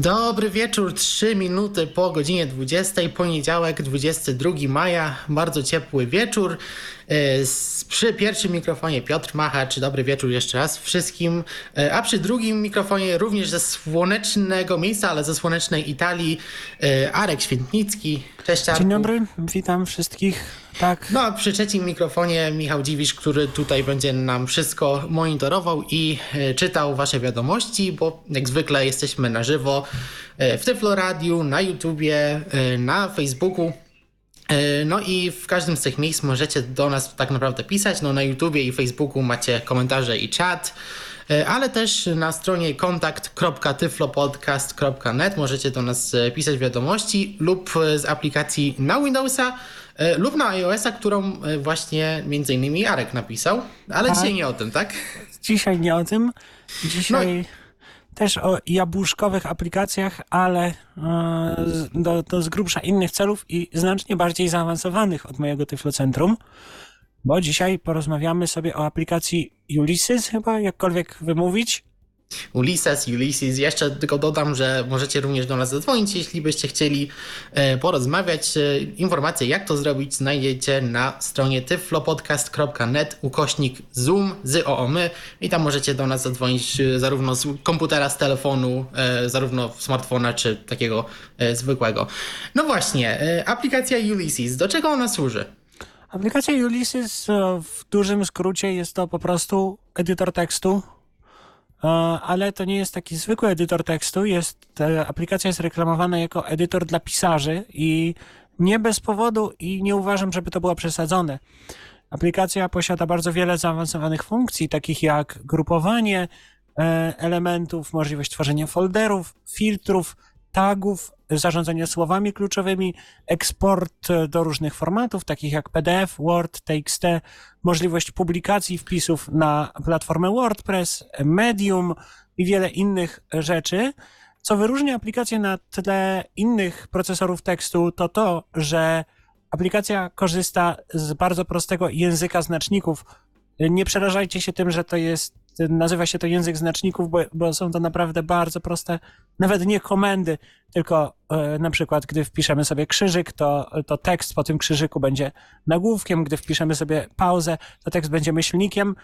Dobry wieczór, 3 minuty po godzinie 20, poniedziałek 22 maja, bardzo ciepły wieczór. E, przy pierwszym mikrofonie Piotr Machacz, dobry wieczór jeszcze raz wszystkim, e, a przy drugim mikrofonie również ze słonecznego miejsca, ale ze słonecznej Italii e, Arek Świętnicki. Cześć Arku. Dzień dobry, witam wszystkich. Tak. No a przy trzecim mikrofonie Michał Dziwisz, który tutaj będzie nam wszystko monitorował i czytał wasze wiadomości, bo jak zwykle jesteśmy na żywo w Tyflo Radio, na YouTubie, na Facebooku. E, no i w każdym z tych miejsc możecie do nas tak naprawdę pisać. No na YouTubie i Facebooku macie komentarze i czat, e, ale też na stronie kontakt.tyflopodcast.net możecie do nas e, pisać wiadomości lub z aplikacji na Windowsa lub na iOS-a, którą właśnie między innymi Jarek napisał, ale tak. dzisiaj nie o tym, tak? Dzisiaj nie o tym. Dzisiaj... No też o jabłuszkowych aplikacjach, ale e, do, do z grubsza innych celów i znacznie bardziej zaawansowanych od mojego Tyflocentrum, bo dzisiaj porozmawiamy sobie o aplikacji Ulysses, chyba jakkolwiek wymówić, Ulysses, Ulysses. Jeszcze tylko dodam, że możecie również do nas zadzwonić, jeśli byście chcieli e, porozmawiać. E, informacje, jak to zrobić, znajdziecie na stronie tyflopodcast.net ukośnik zoom z oomy i tam możecie do nas zadzwonić e, zarówno z komputera, z telefonu, zarówno smartfona, czy takiego zwykłego. No właśnie, aplikacja Ulysses. Do czego ona służy? Aplikacja Ulysses w dużym skrócie jest to po prostu edytor tekstu, ale to nie jest taki zwykły edytor tekstu. Jest, aplikacja jest reklamowana jako edytor dla pisarzy i nie bez powodu i nie uważam, żeby to było przesadzone. Aplikacja posiada bardzo wiele zaawansowanych funkcji, takich jak grupowanie e, elementów, możliwość tworzenia folderów, filtrów, tagów, zarządzanie słowami kluczowymi, eksport do różnych formatów, takich jak PDF, Word, TXT, możliwość publikacji wpisów na platformę WordPress, Medium i wiele innych rzeczy. Co wyróżnia aplikację na tle innych procesorów tekstu, to to, że aplikacja korzysta z bardzo prostego języka znaczników. Nie przerażajcie się tym, że to jest nazywa się to język znaczników, bo, bo są to naprawdę bardzo proste, nawet nie komendy, tylko e, na przykład, gdy wpiszemy sobie krzyżyk, to, to tekst po tym krzyżyku będzie nagłówkiem, gdy wpiszemy sobie pauzę, to tekst będzie myślnikiem.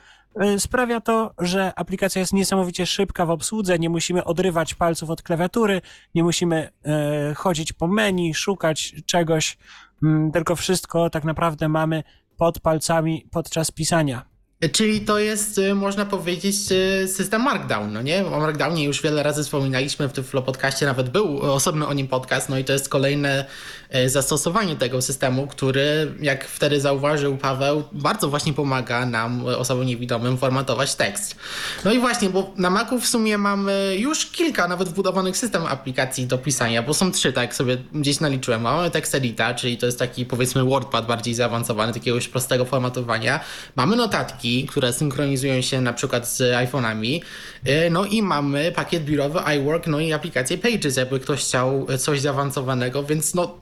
E, sprawia to, że aplikacja jest niesamowicie szybka w obsłudze, nie musimy odrywać palców od klawiatury, nie musimy e, chodzić po menu, szukać czegoś, mm, tylko wszystko tak naprawdę mamy pod palcami podczas pisania. Czyli to jest, y, można powiedzieć, y, system Markdown, no nie? O Markdownie już wiele razy wspominaliśmy w tym podcaście, nawet był osobny o nim podcast, no i to jest kolejne zastosowanie tego systemu, który, jak wtedy zauważył Paweł, bardzo właśnie pomaga nam, osobom niewidomym, formatować tekst. No i właśnie, bo na Macu w sumie mamy już kilka nawet wbudowanych systemów aplikacji do pisania, bo są trzy, tak sobie gdzieś naliczyłem. Mamy TextEdita, czyli to jest taki, powiedzmy, WordPad bardziej zaawansowany, takiego już prostego formatowania. Mamy notatki, które synchronizują się na przykład z iPhone'ami. E, no i mamy pakiet biurowy iWork, no i aplikację Pages, jakby ktoś chciał coś zaawansowanego, więc no e,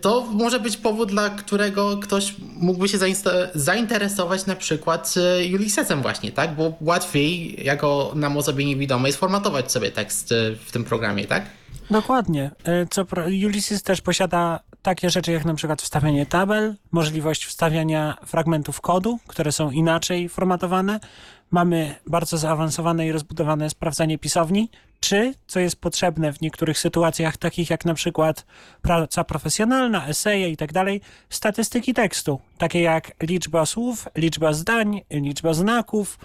to może być powód, dla którego ktoś mógłby się zainteresować na przykład e, Ulyssesem właśnie, tak? Bo łatwiej jako nam osobie niewidomej sformatować sobie tekst w tym programie, tak? Dokładnie. Co, Ulysses też posiada takie rzeczy jak na przykład wstawianie tabel, możliwość wstawiania fragmentów kodu, które są inaczej formatowane. Mamy bardzo zaawansowane i rozbudowane sprawdzanie pisowni, czy, co jest potrzebne w niektórych sytuacjach, takich jak na przykład praca profesjonalna, eseje i tak statystyki tekstu, takie jak liczba słów, liczba zdań, liczba znaków,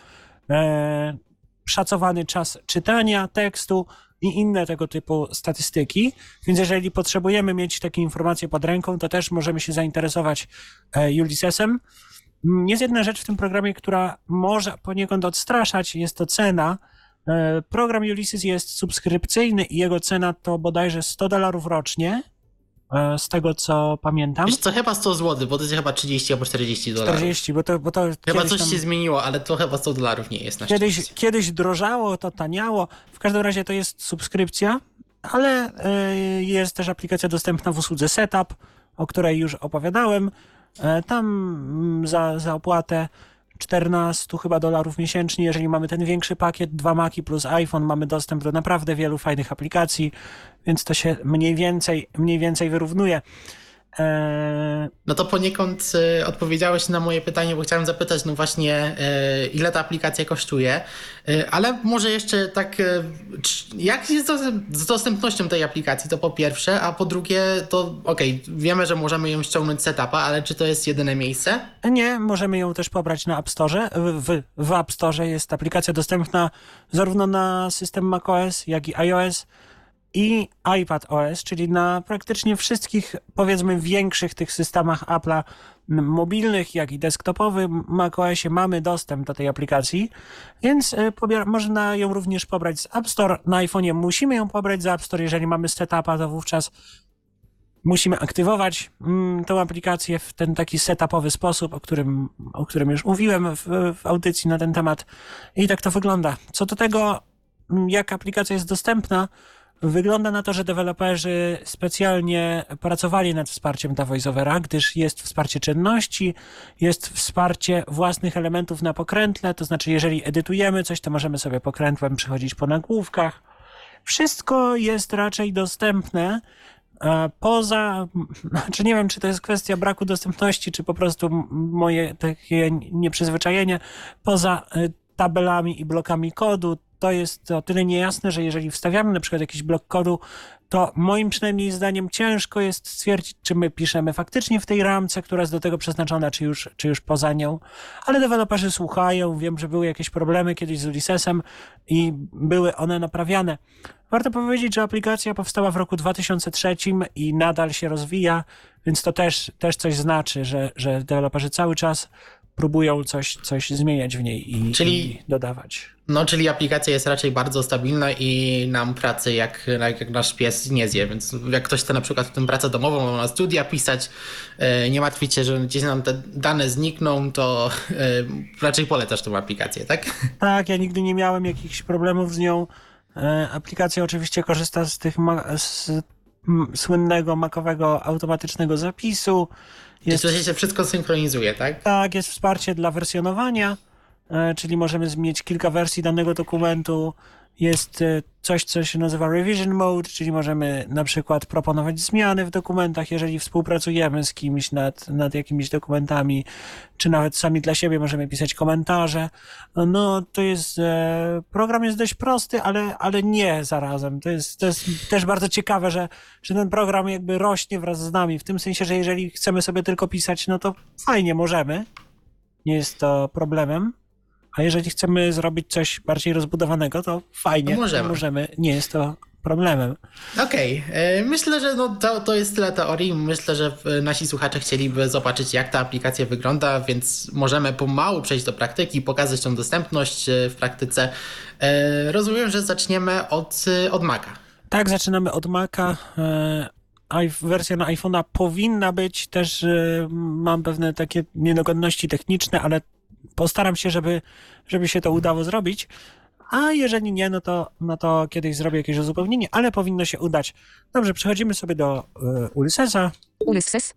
e, szacowany czas czytania tekstu, i inne tego typu statystyki. Więc jeżeli potrzebujemy mieć takie informacje pod ręką, to też możemy się zainteresować e, Ulyssesem. Jest jedna rzecz w tym programie, która może poniekąd odstraszać, jest to cena. E, program Ulysses jest subskrypcyjny i jego cena to bodajże 100 dolarów rocznie. E, z tego co pamiętam. Wiesz co, chyba 100 zł, bo to jest chyba 30 albo 40 dolarów. 40, bo to, bo to Chyba coś tam... się zmieniło, ale to chyba 100 dolarów nie jest na kiedyś, kiedyś drożało, to taniało. W każdym razie to jest subskrypcja ale y, jest też aplikacja dostępna w usłudze Setup, o której już opowiadałem. E, tam mm, za, za opłatę 14 chyba dolarów miesięcznie, jeżeli mamy ten większy pakiet, dwa Maki plus iPhone, mamy dostęp do naprawdę wielu fajnych aplikacji, więc to się mniej więcej, mniej więcej wyrównuje. Eee... No to poniekąd y, odpowiedziałeś na moje pytanie, bo chciałem zapytać, no właśnie, y, ile ta aplikacja kosztuje, y, ale może jeszcze tak, jak jest z dostępnością tej aplikacji, to po pierwsze, a po drugie, to okej, okay, wiemy, że możemy ją ściągnąć z setupa, ale czy to jest jedyne miejsce? Nie, możemy ją też pobrać na App Store. W, w App Store jest aplikacja dostępna zarówno na system macOS, jak i iOS i iPad OS, czyli na praktycznie wszystkich, powiedzmy, większych tych systemach Apple'a mobilnych, jak i desktopowych macOSie mamy dostęp do tej aplikacji, więc y, można ją również pobrać z App Store. Na iPhone'ie musimy ją pobrać z App Store, jeżeli mamy setupa, to wówczas musimy aktywować mm, tą aplikację w ten taki setupowy sposób, o którym, o którym już mówiłem w, w audycji na ten temat. I tak to wygląda. Co do tego, mm, jak aplikacja jest dostępna, Wygląda na to, że deweloperzy specjalnie pracowali nad wsparciem dla VoiceOvera, gdyż jest wsparcie czynności, jest wsparcie własnych elementów na pokrętle, to znaczy jeżeli edytujemy coś, to możemy sobie pokrętłem przechodzić po nagłówkach. Wszystko jest raczej dostępne, Poza, znaczy nie wiem, czy to jest kwestia braku dostępności, czy po prostu moje takie nieprzyzwyczajenie, poza y, tabelami i blokami kodu, to jest o tyle niejasne, że jeżeli wstawiamy na przykład jakiś blok kodu, to moim przynajmniej zdaniem ciężko jest stwierdzić, czy my piszemy faktycznie w tej ramce, która jest do tego przeznaczona, czy już, czy już poza nią. Ale deweloperzy słuchają, wiem, że były jakieś problemy kiedyś z Ulyssesem i były one naprawiane. Warto powiedzieć, że aplikacja powstała w roku 2003 i nadal się rozwija, więc to też, też coś znaczy, że, że deweloperzy cały czas próbują coś, coś zmieniać w niej i, czyli, i dodawać. No, czyli aplikacja jest raczej bardzo stabilna i nam pracy jak, jak nasz pies nie zje, więc jak ktoś chce na przykład w tym pracę domową, na studia pisać, e, nie martwić się, że gdzieś nam te dane znikną, to e, raczej polecasz tą aplikację, tak? Tak, ja nigdy nie miałem jakichś problemów z nią. E, aplikacja oczywiście korzysta z tych z słynnego makowego automatycznego zapisu. Jest, Czyli się wszystko synchronizuje, tak? Tak, jest wsparcie dla wersjonowania, e, czyli możemy mieć kilka wersji danego dokumentu. Jest e, coś, co się nazywa revision mode, czyli możemy na przykład proponować zmiany w dokumentach, jeżeli współpracujemy z kimś nad, nad jakimiś dokumentami, czy nawet sami dla siebie możemy pisać komentarze. No, to jest, e, program jest dość prosty, ale, ale nie zarazem. To jest, to jest też bardzo ciekawe, że, że ten program jakby rośnie wraz z nami, w tym sensie, że jeżeli chcemy sobie tylko pisać, no to fajnie możemy. Nie jest to problemem. A jeżeli chcemy zrobić coś bardziej rozbudowanego, to fajnie, no możemy. możemy. Nie jest to problemem. Okej, okay. E, myślę, że no to, to jest tyle teorii. Myślę, że nasi słuchacze chcieliby zobaczyć, jak ta aplikacja wygląda, więc możemy pomału przejść do praktyki, pokazać tą dostępność e, w praktyce. E, rozumiem, że zaczniemy od, od Maca. Tak, zaczynamy od Maca. Wersja na iPhone'a powinna być też, mam pewne takie niedogodności techniczne, ale postaram się, żeby, żeby się to udało zrobić. A jeżeli nie, no to, no to kiedyś zrobię jakieś uzupełnienie, ale powinno się udać. Dobrze, przechodzimy sobie do y, Ulyssesa. Ulysses.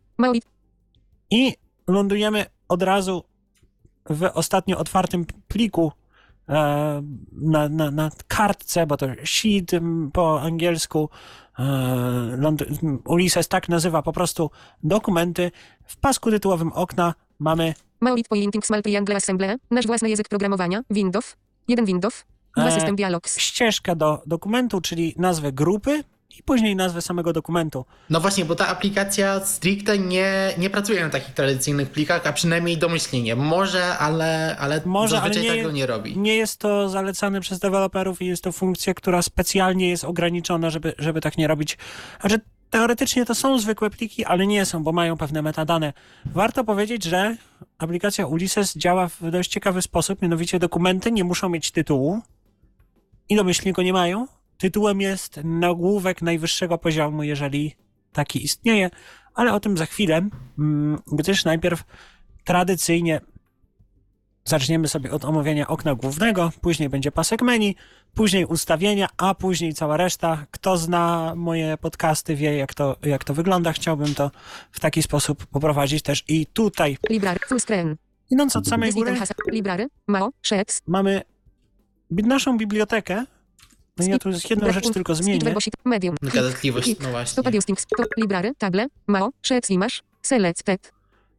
I lądujemy od razu w ostatnio otwartym pliku e, na, na, na kartce, bo to sheet po angielsku. E, Ulysses tak nazywa po prostu dokumenty. W pasku tytułowym okna mamy Maolit Pointing Small Triangle Assembly, nasz własny język programowania, Windows, jeden Windows, dwa e, system dialogs. Ścieżka do dokumentu, czyli nazwę grupy i później nazwę samego dokumentu. No właśnie, bo ta aplikacja stricte nie, nie pracuje na takich tradycyjnych plikach, a przynajmniej domyślnie. Może, ale, ale Może, zazwyczaj ale nie, tego nie robi. Nie jest to zalecane przez deweloperów i jest to funkcja, która specjalnie jest ograniczona, żeby, żeby tak nie robić. Znaczy, teoretycznie to są zwykłe pliki, ale nie są, bo mają pewne metadane. Warto powiedzieć, że aplikacja Ulysses działa w dość ciekawy sposób, mianowicie dokumenty nie muszą mieć tytułu i domyślnie go nie mają. Tytułem jest nagłówek najwyższego poziomu, jeżeli taki istnieje, ale o tym za chwilę, mm, gdyż najpierw tradycyjnie zaczniemy sobie od omówienia okna głównego, później będzie pasek menu, później ustawienia, a później cała reszta. Kto zna moje podcasty, wie jak to, jak to wygląda. Chciałbym to w taki sposób poprowadzić też i tutaj. Library. Full screen. Idąc od samej góry. Library. Mao. Sheets. mamy naszą bibliotekę. No ja tu jedną rzecz tylko zmienię. Medium. Gadatliwość, no właśnie. Library. Table. Mao. Selected.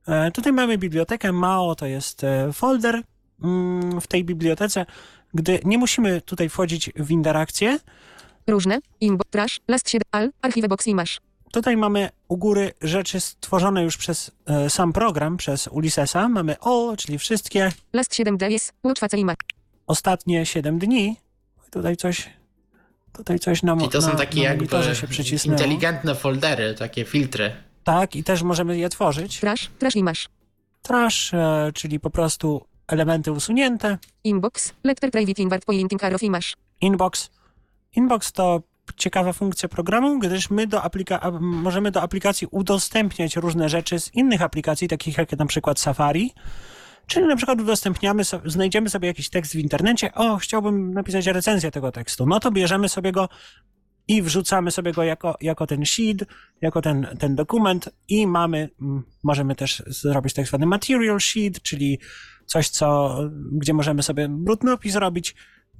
E, Tutaj mamy bibliotekę MAO, to jest e, folder mm, w tej bibliotece, gdy nie musimy tutaj wchodzić w interakcję. Różne. Inbo. Trash. Last 7. Al. Archivebox image. Tutaj mamy u góry rzeczy stworzone już przez e, sam program, przez Ulyssesa. Mamy all, czyli wszystkie Last 7 days. Watch image. ostatnie 7 dni. Tutaj coś, tutaj coś nam I to są na, takie na jakby się przycisnęło. inteligentne foldery, takie filtry. Tak, i też możemy je tworzyć. Trash. Trash image. Trash, e, czyli po prostu elementy usunięte. Inbox. Letter private invert pointing arrow image. Inbox. Inbox to ciekawa funkcja programu, gdyż my do aplika- możemy do aplikacji udostępniać różne rzeczy z innych aplikacji, takich jak na przykład Safari. Czyli na przykład udostępniamy, so, znajdziemy sobie jakiś tekst w internecie, o, chciałbym napisać recenzję tego tekstu. No to bierzemy sobie go i wrzucamy sobie go jako, jako ten sheet, jako ten, ten dokument i mamy, możemy też zrobić tak zwany material sheet, czyli coś, co, gdzie możemy sobie brudny opis robić.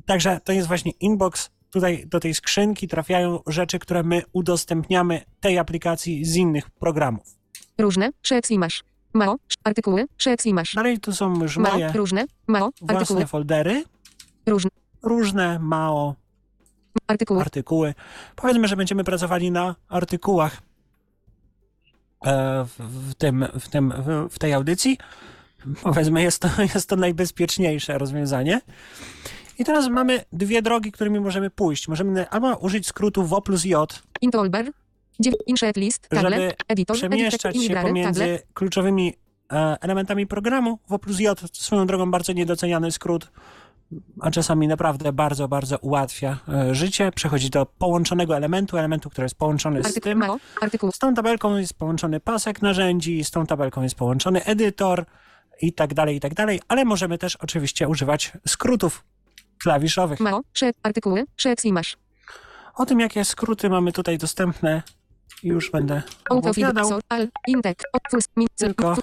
Także to jest właśnie inbox. Tutaj do tej skrzynki trafiają rzeczy, które my udostępniamy tej aplikacji z innych programów. Różne. Image. Mao. Artykuły. Image. Dalej tu są już Mao. moje Różne. Artykuły. własne foldery, Różne. różne, mało Artykuły. artykuły. Powiedzmy, że będziemy pracowali na artykułach e, w, tym, w, tym, w tej audycji. Powiedzmy, jest to, jest to najbezpieczniejsze rozwiązanie. I teraz mamy dwie drogi, którymi możemy pójść. Możemy albo użyć skrótu W plus J, Into Olber. Dziew- Insert list. Table. Editor. przemieszczać się pomiędzy kluczowymi e, elementami programu. W plus J swoją drogą bardzo niedoceniany skrót, a czasami naprawdę bardzo, bardzo ułatwia e, życie. Przechodzi do połączonego elementu, elementu, który jest połączony z tym. Z tą tabelką jest połączony pasek narzędzi, z tą tabelką jest połączony edytor i tak dalej, i tak dalej, ale możemy też oczywiście używać skrótów klawiszowych. Mao. Shed. Artykuły. Sheets image. O tym, jakie skróty mamy tutaj dostępne, już będę opowiadał. Tylko-.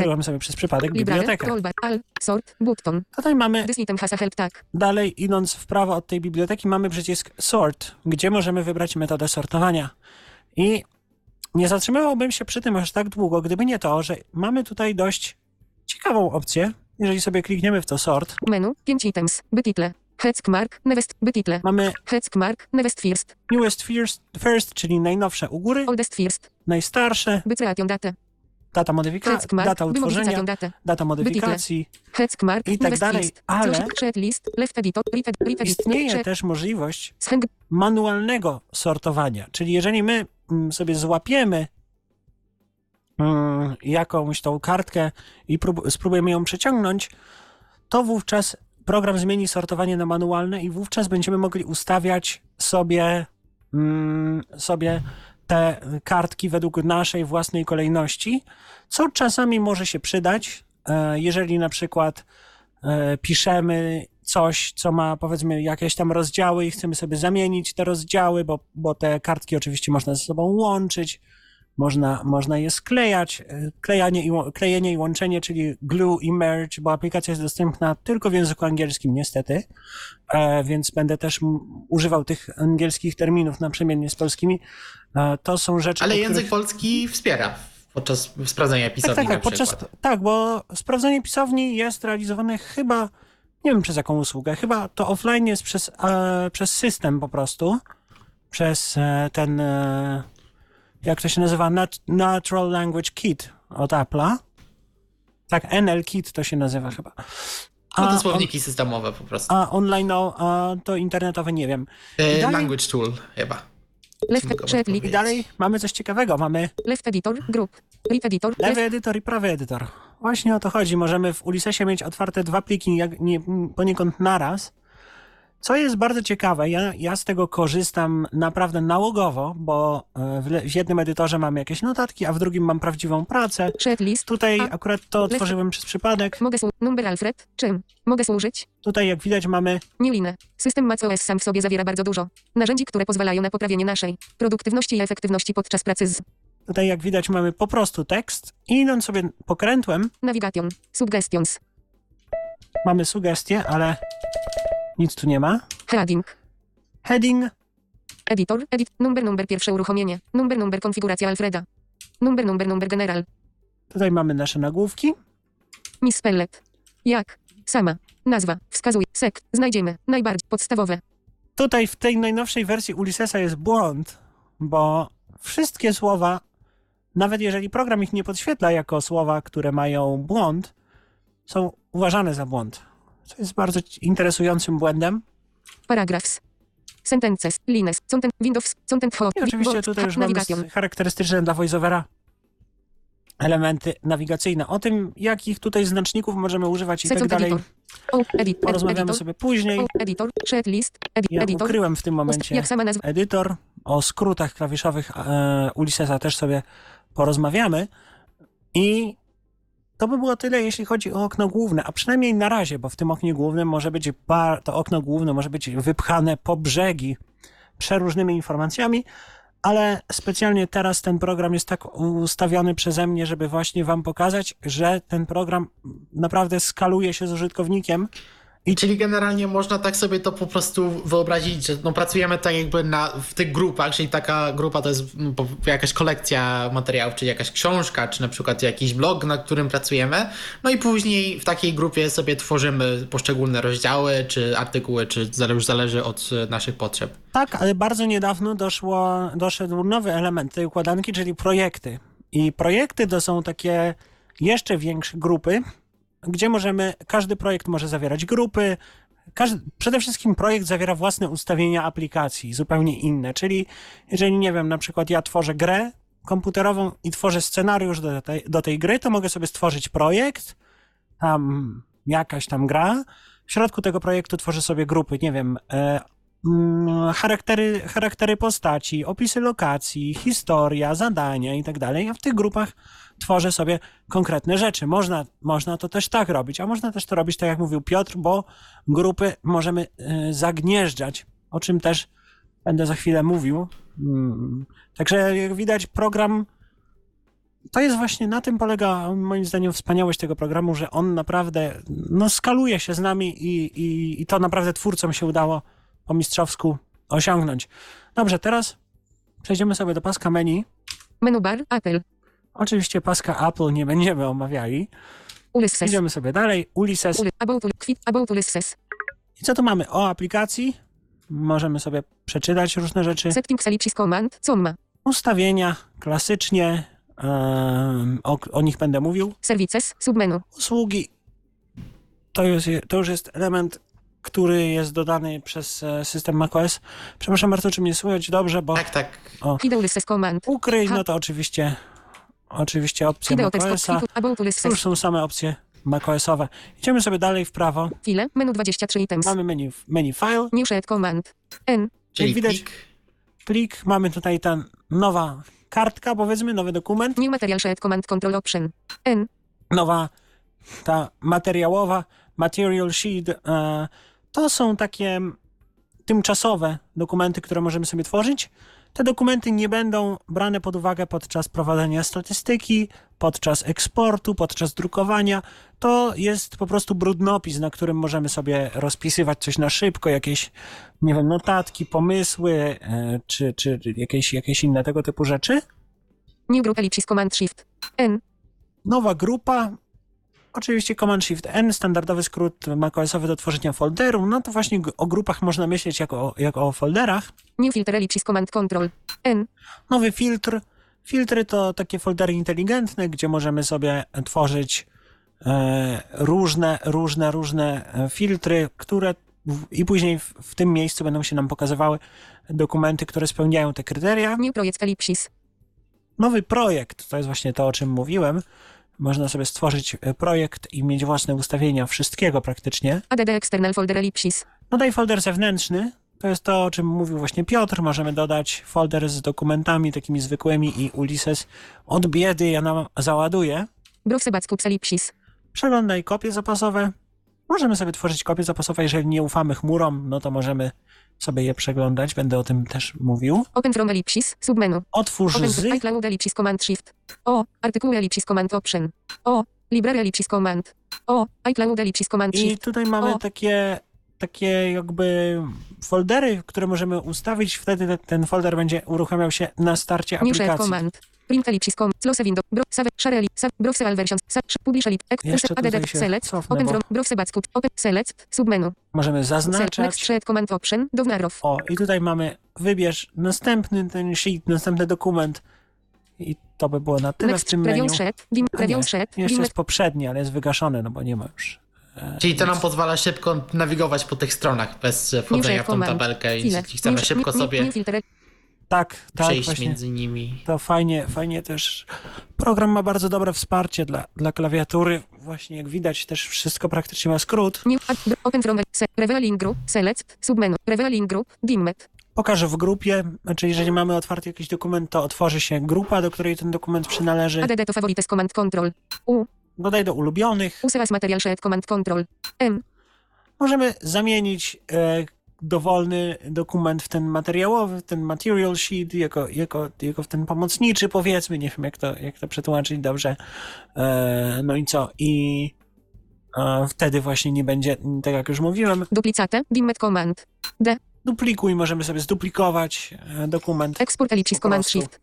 Ukryłem sobie przez przypadek bibliotekę. Tutaj mamy tag. Dalej, idąc w prawo od tej biblioteki, mamy przycisk Sort, gdzie możemy wybrać metodę sortowania. I nie zatrzymywałbym się przy tym aż tak długo, gdyby nie to, że mamy tutaj dość ciekawą opcję. Jeżeli sobie klikniemy w to Sort, Menu. 5 items. Bytitle. Heckmark. Nevest. Bytitle. mamy Heckmark. Nevest first. Newest First, first czyli najnowsze u góry, Oldest first. najstarsze, Bycreation date. data modyfikacji, Heckmark. data utworzenia, data modyfikacji. Heckmark. I tak dalej, ale-. Istnieje też możliwość manualnego sortowania. Czyli jeżeli my sobie złapiemy mm, jakąś tą kartkę i prób- spróbujemy ją przeciągnąć, to wówczas program zmieni sortowanie na manualne i wówczas będziemy mogli ustawiać sobie, mm, sobie te kartki według naszej własnej kolejności, co czasami może się przydać, e, jeżeli na przykład e, piszemy coś, co ma powiedzmy jakieś tam rozdziały i chcemy sobie zamienić te rozdziały, bo, bo te kartki oczywiście można ze sobą łączyć, można, można je sklejać, e, klejanie i, klejenie i łączenie, czyli glue i merge, bo aplikacja jest dostępna tylko w języku angielskim niestety, e, więc będę też używał tych angielskich terminów naprzemiennie z polskimi. E, to są rzeczy, Ale język których... polski wspiera podczas sprawdzania Tak, pisowni tak, na tak, podczas, tak, bo sprawdzenie pisowni jest realizowane chyba, nie wiem przez jaką usługę, chyba to offline jest przez, e, przez system po prostu, przez e, ten, e, jak to się nazywa, Nat Natural Language Kit od Apple'a. Tak, NL Kit to się nazywa chyba. No to on- słowniki systemowe po prostu. a online, no, a to internetowe nie wiem. E, dalej- Language tool chyba. Left. I dalej mamy coś ciekawego. Mamy Left editor. Group. Read editor. Left. Lewy edytor i prawy edytor. Właśnie o to chodzi. Możemy w Ulyssesie mieć otwarte dwa pliki jak nie, poniekąd naraz. Co jest bardzo ciekawe, ja, ja z tego korzystam naprawdę nałogowo, bo e, w, w jednym edytorze mam jakieś notatki, a w drugim mam prawdziwą pracę. Shetlist. Tutaj A. akurat to otworzyłem przez przypadek. Mogę służyć. Number Alfred. Czym? Mogę służyć? Tutaj jak widać mamy Newline. System macOS sam w sobie zawiera bardzo dużo narzędzi, które pozwalają na poprawienie naszej produktywności i efektywności podczas pracy z Tutaj, jak widać, mamy po prostu tekst. I idąc sobie pokrętłem, navigation, suggestions, mamy sugestie, ale nic tu nie ma. heading, Heading, editor, edit, number, number pierwsze uruchomienie, number, number konfiguracja Alfreda, number, number, number general, tutaj mamy nasze nagłówki. misspelled, jak, sama, nazwa, wskazuj, sekt, znajdziemy, najbardziej podstawowe, Tutaj w tej najnowszej wersji Ulyssesa jest błąd, bo wszystkie słowa, nawet jeżeli program ich nie podświetla jako słowa, które mają błąd, są uważane za błąd. Co jest bardzo interesującym błędem. paragraphs, sentences, lines, content, Windows, content, ho, I oczywiście tutaj już mamy charakterystyczne dla voiceovera elementy nawigacyjne. O tym, jakich tutaj znaczników możemy używać i tak dalej, porozmawiamy sobie później. editor, edi, Ja editor, ukryłem w tym momencie edytor. O skrótach klawiszowych e, Ulyssesa też sobie porozmawiamy. I to by było tyle, jeśli chodzi o okno główne, a przynajmniej na razie, bo w tym oknie głównym może być to okno główne może być wypchane po brzegi przeróżnymi informacjami, ale specjalnie teraz ten program jest tak ustawiony przeze mnie, żeby właśnie wam pokazać, że ten program naprawdę skaluje się z użytkownikiem Czyli generalnie można tak sobie to po prostu wyobrazić, że no pracujemy tak jakby na, w tych grupach, czyli taka grupa to jest po- jakaś kolekcja materiałów, czyli jakaś książka, czy na przykład jakiś blog, na którym pracujemy. No i później w takiej grupie sobie tworzymy poszczególne rozdziały, czy artykuły, czy już zależy od naszych potrzeb. Tak, ale bardzo niedawno doszło, doszedł nowy element tej układanki, czyli projekty. I projekty to są takie jeszcze większe grupy, gdzie możemy, każdy projekt może zawierać grupy. Każdy, przede wszystkim projekt zawiera własne ustawienia aplikacji, zupełnie inne. Czyli jeżeli, nie wiem, na przykład ja tworzę grę komputerową i tworzę scenariusz do tej, do tej gry, to mogę sobie stworzyć projekt, tam jakaś tam gra. W środku tego projektu tworzę sobie grupy, nie wiem, e, mm, charaktery, charaktery postaci, opisy lokacji, historia, zadania i tak dalej. A w tych grupach tworzę sobie konkretne rzeczy. Można, można to też tak robić, a można też to robić tak jak mówił Piotr, bo grupy możemy e, zagnieżdżać, o czym też będę za chwilę mówił. Mm, Także jak widać program to jest właśnie na tym polega moim zdaniem wspaniałość tego programu, że on naprawdę no, skaluje się z nami i, i, i to naprawdę twórcom się udało po mistrzowsku osiągnąć. Dobrze, teraz przejdziemy sobie do paska menu. menu bar, Apple, Oczywiście paska Apple nie będziemy omawiali. Ulysses, Idziemy sobie dalej. Ulysses. Uly, about, Uly- quit, about Ulysses, I co tu mamy? O aplikacji. Możemy sobie przeczytać różne rzeczy. setting command, co on ma, Ustawienia klasycznie. em, o, o nich będę mówił. services, submenu, usługi to to już jest element, który jest dodany przez e, system macOS. Przepraszam bardzo, czy mnie słychać dobrze, bo Tak, tak. command, ukryj, no to oczywiście oczywiście opcja macOSa. już są same opcje macOSowe. Idziemy sobie dalej w prawo. file, menu 23 items, Mamy menu, menu file, new shared command, n, Czyli widać- plik. plik, mamy tutaj ta nowa kartka, powiedzmy, nowy dokument, new material shared command control option, n, nowa ta materiałowa material sheet. E, to są takie tymczasowe dokumenty, które możemy sobie tworzyć. Te dokumenty nie będą brane pod uwagę podczas prowadzenia statystyki, podczas eksportu, podczas drukowania. To jest po prostu brudnopis, na którym możemy sobie rozpisywać coś na szybko, jakieś, nie wiem, notatki, pomysły, e, czy, czy jakieś, jakieś inne tego typu rzeczy. new group ellipsis command shift, n, Nowa grupa. Oczywiście Command Shift N, standardowy skrót macOSowy do tworzenia folderu. No to właśnie o grupach można myśleć jako, o- jako o folderach. new filter ellipsis command control, n, Nowy filtr. Filtry to takie foldery inteligentne, gdzie możemy sobie tworzyć e, różne, różne, różne e, filtry, które w, i później w, w tym miejscu będą się nam pokazywały dokumenty, które spełniają te kryteria. new project ellipsis, Nowy projekt, to jest właśnie to, o czym mówiłem. Można sobie stworzyć e, projekt i mieć własne ustawienia wszystkiego praktycznie. add external folder ellipsis, Dodaj folder zewnętrzny. To jest to, o czym mówił właśnie Piotr. Możemy dodać folder z dokumentami takimi zwykłymi i Ulysses od biedy ja nam załaduje. Browsebackup Elipsis. Przeglądaj kopie zapasowe. Możemy sobie tworzyć kopie zapasowe, jeżeli nie ufamy chmurom, no to możemy sobie je przeglądać. Będę o tym też mówił. Open from Elipsis. Submenu. Otwórz Open z. iCloud Elipsis Command Shift. O. Artykuły Elipsis Command Option. O. Library Elipsis Command. O. iCloud Elipsis Command I Shift. tutaj mamy O. takie, takie jakby foldery, które możemy ustawić. Wtedy te- ten folder będzie uruchamiał się na starcie New aplikacji. Command. Print Elipsis Com. Close window. Bro. Save. Share Elip. Save. Browse all versions. Save. Publish. Jeszcze tutaj Add. Select. cofnę, Open from. Browsebackup. Open. Select. Submenu. Możemy. Next zaznaczać. Share Command Option. Downarow. O, i tutaj mamy wybierz następny ten sheet, następny dokument. I to by było na tyle w Next. tym menu. Shed. Dim. Nie, Shed. Jeszcze jest poprzedni, ale jest wygaszony, no bo nie ma już. Czyli to nam pozwala szybko nawigować po tych stronach bez e, wchodzenia w tą tabelkę i jeśli chcemy szybko sobie. Tak, tak, przejść właśnie. między nimi. To fajnie, fajnie też. Program ma bardzo dobre wsparcie dla, dla klawiatury. Właśnie jak widać, też wszystko praktycznie ma skrót. New. Open from. Revealing Group. Select. Submenu. Revealing Group. Dimmed. Pokażę w grupie, znaczy jeżeli mamy otwarty jakiś dokument, to otworzy się grupa, do której ten dokument przynależy. ADD to favorites Command Control. U. Dodaj do ulubionych. Usewas Material Shared Command Control. M. Możemy zamienić e, dowolny dokument w ten materiałowy, w ten material sheet, jako, jako, jako w ten pomocniczy, powiedzmy, nie wiem jak to, jak to przetłumaczyć dobrze. E, no i co? I e, wtedy właśnie nie będzie, tak jak już mówiłem, Duplicate. Dimmed Command. D. duplikuj, możemy sobie zduplikować e, dokument. Export Ellipsis Command. Shift.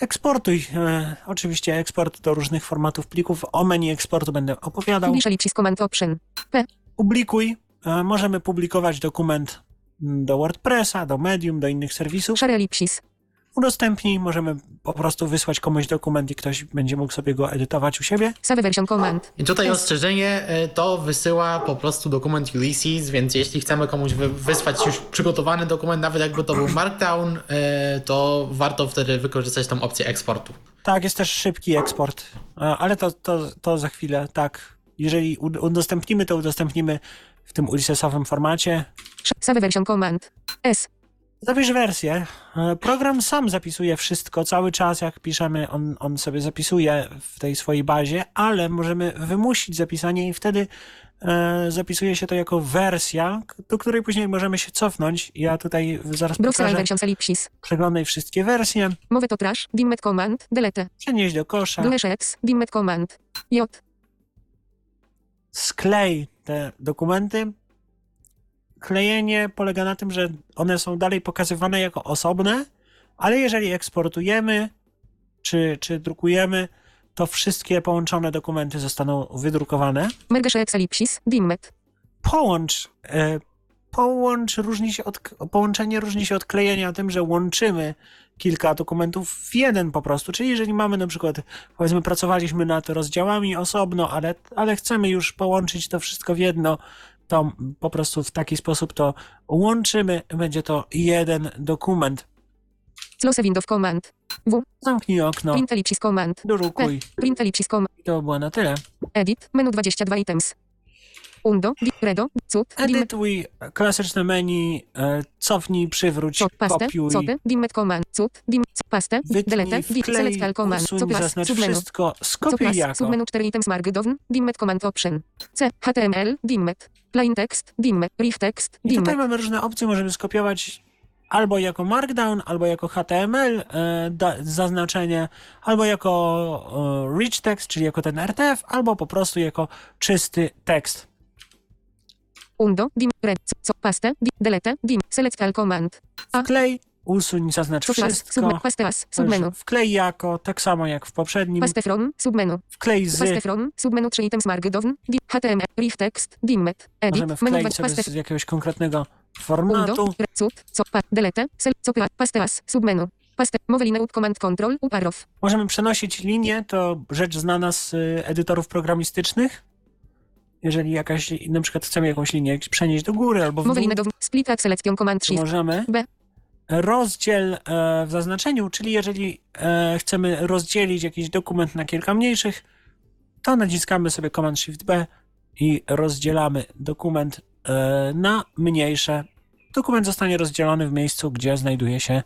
Eksportuj. E, oczywiście eksport do różnych formatów plików. O menu eksportu będę opowiadał. Publish Ellipsis Command Option. Publikuj. E, możemy publikować dokument do WordPressa, do Medium, do innych serwisów. Share Ellipsis. Udostępnij, możemy po prostu wysłać komuś dokument i ktoś będzie mógł sobie go edytować u siebie. Save Version Command. I tutaj ostrzeżenie, e, to wysyła po prostu dokument Ulysses, więc jeśli chcemy komuś wy- wysłać już przygotowany dokument, nawet jakby to był Markdown, e, to warto wtedy wykorzystać tą opcję eksportu. Tak, jest też szybki eksport, ale to, to, to za chwilę, tak. Jeżeli ud- udostępnimy, to udostępnimy w tym Ulyssesowym formacie. Save Version Command. S. Zabierz wersję. E, Program sam zapisuje wszystko, cały czas jak piszemy, on, on sobie zapisuje w tej swojej bazie, ale możemy wymusić zapisanie i wtedy e, zapisuje się to jako wersja, do której później możemy się cofnąć. Ja tutaj zaraz pokażę. Przeglądaj wszystkie wersje, Mowy to trash. Dimmed Command. Delete. przenieść do kosza, X. Dimmed Command. J. sklej te dokumenty. Klejenie polega na tym, że one są dalej pokazywane jako osobne, ale jeżeli eksportujemy czy, czy drukujemy, to wszystkie połączone dokumenty zostaną wydrukowane. Merge X Ellipsis. Dimmed. Połącz. E, połącz różni się od, połączenie różni się od klejenia tym, że łączymy kilka dokumentów w jeden po prostu. Czyli jeżeli mamy na przykład, powiedzmy, pracowaliśmy nad rozdziałami osobno, ale, ale chcemy już połączyć to wszystko w jedno, to po prostu w taki sposób to łączymy. Będzie to jeden dokument. Close Window Command. W. Zamknij okno, Print Ellipsis Command. drukuj. Print Ellipsis Command. I to było na tyle. Edit. Menu 22 items. Undo. Redo. Dimmed. Edytuj, klasyczne menu, e, cofnij, przywróć, Cop. Pastę. kopiuj. Coty. Dimmed Command. Cut. Dim. Pastę. Delete. Select All Command. Coplas. zaznacz wszystko, skopiuj jako. Submenu 4 items markdown. Dimmed Command Option. C. HTML. Dimmed. Plain text. Dimmed. Rich text. I tutaj mamy różne opcje, możemy skopiować albo jako Markdown, albo jako HTML e, da, zaznaczenie, albo jako e, rich text, czyli jako ten RTF, albo po prostu jako czysty tekst. Undo. Dim. Red. Co. Pastę. Di. Delete. Dim. Select All Command. A. Wklej, usuń, zaznacz wszystko. Pastas. Submenu. Wklej jako, tak samo jak w poprzednim. Paste from. Submenu. Wklej Paste z. from. Submenu 3 items markdown. Dim. HTML. Rich text. Dimmed. Edit. Możemy wkleić 2 sobie paste. z jakiegoś konkretnego Undo. formatu. Re- Cut. Co. Pa. Delete. Sel. Co. Pa. Pastas. Submenu. Paste. Mowy lineup command control. Uparow. Możemy przenosić linię, to rzecz znana z y, edytorów programistycznych. Jeżeli jakaś, na przykład chcemy jakąś linię przenieść do góry albo w dół, lineup. Split Selection Command Shift. możemy. B. Rozdziel e, w zaznaczeniu, czyli jeżeli e, chcemy rozdzielić jakiś dokument na kilka mniejszych, to naciskamy sobie Command Shift B i rozdzielamy dokument e, na mniejsze. Dokument zostanie rozdzielony w miejscu, gdzie znajduje się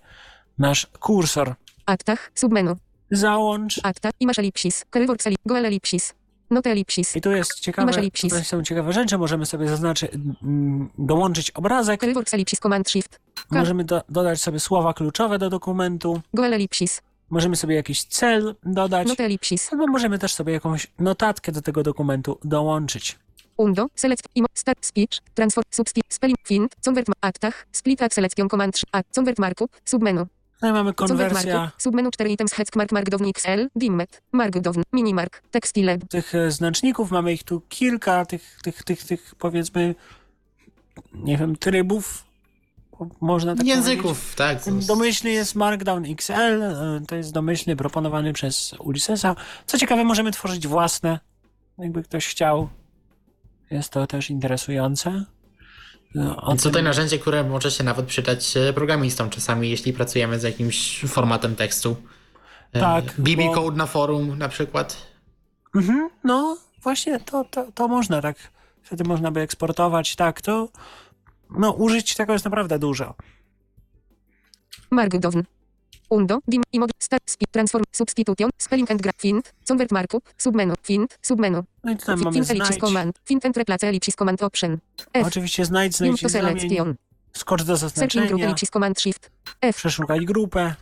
nasz kursor. Aktach, submenu. Załącz. Akta, i masz elipsis. Elip, goel elipsis. Note elipsis. I tu jest ciekawe, tutaj są ciekawe rzeczy. Możemy sobie zaznaczyć, mm, dołączyć obrazek. Curryworks elipsis command shift. Możemy do, dodać sobie słowa kluczowe do dokumentu. Goel elipsis. Możemy sobie jakiś cel dodać. Note elipsis. Albo możemy też sobie jakąś notatkę do tego dokumentu dołączyć. Undo, select, imo, start, speech, transform, substitute, spelling, find, convert, aktach, split, selection, command, act, convert, markup, submenu. Tutaj mamy konwersja submenu 4 items, heck, mark, markdown, XL, dimmet, markdown, minimark, textile, tych e, znaczników. Mamy ich tu kilka, tych, tych, tych, tych powiedzmy, nie wiem, trybów. Można tak powiedzieć. Języków, tak. Domyślny jest Markdown XL, e, to jest domyślny proponowany przez Ulyssesa. Co ciekawe, możemy tworzyć własne, jakby ktoś chciał. Jest to też interesujące. O Więc tym- tutaj narzędzie, które może się nawet przydać e, programistom czasami, jeśli pracujemy z jakimś formatem tekstu. E, Tak, BB bo- Code na forum na przykład. Mhm, no, właśnie to, to, to można tak. Wtedy można by eksportować, tak, to no, użyć tego jest naprawdę dużo. markdown. Undo, dim, imo, start, speed, transform, substitution, spelling and gra, find, convert, markup, submenu, find, submenu. No i tutaj mamy Find ellipsis znajdź. command, find and replace ellipsis command option. F, Oczywiście znajdź, dim znajdź i skocz do zaznaczenia, command shift, F, przeszukaj grupę.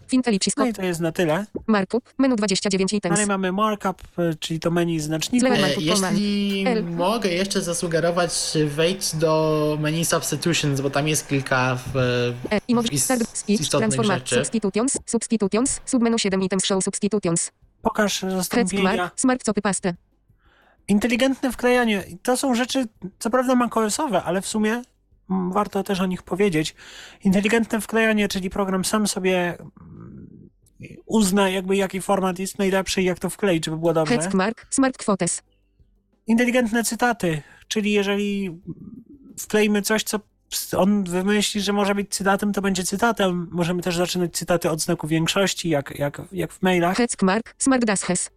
No i to jest na tyle. markup, menu 29 items. Dalej mamy markup, e, czyli to menu znaczników. Zlewa- E, Jeśli L. mogę jeszcze zasugerować, wejdź do menu Substitutions, bo tam jest kilka w, E, imo, ist- start, speech, transformat, rzeczy. substitutions, substitutions, submenu 7 items show substitutions. Pokaż Heck, zastąpienia. mark, smart copy paste. Inteligentne wklejanie. I To są rzeczy, co prawda macOSowe, ale w sumie warto też o nich powiedzieć. Inteligentne wklejanie, czyli program sam sobie mm, uzna jakby jaki format jest najlepszy i jak to wkleić, żeby było dobrze. Heck, mark, smart quotes. Inteligentne cytaty, czyli jeżeli wklejmy coś, co on wymyśli, że może być cytatem, to będzie cytatem. Możemy też zaczynać cytaty od znaku większości, jak, jak, jak w mailach. Heck, mark, smart dashes.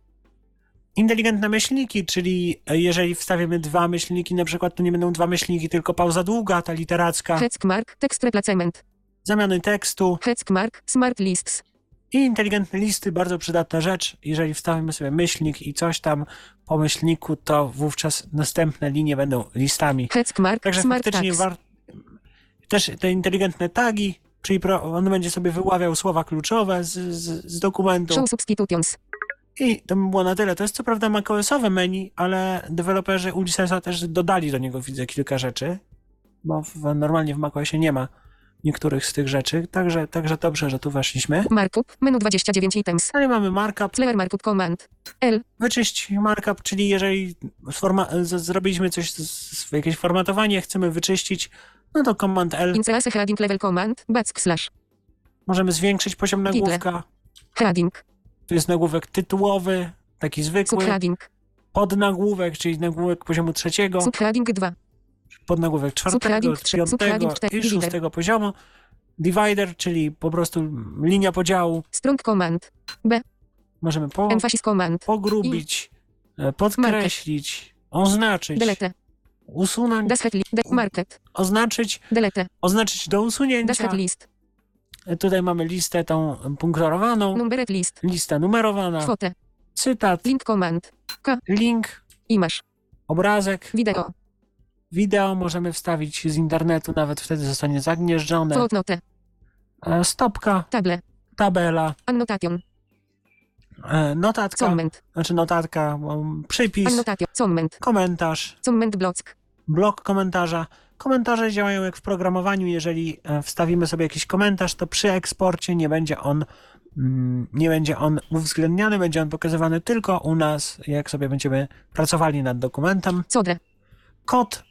Inteligentne myślniki, czyli jeżeli wstawimy dwa myślniki, na przykład to nie będą dwa myślniki, tylko pauza długa, ta literacka, Heck, mark, text replacement. zamiany tekstu Heck, mark, smart lists. i inteligentne listy, bardzo przydatna rzecz. Jeżeli wstawimy sobie myślnik i coś tam po myślniku, to wówczas następne linie będą listami. Heck, mark, Także smart faktycznie tags. war... też te inteligentne tagi, czyli pro... on będzie sobie wyławiał słowa kluczowe z, z, z dokumentu. Show substitutions. I to by było na tyle. To jest co prawda macOSowe menu, ale deweloperzy Ulyssesa też dodali do niego, widzę, kilka rzeczy, bo w, normalnie w macOSie nie ma niektórych z tych rzeczy, także, także dobrze, że tu weszliśmy. Markup, menu 29 items. Dalej mamy markup, Clever markup command. L, wyczyść markup, czyli jeżeli z- zrobiliśmy coś, z, jakieś formatowanie, chcemy wyczyścić, no to Command L. incease heading level command, backslash. Możemy zwiększyć poziom nagłówka. Heading, Tu jest nagłówek tytułowy, taki zwykły, subheading, podnagłówek, czyli nagłówek poziomu trzeciego, subheading 2. podnagłówek czwartego, Subheading piątego subheading i divider. szóstego poziomu. Divider, czyli po prostu linia podziału. Strong command. B, Możemy po, emphasis command. pogrubić, e, podkreślić, oznaczyć, Delete, usunąć, head li- de- market, oznaczyć, delete, oznaczyć do usunięcia. list, Tutaj mamy listę tą punktorowaną, list, lista numerowana, kwotę, cytat, link command, link, image, obrazek, wideo, wideo możemy wstawić z internetu, nawet wtedy zostanie zagnieżdżone. footnote, Stopka, table, tabela, annotation, e, notatka, comment, znaczy notatka, um, przypis, annotation, comment, komentarz, comment block, blok komentarza. Komentarze działają jak w programowaniu. Jeżeli e, wstawimy sobie jakiś komentarz, to przy eksporcie nie będzie on mm, nie będzie on uwzględniany, będzie on pokazywany tylko u nas, jak sobie będziemy pracowali nad dokumentem. code, Kod.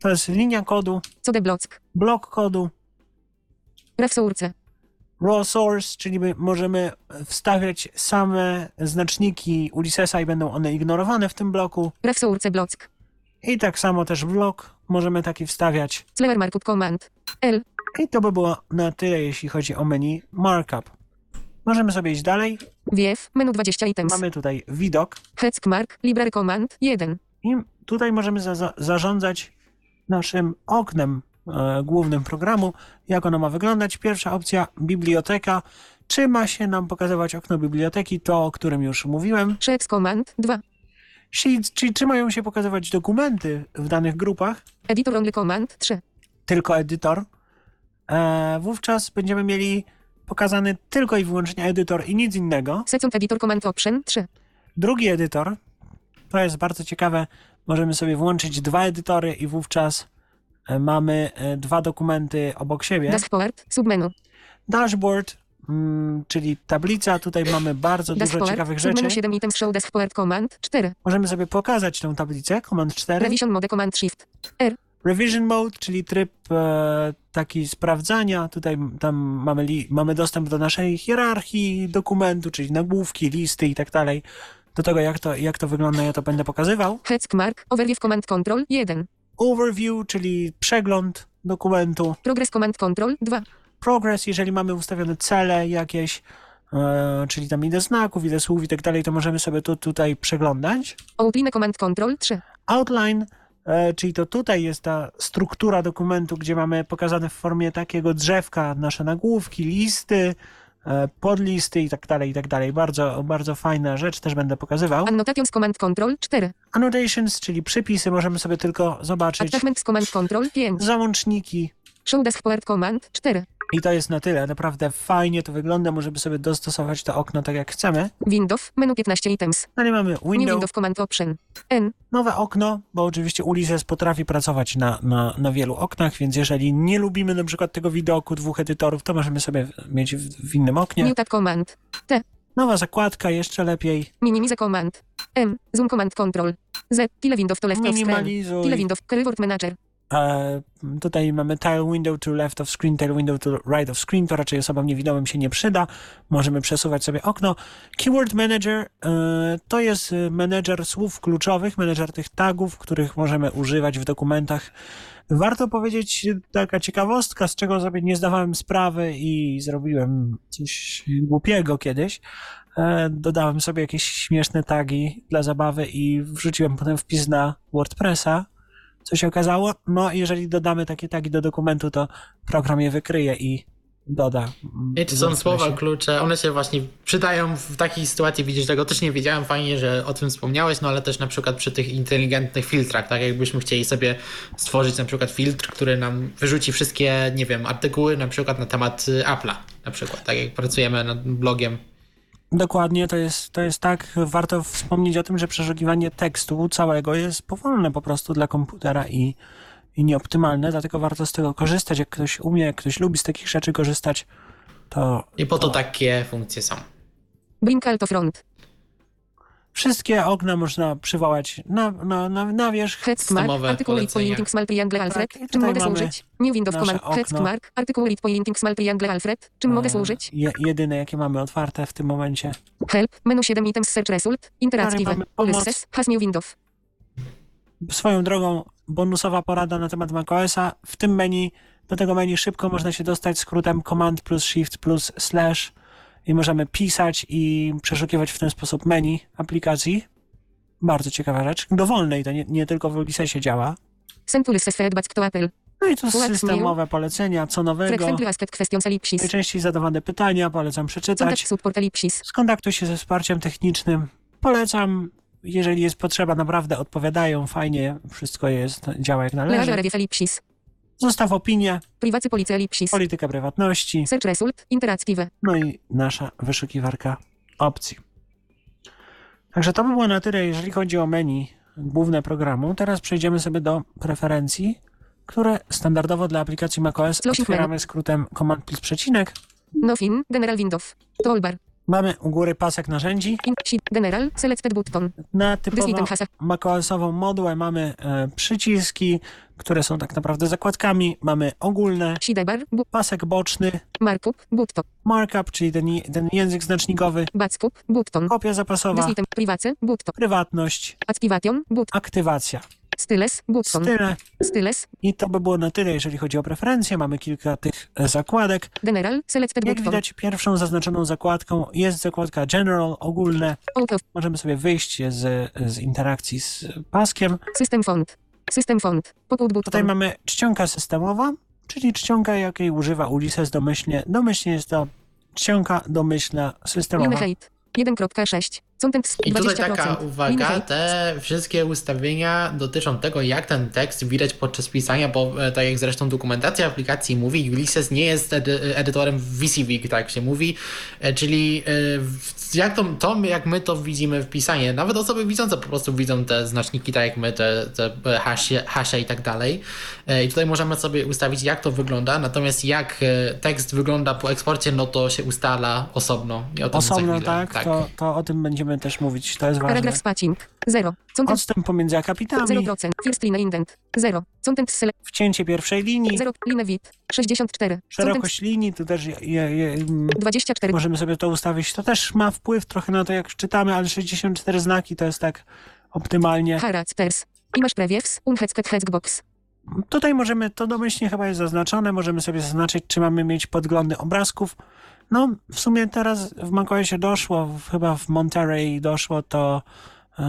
To jest linia kodu, code block, blok kodu, ref source, raw source, czyli my możemy wstawiać same znaczniki Ulyssesa i będą one ignorowane w tym bloku. ref source block, I tak samo też blok możemy taki wstawiać. clever markup command, L, I to by było na tyle, jeśli chodzi o menu markup. Możemy sobie iść dalej. wiew, menu 20 items, Mamy tutaj widok heck mark, library command, 1, i tutaj możemy za za zarządzać naszym oknem e, głównym programu, jak ono ma wyglądać. Pierwsza opcja biblioteka. Czy ma się nam pokazywać okno biblioteki, to o którym już mówiłem. Sheets Command 2. Czyli czy mają się pokazywać dokumenty w danych grupach, Editor Only Command 3. tylko edytor. E, wówczas będziemy mieli pokazany tylko i wyłącznie edytor i nic innego. Second Editor Command Option 3. Drugi edytor, to jest bardzo ciekawe, możemy sobie włączyć dwa edytory i wówczas e, mamy e, dwa dokumenty obok siebie. Dashboard, submenu. Dashboard, mm, czyli tablica, tutaj mamy bardzo dużo ciekawych rzeczy. submenu 7 items show Dashboard Command 4. Możemy sobie pokazać tę tablicę, Command 4. Revision Mode Command Shift. R. Revision Mode, czyli tryb e, taki sprawdzania. Tutaj tam mamy, li, mamy dostęp do naszej hierarchii dokumentu, czyli nagłówki, listy i tak dalej. Do tego, jak to, jak to wygląda, ja to będę pokazywał. Heads Mark, Overview Command Control 1. Overview, czyli przegląd dokumentu. Progress Command Control 2. Progress, jeżeli mamy ustawione cele jakieś, e, czyli tam ile znaków, ile słów i tak dalej, to możemy sobie to tutaj przeglądać. Outline Command Control 3. Outline, e, czyli to tutaj jest ta struktura dokumentu, gdzie mamy pokazane w formie takiego drzewka nasze nagłówki, listy, e, podlisty i tak dalej, i tak dalej. Bardzo, bardzo fajna rzecz, też będę pokazywał. Annotations Command Control 4. Annotations, czyli przypisy, możemy sobie tylko zobaczyć. Attachments Command Control 5. Załączniki. Show Dashboard Command 4. I to jest na tyle. Naprawdę fajnie to wygląda. Możemy sobie dostosować to okno tak jak chcemy. Windows, menu 15 items. Dalej mamy New window, Windows Command Option. N. nowe okno, bo oczywiście Ulysses potrafi pracować na, na, na wielu oknach, więc jeżeli nie lubimy na przykład tego widoku dwóch edytorów, to możemy sobie mieć w, w innym oknie. New Tab Command. T. Nowa zakładka, jeszcze lepiej. Minimize Command. M. Zoom Command Control. Z. Tile Windows to left. Minimalizuj. Tile Windows. Keyboard Manager. E, tutaj mamy tile window to left of screen, tile window to right of screen. To raczej osobom niewidomym się nie przyda. Możemy przesuwać sobie okno. Keyword Manager e, to jest e, menedżer słów kluczowych, menedżer tych tagów, których możemy używać w dokumentach. Warto powiedzieć taka ciekawostka, z czego sobie nie zdawałem sprawy i zrobiłem coś głupiego kiedyś. E, dodałem sobie jakieś śmieszne tagi dla zabawy i wrzuciłem potem wpis na WordPressa co się okazało? No, jeżeli dodamy takie tagi do dokumentu, to program je wykryje i doda. mm, I to w są słowa klucze, one się właśnie przydają w takiej sytuacji, widzisz, tego też nie wiedziałem, fajnie, że o tym wspomniałeś, no ale też na przykład przy tych inteligentnych filtrach, tak jakbyśmy chcieli sobie stworzyć na przykład filtr, który nam wyrzuci wszystkie, nie wiem, artykuły na przykład na temat y, Apple'a, na przykład, tak jak pracujemy nad blogiem. Dokładnie, to jest, to jest tak. Warto wspomnieć o tym, że przeszukiwanie tekstu całego jest powolne po prostu dla komputera i, i nieoptymalne, dlatego warto z tego korzystać. Jak ktoś umie, jak ktoś lubi z takich rzeczy korzystać, to I po to takie funkcje są. Blink Alt to Front. Wszystkie okna można przywołać na, na, na, na wierzch. Heads Mark. Systemowe Artykuł polecenia. Pointing Small Triangle Alfred. Tak, Czym mogę służyć? New Windows nasze Command. Heads okno. Mark. Artykuł Read Pointing Small Triangle Alfred. Czym mogę E, służyć? Je, jedyne, jakie mamy otwarte w tym momencie. Help. Menu 7 items search result. Pomoc. Ulysses. Has new Windows. Swoją drogą, bonusowa porada na temat macOSa. W tym menu, do tego menu szybko można się dostać skrótem Command plus Shift plus Slash i możemy pisać i przeszukiwać w ten sposób menu aplikacji. Bardzo ciekawa rzecz. Dowolnej, to nie, nie tylko w Ulyssesie działa. No i to systemowe polecenia, co nowego. Najczęściej zadawane pytania, polecam przeczytać. Skontaktuj się ze wsparciem technicznym. Polecam, jeżeli jest potrzeba, naprawdę odpowiadają fajnie, wszystko jest, działa jak należy. Zostaw opinię, Privacy policy ellipsis. politykę prywatności, Search result. Interactive. no i nasza wyszukiwarka opcji. Także to by było na tyle, jeżeli chodzi o menu główne programu. Teraz przejdziemy sobie do preferencji, które standardowo dla aplikacji macOS otwieramy skrótem Command plus przecinek. Nothing. General Windows. Toolbar. Mamy u góry pasek narzędzi. General. Selected button. Na typowo macOSową modułę mamy e, przyciski, które są tak naprawdę zakładkami. Mamy ogólne, sidebar. Pasek boczny, Markup. Button. markup, czyli ten, ten język znacznikowy, Backup. Button. kopia zapasowa, prywatność, aktywacja. Styles. Button. Tyle. Styles. I to by było na tyle, jeżeli chodzi o preferencje. Mamy kilka tych e, zakładek. General. Selected Jak button. widać, pierwszą zaznaczoną zakładką jest zakładka General, ogólne. Out of. Możemy sobie wyjść z, z interakcji z paskiem. System font. System font. Tutaj mamy czcionka systemowa, czyli czcionka, jakiej używa Ulysses domyślnie. Domyślnie jest to czcionka domyślna systemowa. Limit 1.6. Content I 20%. tutaj taka uwaga, te wszystkie ustawienia dotyczą tego, jak ten tekst widać podczas pisania, bo e, tak jak zresztą dokumentacja aplikacji mówi, Ulysses nie jest edy edytorem VCVig, tak się mówi, e, czyli e, jak to, to, jak my to widzimy w pisanie, nawet osoby widzące po prostu widzą te znaczniki, tak jak my, te, te hasie, hasze i tak dalej. I tutaj możemy sobie ustawić, jak to wygląda, natomiast jak tekst wygląda po eksporcie, no to się ustala osobno. I o tym za Osobno, chwilę. tak, To, to o tym będziemy też mówić, to jest ważne. Paragraf spacing. 0. Content Odstęp pomiędzy akapitami, 0%. First line indent. 0. Content select. wcięcie pierwszej linii, 0. Line width. 64. Content szerokość linii, tu też je, je, je, mm, 24. możemy sobie to ustawić. To też ma wpływ trochę na to, jak czytamy, ale 64 znaki to jest tak optymalnie. Characters. Image previews. Unhetzket hexbox. Tutaj możemy, to domyślnie chyba jest zaznaczone, możemy sobie zaznaczyć, czy mamy mieć podglądy obrazków. No, w sumie teraz w macOSie doszło, chyba w Monterey doszło to e,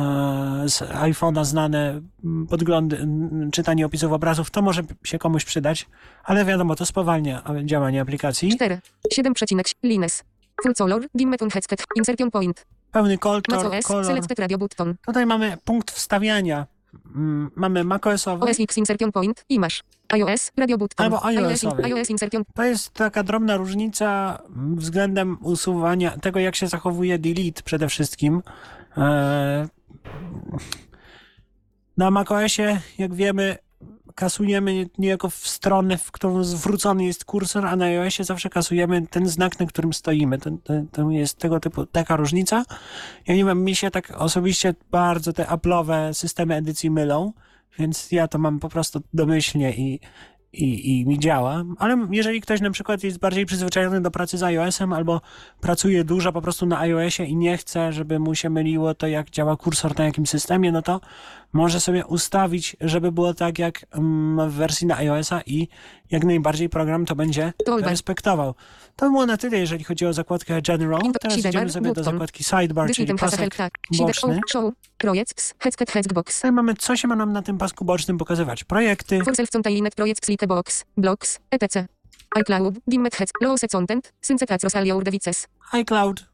z iPhone'a znane podglądy, czytanie opisów obrazów, to może się komuś przydać, ale wiadomo, to spowalnia działanie aplikacji. 4. 7. Lines. Full color. Dimmed unhetzket. Insertion point. Pełny kolor, kolor. Selected radio button. Tutaj mamy punkt wstawiania. Mm, Mamy macOSowy. OS X insertion point. Image. iOS. Radio button. Albo iOS, iOS-owy. iOS insertion. To jest taka drobna różnica względem usuwania tego, jak się zachowuje delete przede wszystkim. Eee, Na macOSie, jak wiemy, kasujemy niejako w stronę, w którą zwrócony jest kursor, a na iOSie zawsze kasujemy ten znak, na którym stoimy. To, to, to jest tego typu taka różnica. Ja nie wiem, mi się tak osobiście bardzo te Apple'owe systemy edycji mylą, więc ja to mam po prostu domyślnie i, i, i mi działa. Ale jeżeli ktoś na przykład jest bardziej przyzwyczajony do pracy z iOS-em albo pracuje dużo po prostu na iOSie i nie chce, żeby mu się myliło to, jak działa kursor na jakim systemie, no to może sobie ustawić, żeby było tak jak mm, w wersji na iOS-a i jak najbardziej program to będzie Toolbar. respektował. To było na tyle, jeżeli chodzi o zakładkę General. Teraz sidebar, idziemy sobie do zakładki Sidebar, czyli help pasek. Shider boczny. Tutaj mamy, co się ma nam na tym pasku bocznym pokazywać. Projekty, box. Etc. iCloud. Dimmed heads. Loose content. Syncetat rosalia devices. iCloud,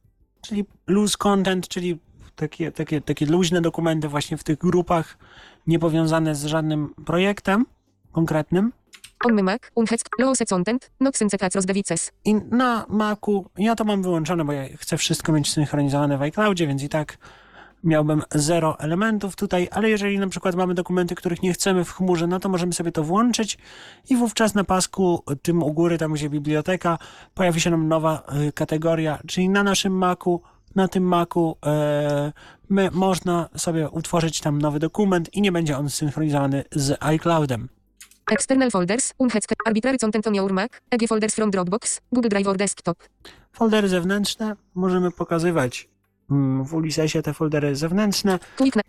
czyli loose content, czyli takie, takie, takie luźne dokumenty właśnie w tych grupach, niepowiązane z żadnym projektem konkretnym. On my Mac. Unhetzk. Loose content. Not syncetat devices. I na Macu, ja to mam wyłączone, bo ja chcę wszystko mieć synchronizowane w iCloudzie, więc i tak miałbym zero elementów tutaj, ale jeżeli na przykład mamy dokumenty, których nie chcemy w chmurze, no to możemy sobie to włączyć i wówczas na pasku tym u góry, tam gdzie biblioteka, pojawi się nam nowa y, kategoria, czyli na naszym Macu, na tym Macu e, my, można sobie utworzyć tam nowy dokument i nie będzie on synchronizowany z iCloudem. External folders. Unhetzk. Arbitrary content on your Mac. EG folders from Dropbox. Google Drive or desktop. Foldery zewnętrzne możemy pokazywać mm, w Ulyssesie te foldery zewnętrzne.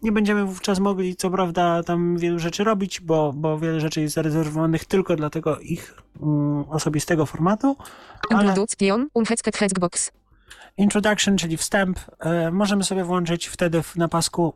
Nie będziemy wówczas mogli, co prawda, tam wielu rzeczy robić, bo, bo wiele rzeczy jest zarezerwowanych tylko dla tego ich mm, osobistego formatu, ale Introduction. Unhetzket hexbox. Introduction, czyli wstęp, e, możemy sobie włączyć wtedy na pasku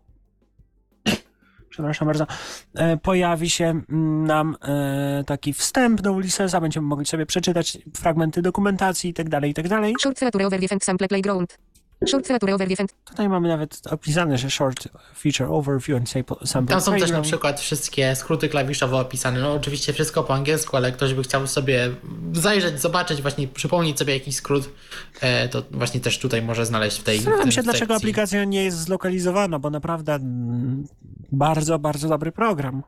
przepraszam bardzo, e, pojawi się mm, nam e, taki wstęp do Ulyssesa, będziemy mogli sobie przeczytać fragmenty dokumentacji itd., itd. Short feature overview and sample playground. Short feature overview and Tutaj mamy nawet opisane, że short feature overview and sample, Tam są też na przykład wszystkie skróty klawiszowe opisane. No oczywiście wszystko po angielsku, ale ktoś by chciał sobie zajrzeć, zobaczyć, właśnie przypomnieć sobie jakiś skrót, e, to właśnie też tutaj może znaleźć w tej Zastanawiam się, dlaczego sekcji. aplikacja nie jest zlokalizowana, bo naprawdę mm, bardzo, bardzo dobry program.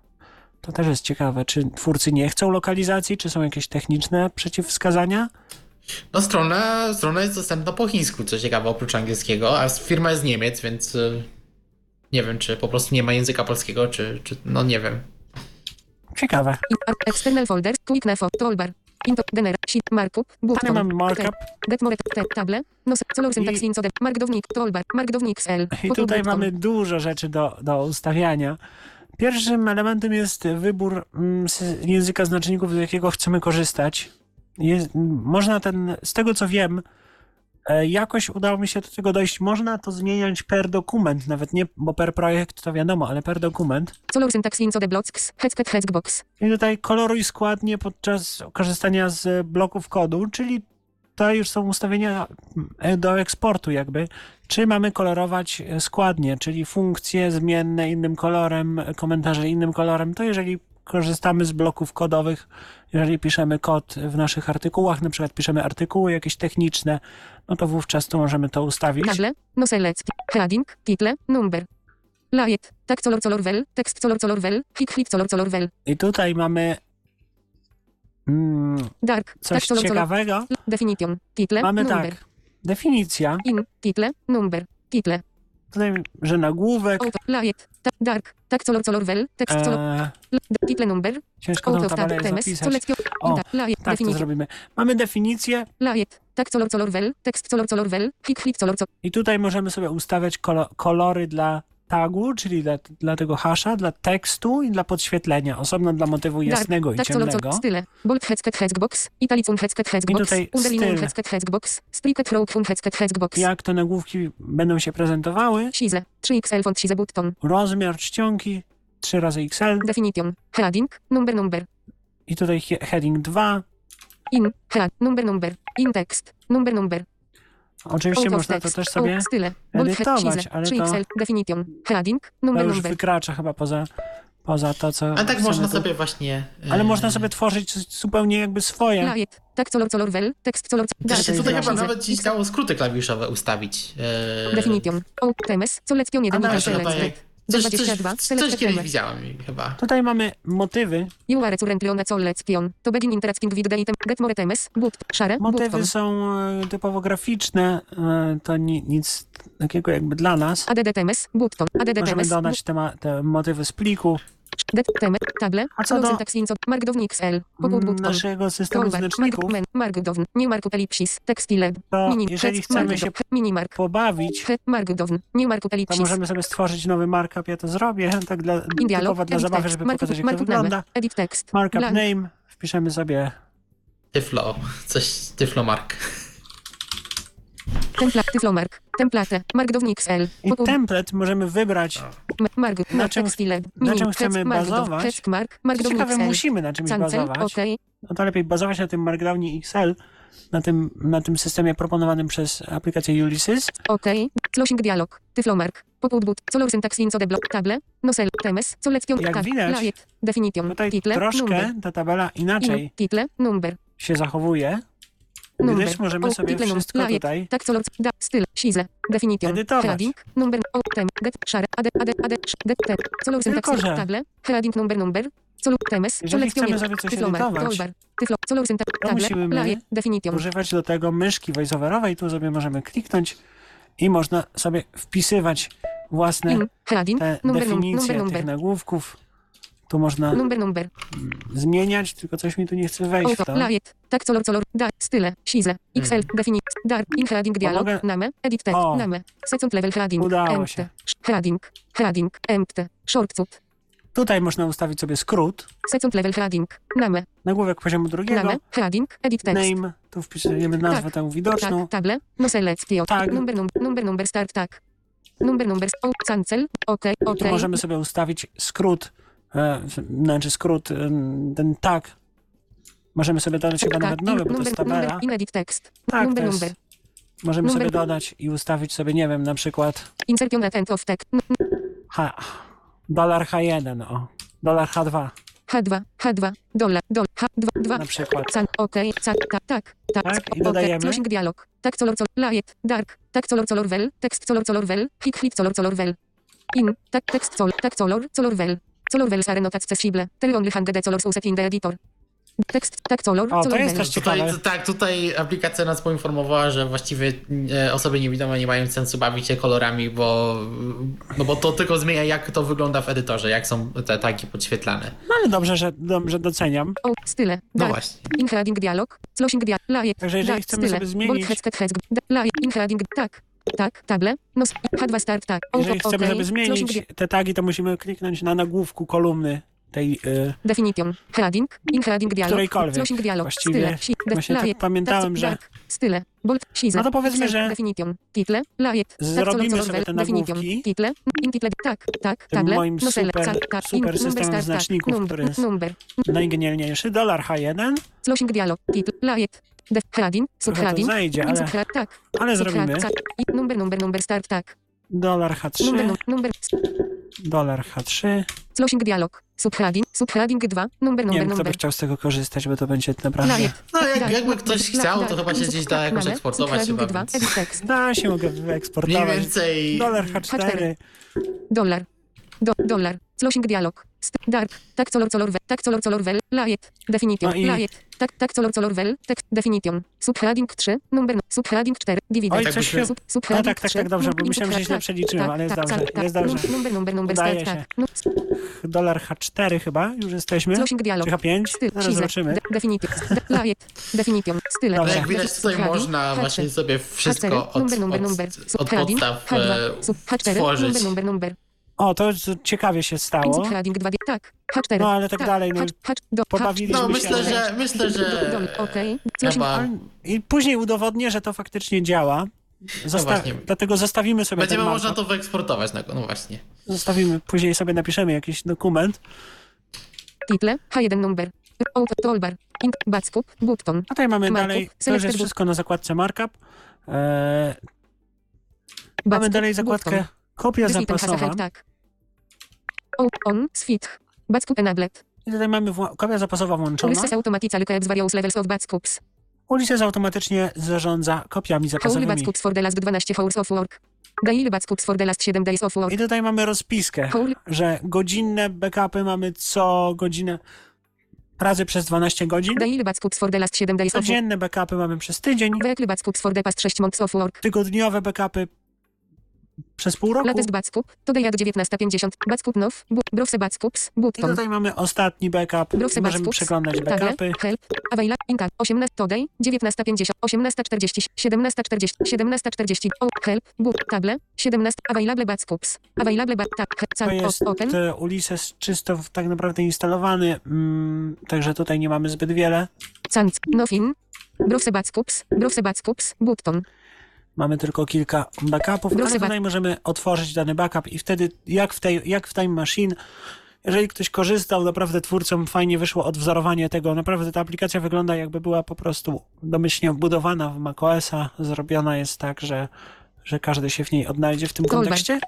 To też jest ciekawe. Czy twórcy nie chcą lokalizacji, czy są jakieś techniczne przeciwwskazania? No strona, strona jest dostępna po chińsku, co ciekawe, oprócz angielskiego, a firma jest z Niemiec, więc y, nie wiem, czy po prostu nie ma języka polskiego, czy, czy no nie wiem. Ciekawe. external folders. Quick na toolbar. Into general. Sheet markup. Tutaj Button. mamy markup Get more te table. No color syntax I- in. Markdownik. Toolbar. Markdownik L. i tutaj mamy dużo rzeczy do, do ustawiania. Pierwszym elementem jest wybór mm, z języka znaczników, z jakiego chcemy korzystać. Jest, można ten, z tego co wiem, E, Jakoś udało mi się do tego dojść. Można to zmieniać per dokument, nawet nie, bo per projekt to wiadomo, ale per dokument. Color syntax in the blocks. Headset hexbox. I tutaj koloruj składnie podczas korzystania z bloków kodu, czyli to już są ustawienia e, do eksportu jakby. Czy mamy kolorować e, składnie, czyli funkcje zmienne innym kolorem, komentarze innym kolorem, to jeżeli korzystamy z bloków kodowych, jeżeli piszemy kod w naszych artykułach, na przykład piszemy artykuły jakieś techniczne, no to wówczas tu możemy to ustawić. Table. No select. Heading. Title. Number. Light. Tak color color well. Text color color well. Hit hit color color well. I tutaj mamy mm, Dark. coś tak ciekawego. Definition. Title. Mamy number. tak, definicja, In. Title. Number. Title. Tutaj, że nagłówek, Auto. Light. Tak dark. Tak color color well. Text color. e, Title number. ciężko tą tabelę zapisać. O. Tak to zrobimy. Mamy definicję Light. Tak color color well. Text color color well. Hit color color. i tutaj możemy sobie ustawiać kolo kolory dla tagu, czyli dla, dla tego hasza, dla tekstu i dla podświetlenia. Osobno dla motywu jasnego i tak ciemnego. Style. Bold headset hexbox. Italicum headset hexbox. styl. headset hexbox. Splicket from headset hexbox. Jak te nagłówki będą się prezentowały. Size. 3XL font size button. Rozmiar czcionki 3 razy XL Definition. Heading. Number number. i tutaj he heading 2. In. Head. Number number. In text. Number number. Oczywiście można to też sobie edytować, ale to, 3XL. Definition. Heading. to już wykracza chyba poza, poza to, co A tak można tu. sobie właśnie... e, Ale można sobie tworzyć zupełnie jakby swoje. Tak color color well. Text color. Też się tutaj chyba nawet gdzieś dało skróty klawiszowe ustawić. e, Definition. Out. Temes. Selección 1. A Coś, coś, 22. coś kiedyś widziałem chyba. Tutaj mamy motywy. You are currently on. To begin interacting with the item. Get more temes. But. Share. Motywy są e, typowo graficzne, e, to ni, nic takiego jakby dla nas. ADD temes. Button. ADD Możemy dodać te, te motywy z pliku Det teme. Table. A co do- syntax in Markdown XL. Naszego systemu znaczników. Mark- Markdown. New markup ellipsis. Textile. To Mini. jeżeli chcemy Markdown. się Minimark. pobawić. Markdown. New markup to ellipsis. możemy sobie stworzyć nowy markup. Ja to zrobię, tak dla, typowo dla zabawy, żeby pokazać jak to wygląda. Edit text. Markup name, wpiszemy sobie Tyflo. Coś Tyflomark. Template. Tyflomark. Template. Markdown XL. i template możemy wybrać. Ma- Mark. Na czym- na czym chcemy bazować? Mark. Ciekawe, musimy na czymś bazować. No to lepiej bazować na tym Markdownie XL, na tym, na tym systemie proponowanym przez aplikację Ulysses. OK. Closing dialog. Tyflomark. Poput but. Color syntax in the block. Table. No cell. Temes. Selection. Jak widać, Light. Definition. Tutaj Title. Number. troszkę ta tabela inaczej In, title, number, się zachowuje, number. gdyż możemy sobie wszystko tutaj Tak, color, da, styl, size, definition, Edytować. heading, number, o, tem, get, share, ade, ade, sh, det, te, color, syntax, table, heading, number, number, color, temes, tyflomer, edytować, toolbar, tyflo, color, syntax, musimy light, definition, używać do tego myszki voiceoverowej. Tu sobie możemy kliknąć i można sobie wpisywać własne te definicje tych nagłówków. Tu można number, number, zmieniać, tylko coś mi tu nie chce wejść w auto, to. light, tak, color, color, da, style, size, XL, definition, dark, in, heading, dialog, mogę- name, edit text, O. name, second level, heading, Udało empty, się. heading, heading, empty, shortcut, Tutaj można ustawić sobie skrót, second level, heading, name, nagłówek poziomu drugiego, Name, heading, edit text. name, tu wpisujemy nazwę Tak, tę widoczną. Tak, table, no selection, Tag. number, number, number, number, start, tak. Number, number, o, cancel, ok, ok. Tu możemy sobie ustawić skrót, znaczy skrót, em, ten tag. Możemy sobie dodać chyba nawet nowy, bo to jest tabela. text. Tak, number, to jest, możemy sobie dodać i ustawić sobie, nie wiem, na przykład Insertion at of text. N- H, dolar H1, o, dolar H2 H2, H2, dollar, dol, H2, 2. na przykład. Can, ok, ca, ta, tak, tak, Tak, i dodajemy. closing dialog. Tak, color, color, light, dark, tak, color, color, well, tekst, color, color, well, hit, hit, color, color, well. In, tak, tekst, color, tak, color, color, well. Color, well, are not accessible. Tell only hanged colors used in the editor. Tekst, tak, color, O, to color, jest też Tutaj, ciekawe. tak, tutaj aplikacja nas poinformowała, że właściwie e, osoby niewidome nie mają sensu bawić się kolorami, bo, no bo to tylko zmienia, jak to wygląda w edytorze, jak są te tagi podświetlane. No ale dobrze, że, dobrze doceniam. O, style, No właśnie. In heading dialog, closing dialog, Także jeżeli chcemy style, sobie zmienić- bold headset, tak, tak, table, no, H2 start, tak, Jeżeli chcemy ok, sobie closing zmienić te tagi, to musimy kliknąć na nagłówku kolumny tej y, Definition. Heading. In heading dialog. Którejkolwiek. Closing dialog. Właściwie Style. Właśnie tak pamiętałem, że- Style. Bold. Size. No to powiedzmy, że Definition. Title. Lajet. zrobimy sobie te nagłówki. Title. In title. Tak. Tak. Table. moim super- tak, tak, super systemem start, znaczników, tak, który jest- najgenialniejszy. Dolar H1, Closing dialog. Title. Lajet. Heading. Subheading. zajdzie, ale, subhead, tak. ale zrobimy. tak. I number, number, number start, tak. Dolar Number, H3, num- number. dolar H3. Closing dialog. Subheading. Subheading 2. Number, Nie number, wiem, kto by number. chciał z tego korzystać, bo to będzie naprawdę... No jak, Tak. jakby ktoś La- chciał, tak. to chyba się gdzieś da jakoś eksportować chyba, Subheading 2. więc. Da się mogę mniej wyeksportować. więcej... Dolar H4. Dollar. Do, dollar. Closing dialog. Dark. Tak color color wel. Tak color color. Lajet. Definition. No i- Lajet. Tak, tak color color wel. Tekst. Definition. Subheading 3. Number. Subheading 4. Divide. Oj, coś się... Sub, subheading tak, tak, 3. tak, dobrze, bo myślałem, że źle tak, przeliczyłem, tak, ale jest tak, dobrze, tak, jest tak. dobrze. Number, number, number Udaje się. tak. No, Dolar H4 chyba, już jesteśmy. Closing dialog. Czy H5? Styl. Zaraz zobaczymy. De, definition. De, lajet. Definition. Style. Dobrze. Ale jak widać tutaj można H3. właśnie sobie wszystko H4, od, podstaw H2, sub, H4, tworzyć. number, number, number. O, to ciekawie się stało. Subheading 2, tak. H4. No, ale tak dalej, no, H, H, do, pobawiliśmy No się, myślę, ale- że myślę, że Okej. Chyba I później udowodnię, że to faktycznie działa. Zosta- właśnie. Dlatego zostawimy sobie będziemy ten można to wyeksportować. No, no właśnie. Zostawimy, później sobie napiszemy jakiś dokument. Title, H1 number. Auto, toolbar. Ink, backscoop, button. A tutaj mamy Markup, dalej, to już jest wszystko na zakładce markup. Eee, mamy dalej zakładkę button. kopia zapasowa. tag. On, on, switch. Backscoop enabled. I tutaj mamy kopia zapasowa włączona. Ulysses automatically keeps various levels of backscoops. Ulysses automatycznie zarządza kopiami Hourly zapasowymi. backscoops for the last 12 hours of work. Daily backscoops for the last 7 days of work. I tutaj mamy rozpiskę, Hourly, że godzinne backupy mamy co godzinę pracy przez 12 godzin. daily backscoops for the last 7 days. Codzienne backupy mamy przez tydzień. Weekly backscoops for the past 6 months of work. Tygodniowe backupy przez pół roku. Latest backscoop. Today at 19.50. Backscoop now. Bu- Browse backscoops. I Button. tutaj mamy ostatni backup. Browse Możemy backscoops. przeglądać backupy. help, available, inka, 18, today, 19.50, 18.40, 17.40, 17.40, o, help, book, table, 17, available backscoops, available back, tak, To jest open, e, Ulysses czysto tak naprawdę instalowany, mm, także tutaj nie mamy zbyt wiele. sans, nothing, browse backscoops, browse backscoops, button, Mamy tylko kilka backupów, ale tutaj możemy otworzyć dany backup i wtedy jak w, tej, jak w Time Machine, jeżeli ktoś korzystał, naprawdę twórcom fajnie wyszło odwzorowanie tego. Naprawdę ta aplikacja wygląda jakby była po prostu domyślnie wbudowana w macOSa. Zrobiona jest tak, że, że każdy się w niej odnajdzie w tym kontekście.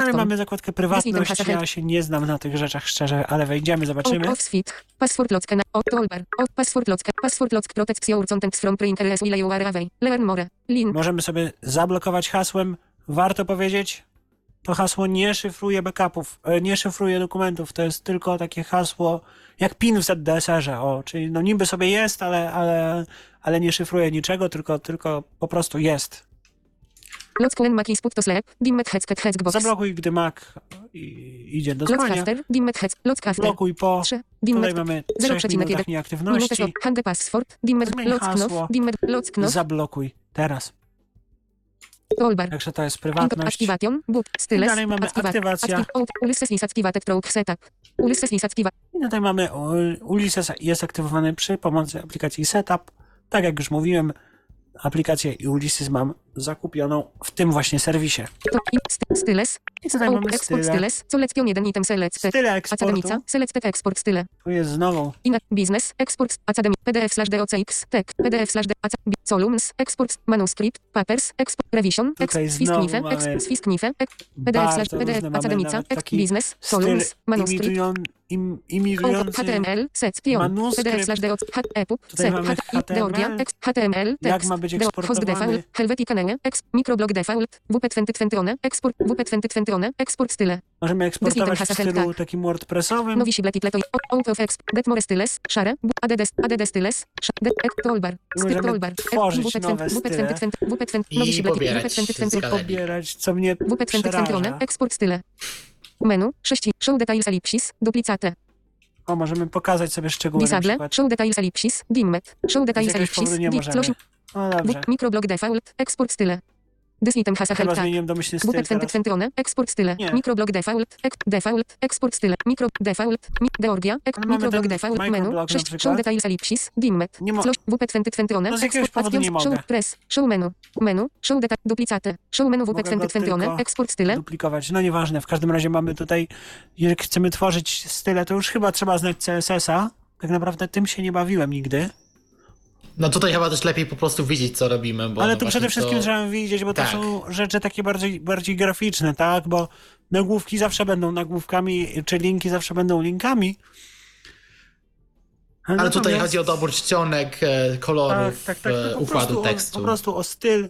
Ale mamy zakładkę prywatność, ja się nie znam na tych rzeczach szczerze, ale wejdziemy, zobaczymy. password lock, na, toolbar, password lock, password lock protects your contents from print areas while you are away, learn more, link, Możemy sobie zablokować hasłem. Warto powiedzieć, to hasło nie szyfruje backupów, e, nie szyfruje dokumentów. To jest tylko takie hasło jak PIN w ZDSR-ze. O, czyli no niby sobie jest, ale, ale, ale nie szyfruje niczego, tylko, tylko po prostu jest. Lock when Mac is put to sleep, dimmed headset headbox, Zablokuj, gdy Mac i- idzie do spania. after, dimmed heads, lock after, Blokuj po. 3, Tutaj dimmed mamy 0,1 trzech minutach Minutę nieaktywności. to hang password, dimmed, Zmień lock hasło. knof, dimmed, lock knof, Zablokuj teraz. toolbar, Także to jest prywatność. activation, boot, styles, dalej mamy aktywacja. Ulysses is activated through setup, Ulysses is activated, I tutaj mamy Ulysses jest aktywowany przy pomocy aplikacji Setup. Tak jak już mówiłem, aplikację i Ulysses mam zakupioną w tym właśnie serwisie. styles, I tutaj mamy export style. styles, selection 1 item select, Style eksportu. Select export style, Tu jest znowu. In business, export, academy, pdf slash docx, tek, pdf slash columns, export, manuscript, papers, export, revision, Tutaj ex, znowu swisknife, mamy ex, swisknife, ex, pdf slash, pdf, academica, business, columns, manuscript, im, Output imitujący HTML, set, pion, manuskrypt. Tutaj set, mamy HTML. HTML, Jak ma być eksportowany? Helvetica ex, microblog default, WP 2020 one, export, WP 2020 one, export style, Możemy eksportować w stylu takim WordPressowym. nowi sible title, out of exp, get more styles, share, add, add styles, toolbar, styl toolbar, tworzyć nowe 20, WP style. 2020, WP 20, I pobierać WP 2020, skala. pobierać, co mnie WP 2020 one, przeraża. export style, menu, 6, show details ellipsis, duplicate, O, możemy pokazać sobie szczegóły przykład. show details ellipsis, dimmed, show details ellipsis, closing, O, dobrze. Book, microblog default, export style. This item has a help zmieniłem domyślny styl 20 teraz. Centrone, eksport style, Nie. microblog default, ek, default, eksport style, micro, default, mi, Georgia, ek, mamy microblog ten default, menu, microblog na 6, przykład. show details ellipsis, dimmet, Nie mo- WP 20 Centrone, No z jakiegoś eksport, powodu nie adjunct, mogę. show press, show menu, menu, show detail, duplicate, show menu Mogę go 20 Centrone, tylko eksport style, duplikować. No nieważne, w każdym razie mamy tutaj, jak chcemy tworzyć style, to już chyba trzeba znać CSS-a. Tak naprawdę tym się nie bawiłem nigdy. No tutaj chyba też lepiej po prostu widzieć, co robimy. Bo Ale no tu przede wszystkim to... trzeba widzieć, bo to Tak. są rzeczy takie bardziej, bardziej graficzne, tak? Bo nagłówki zawsze będą nagłówkami, czy linki zawsze będą linkami. Ale tutaj Natomiast- chodzi o dobór czcionek, e, kolorów, tak, tak, tak, e, to po układu prostu tekstu. O, po prostu o styl.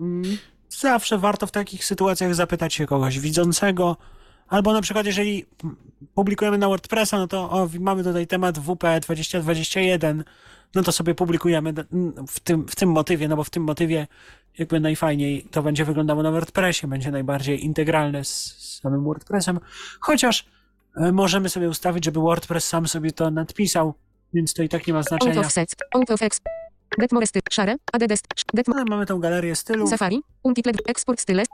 Mm, Zawsze warto w takich sytuacjach zapytać się kogoś widzącego, albo na przykład jeżeli publikujemy na WordPressa, no to o, mamy tutaj temat WP 2021, no to sobie publikujemy w tym, w tym motywie, no bo w tym motywie jakby najfajniej to będzie wyglądało na WordPressie, będzie najbardziej integralne z, samym WordPressem, chociaż e, możemy sobie ustawić, żeby WordPress sam sobie to nadpisał, więc to i tak nie ma out znaczenia. of sets, out of exp, get more style, szare, add dest, get Ale mamy tą galerię stylu. Safari, Untitled, Export Styles,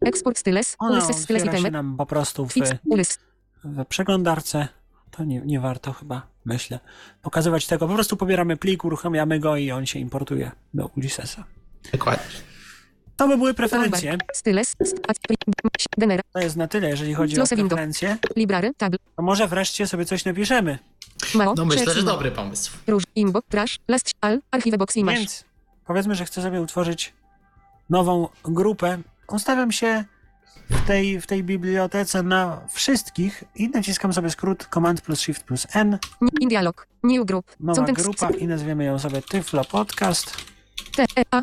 Export Styles, Ona Ulysses Styles się nam po prostu w, w przeglądarce. To nie, nie warto chyba, myślę, pokazywać tego. Po prostu pobieramy plik, uruchamiamy go i on się importuje do Ulyssesa. Dokładnie. To by były preferencje. To jest na tyle, jeżeli chodzi o preferencje. To może wreszcie sobie coś napiszemy. No myślę, że dobry pomysł. Róż, Imbo, Trash, Last, Al, Archive Box Image, Więc powiedzmy, że chcę sobie utworzyć nową grupę. Ustawiam się w tej, w tej bibliotece na wszystkich i naciskam sobie skrót Command plus Shift plus N. Indialog, New Group, Nowa grupa i nazwiemy ją sobie Tyflo Podcast. T, E, A,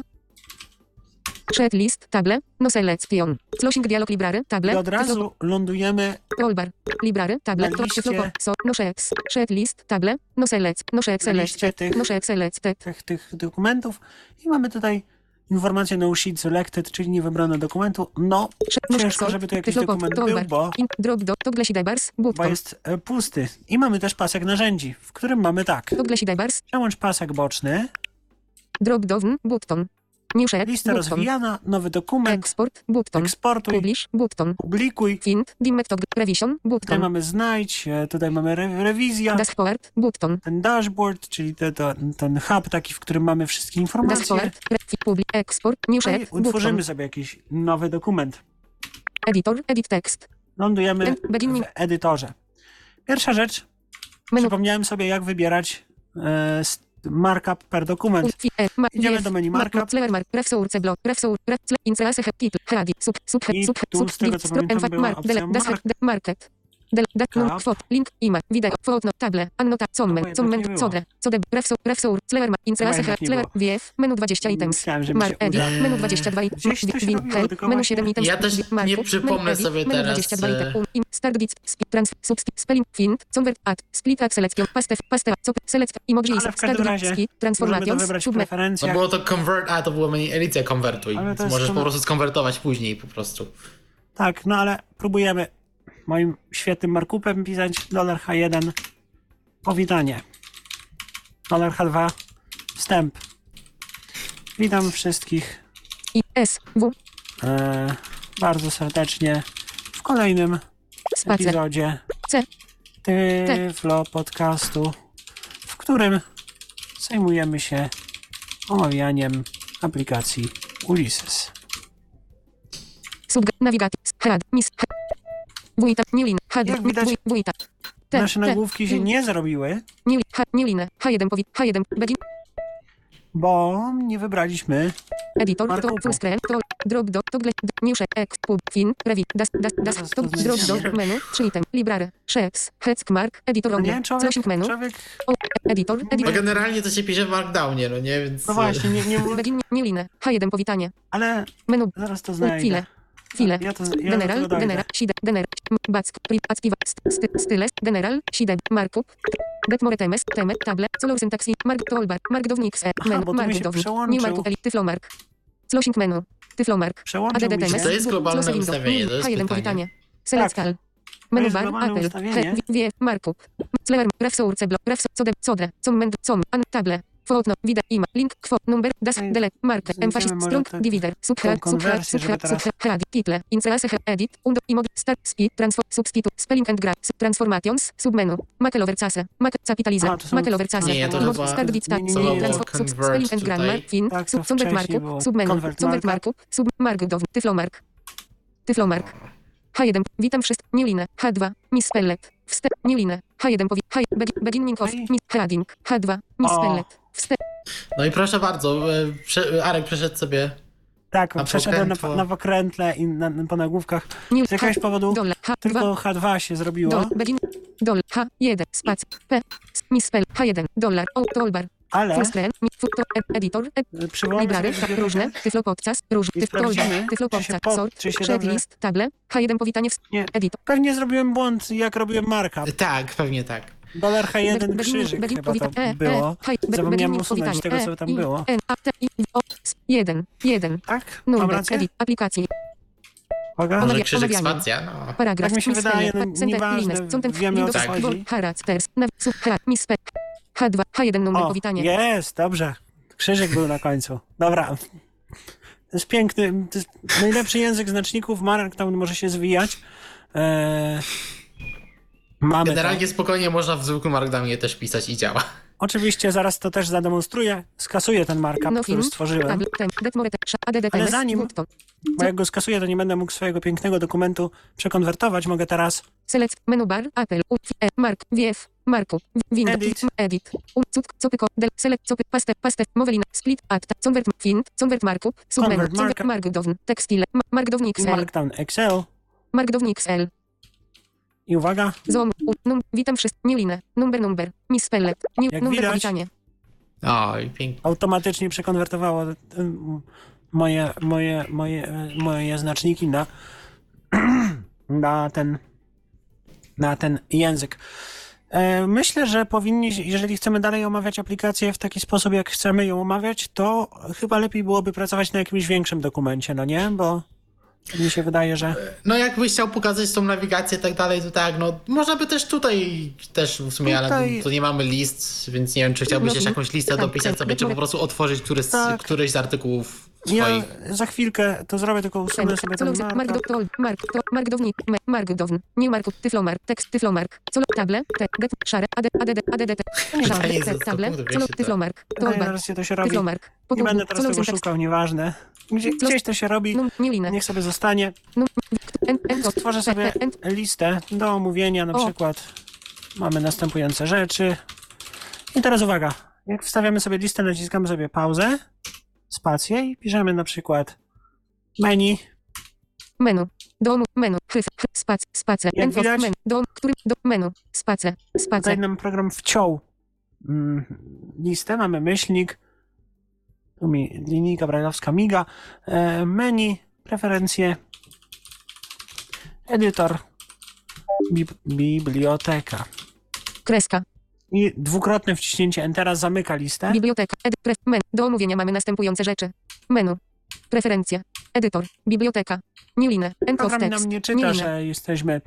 Shred List, Table, No Selection, Closing Dialog Library, I Table, od razu lądujemy Rollbar, Library, Table, to liście- So, No Sheets, Shred List, Table, No Select, No na Select, No Sheets, Select, tych, tych dokumentów. I mamy tutaj informację no sheet selected, czyli nie wybrano dokumentu. No, ciężko, żeby tu jakiś dokument był, bo, bo jest e, pusty. I mamy też pasek narzędzi, w którym mamy tak. Przełącz pasek boczny, Drop down, button. New sheet, lista button. rozwijana, nowy dokument, Export, button. eksportuj, Publish, button. publikuj. Find, revision, Tutaj button. mamy znajdź, e, tutaj mamy re rewizja, Dashboard, button. ten dashboard, czyli te, to, ten hub taki, w którym mamy wszystkie informacje. Dashboard, re, fi- publi, export, new No sheet, button. utworzymy sobie jakiś nowy dokument. Editor, edit text. Lądujemy w edytorze. Pierwsza rzecz, Menu, przypomniałem sobie, jak wybierać e, markup per dokument. e, Idziemy do menu ma- markup. I tu, z tego, co pamiętam, była opcja dele, Del, da, Cap. no, fot, link, image, wideo, footnote, table, annota, comment, było. codre, code, ref, so, ref source, clever. VF, menu 20 items. Mar, edit, menu 22 items. Gdzieś to się win, tylko menu właśnie- 7 items. Ja też nie przypomnę sobie menu teraz, 22 e, items. Um, start bits, speed, trans, subscript, spelling, find, convert, add, split, add, selection, paste, paste, co, select, w start to transformations, subme, No było to convert, a to było menu edycja konwertuj. Możesz po prostu skonwertować później po prostu. Tak, no ale próbujemy moim świetnym markupem pisać dolar H1 powitanie. Dolar H2 wstęp. Witam wszystkich. I, s, w, e, bardzo serdecznie w kolejnym spacer, epizodzie C, Tyflo podcastu, w którym zajmujemy się omawianiem aplikacji Ulysses. sub, navigaty, had, mis, wójta, newlin, had, Jak widać, wuj- wójta, te, Nasze te, nagłówki się nie zrobiły, new, ha, newline, H1 powit, H1, begin, bo nie wybraliśmy editor, to, full screen, to, drop do, toggle, d- new sheet, ex, pub, fin, revi, das, das, das, to, to drop do, menu, 3 item, library, sheets, heck, mark, editor, No nie, człowiek, menu, człowiek, o, editor, No editor, generalnie to się pisze w Markdownie, no nie? Więc... no właśnie, nie, nie, begin, newline, H1 powitanie, ale menu, zaraz to znajdę. file, file, Ja to, ja General, dojdę. general, side, general, back, pri, activa, st, sty, styles, general, side, markup, get more temes, temet, table, color syntax, mark, toolbar, mark downik, e, tu mi mark downik, new markup, elite, tyflomark, closing menu, tyflomark, add temes, To jest globalne ustawienie, to jest H1 pytanie. powitanie, select Tak. menu bar, apple, he, wie, markup, clever, ref source, block, ref, code, codre, comment, com, an, table, footnote, wideo, ima, link, quote, number, das, Ej, delete, marker, emphasis, strong, tak- divider, subhead, subhead, subhead, subhead, head, title, inserase, head, edit, undo, imod, start, speed, transform, substitute, spelling and graph, transformations, submenu, makelovercase, make, capitalize, A, to są- makelovercase, Nie, to imod, start, bit, start, transform, convert sub, spelling and grammar, fin, Tak, sub, subject wcześniej marku, submenu, convert subject markup. marku, sub, mark, down, tyflomark, tyflomark. H1, witam wszystkich, new line, H2, misspellet, wstęp, new line, H1, powi, H, begi- beginning of, heading, H2, misspellet, wstęp, No i proszę bardzo, e, prze, Arek przeszedł sobie. Tak, A przeszedłem na, na pokrętle i na, na, po nagłówkach. Z jakiegoś H, powodu dole, H2, tylko H2 się zrobiło. Dol, begin, dol, H1, spac, P, misspell, H1, dollar, o, toolbar, Ale editor, ed, przywołamy library, różne, tyflo podcast, róż, I tyf, toolbar, sprawdzimy, tyflo czy się podcast, po- sort, checklist, table, H1, powitanie, editor, Pewnie zrobiłem błąd, jak robiłem markup. Tak, pewnie tak. Dolar H1 Be- begin- krzyżyk begin- chyba to e, e, było. Zapomniałem usunąć tego, co e, tam było. N, A, T, I, O, S, 1, 1, Tak? Mam numer, rację? edit, aplikacji, Uwaga. Może krzyżyk spacja? No. paragraf, Tak mi się wydaje, no, nieważne, wiemy, o co chodzi. Word, Haracters, nav, sub, H, misspell, H2, H1, numer O, powitanie, jest, dobrze. Krzyżyk był na końcu. Dobra. To jest piękny, to jest najlepszy język znaczników. Markdown może się zwijać. Eee, mamy Generalnie to. spokojnie można w zwykłym Markdownie też pisać i działa. Oczywiście zaraz to też zademonstruję. Skasuję ten markup, No który stworzyłem. Ale zanim-. Bo jak go skasuję, to nie będę mógł swojego pięknego dokumentu przekonwertować. Mogę teraz Select, menu bar, Apple, e, Mark, WF, Marku, Windows, Edit. edit, cud, copyko, del, select, copy, paste, paste, mowelina, split, act, convert, find, convert markup, submenu, Convert markup. markdown, textile, ma- markdown XL, Markdown Excel. markdown XL, I uwaga, zoom, num, witam wszystkich, new line, number, number, misspellet, new, Jak number, widać- powitanie, Oj, pięknie. automatycznie przekonwertowało em, moje, moje, moje, e, moje znaczniki na, na ten na ten język. E, Myślę, że powinni, jeżeli chcemy dalej omawiać aplikację w taki sposób, jak chcemy ją omawiać, to chyba lepiej byłoby pracować na jakimś większym dokumencie, no nie? Bo mi się wydaje, że No jakbyś chciał pokazać tą nawigację i tak dalej, to tak, no można by też tutaj też w sumie, ale Tutaj- tu nie mamy list, więc nie wiem, czy chciałbyś No, jeszcze jakąś listę tak, dopisać tak, sobie, czy po tak. prostu otworzyć któryś, z- Tak. któryś z artykułów ja swoich. za chwilkę to zrobię, tylko usunę sobie ten markdown, mark, to, markdownik, me- markdown, new markup, tyflomark, tekst, tyflomark, colo, table, te, get, szare, add, add, add, add, table, wiecie, to- tyflomark, to się robi. tyflomark, Nie będę teraz tego szukał, nieważne. Gdzie, gdzieś to się robi, line, niech sobie zostanie. en, Stworzę sobie listę do omówienia, na przykład mamy następujące rzeczy. I teraz uwaga, jak wstawiamy sobie listę, naciskamy sobie pauzę, spację i piszemy na przykład menu, menu, dom, menu, spac, space, Jak end widać- menu, dom, który, do, menu, space, space, tutaj nam program wciął mm, listę, mamy myślnik, linijka brajlowska miga, e, menu, preferencje, edytor, bib, biblioteka. kreska, I dwukrotne wciśnięcie Entera zamyka listę. biblioteka, ed, menu, do omówienia mamy następujące rzeczy, menu, preferencja, edytor, biblioteka, new line, end Program nam nie new czyta, line, że jesteśmy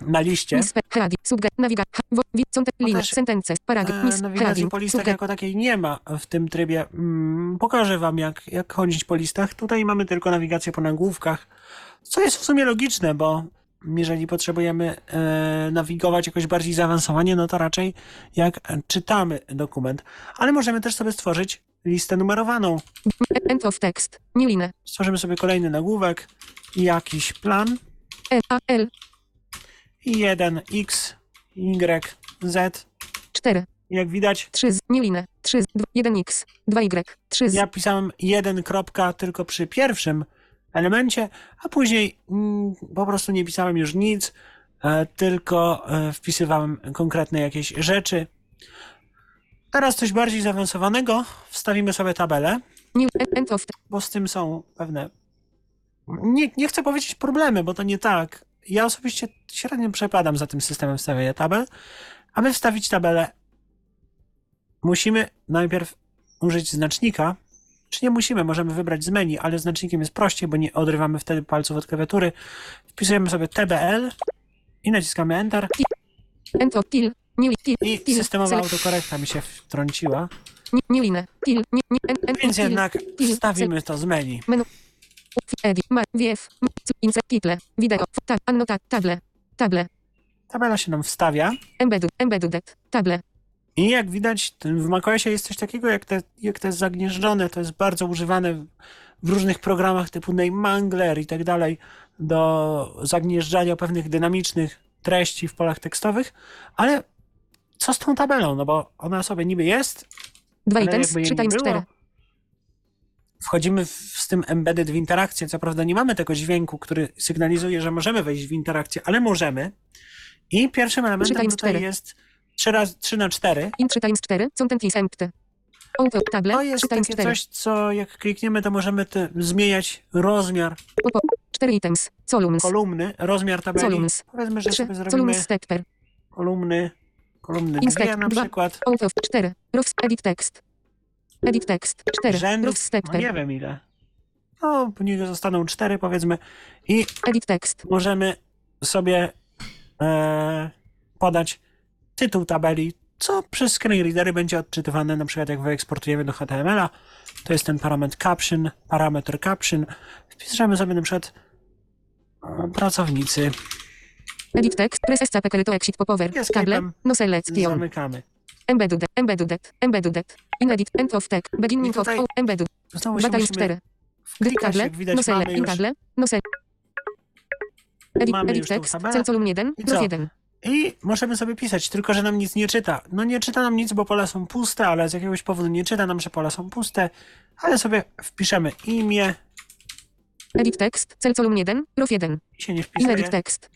na liście. E, nawigacji heading, po listach jako takiej nie ma w tym trybie. Mm, pokażę wam, jak, jak chodzić po listach. Tutaj mamy tylko nawigację po nagłówkach, co jest w sumie logiczne, bo jeżeli potrzebujemy e, nawigować jakoś bardziej zaawansowanie, no to raczej jak czytamy dokument. Ale możemy też sobie stworzyć listę numerowaną. end of text, new line, Stworzymy sobie kolejny nagłówek i jakiś plan. N, A, L, I 1, X, Y, Z. 4, Jak widać, 3 z, new line, 3 z, 1x, 2y, 3 z, Ja pisałem jeden kropka tylko przy pierwszym elemencie, a później mm, po prostu nie pisałem już nic, e, tylko e, wpisywałem konkretne jakieś rzeczy. Teraz coś bardziej zaawansowanego. Wstawimy sobie tabelę, bo z tym są pewne. Nie, nie chcę powiedzieć problemy, bo to nie tak. Ja osobiście średnio przepadam za tym systemem wstawiania tabel. Aby wstawić tabelę, musimy najpierw użyć znacznika. Czy nie musimy, możemy wybrać z menu, ale znacznikiem jest prościej, bo nie odrywamy wtedy palców od klawiatury. Wpisujemy sobie TBL i naciskamy Enter. I systemowa autokorekta mi się wtrąciła. Więc jednak wstawimy to z menu. Edit. WF. Insert. Title. Wideo. Tab. Annota. Table. Table. Tabela się nam wstawia. Embedded. Embedded. Table. I jak widać, w macOSie jest coś takiego, jak te, jak to jest zagnieżdżone, to jest bardzo używane w- różnych programach typu NameMangler i tak dalej do zagnieżdżania pewnych dynamicznych treści w polach tekstowych, ale co z tą tabelą? No bo ona sobie niby jest, 2 ale items. jakby jej 3 nie times było. 4. Wchodzimy w, z tym embedded w interakcję. Co prawda nie mamy tego dźwięku, który sygnalizuje, że możemy wejść w interakcję, ale możemy. I pierwszym elementem tutaj cztery. jest 3, razy, 3 na 4 In 3 times 4. Content is empty. Open. Table. To 3 jest takie 4. coś, co jak klikniemy, to możemy te, zmieniać rozmiar Popo. 4 items. Columns. kolumny, rozmiar tabeli. Columns. Powiedzmy, że 3. sobie zrobimy Columns stepper. kolumny, kolumny Insert. dwie na Dwa. przykład. Out of 4. Rows. Edit text. Edit text. 4. Rzędów, no nie wiem ile. No, niech zostaną cztery powiedzmy. I Edit text. możemy sobie e, podać tytuł tabeli, co przez screen readery będzie odczytywane, na przykład jak wyeksportujemy do HTML-a, to jest ten parametr caption, parametr caption. Wpiszemy sobie na przykład e, pracownicy, Edit text. Press escape to exit popover. Escape'em Table. No selection. zamykamy. Embedded. Embedded. Embedded. In edit. End of text. Beginning of. tutaj oh, Embedded. Musimy 4. wklikać, Table. jak widać No sele. mamy In już table. No sele. Edit, edit text. Cel column 1. I Prof co? 1. I możemy sobie pisać, tylko że nam nic nie czyta. No nie czyta nam nic, bo pola są puste, ale z jakiegoś powodu nie czyta nam, że pola są puste, ale sobie wpiszemy imię Edit text. Cel column 1. Prof 1. i się nie wpisuje, edit text.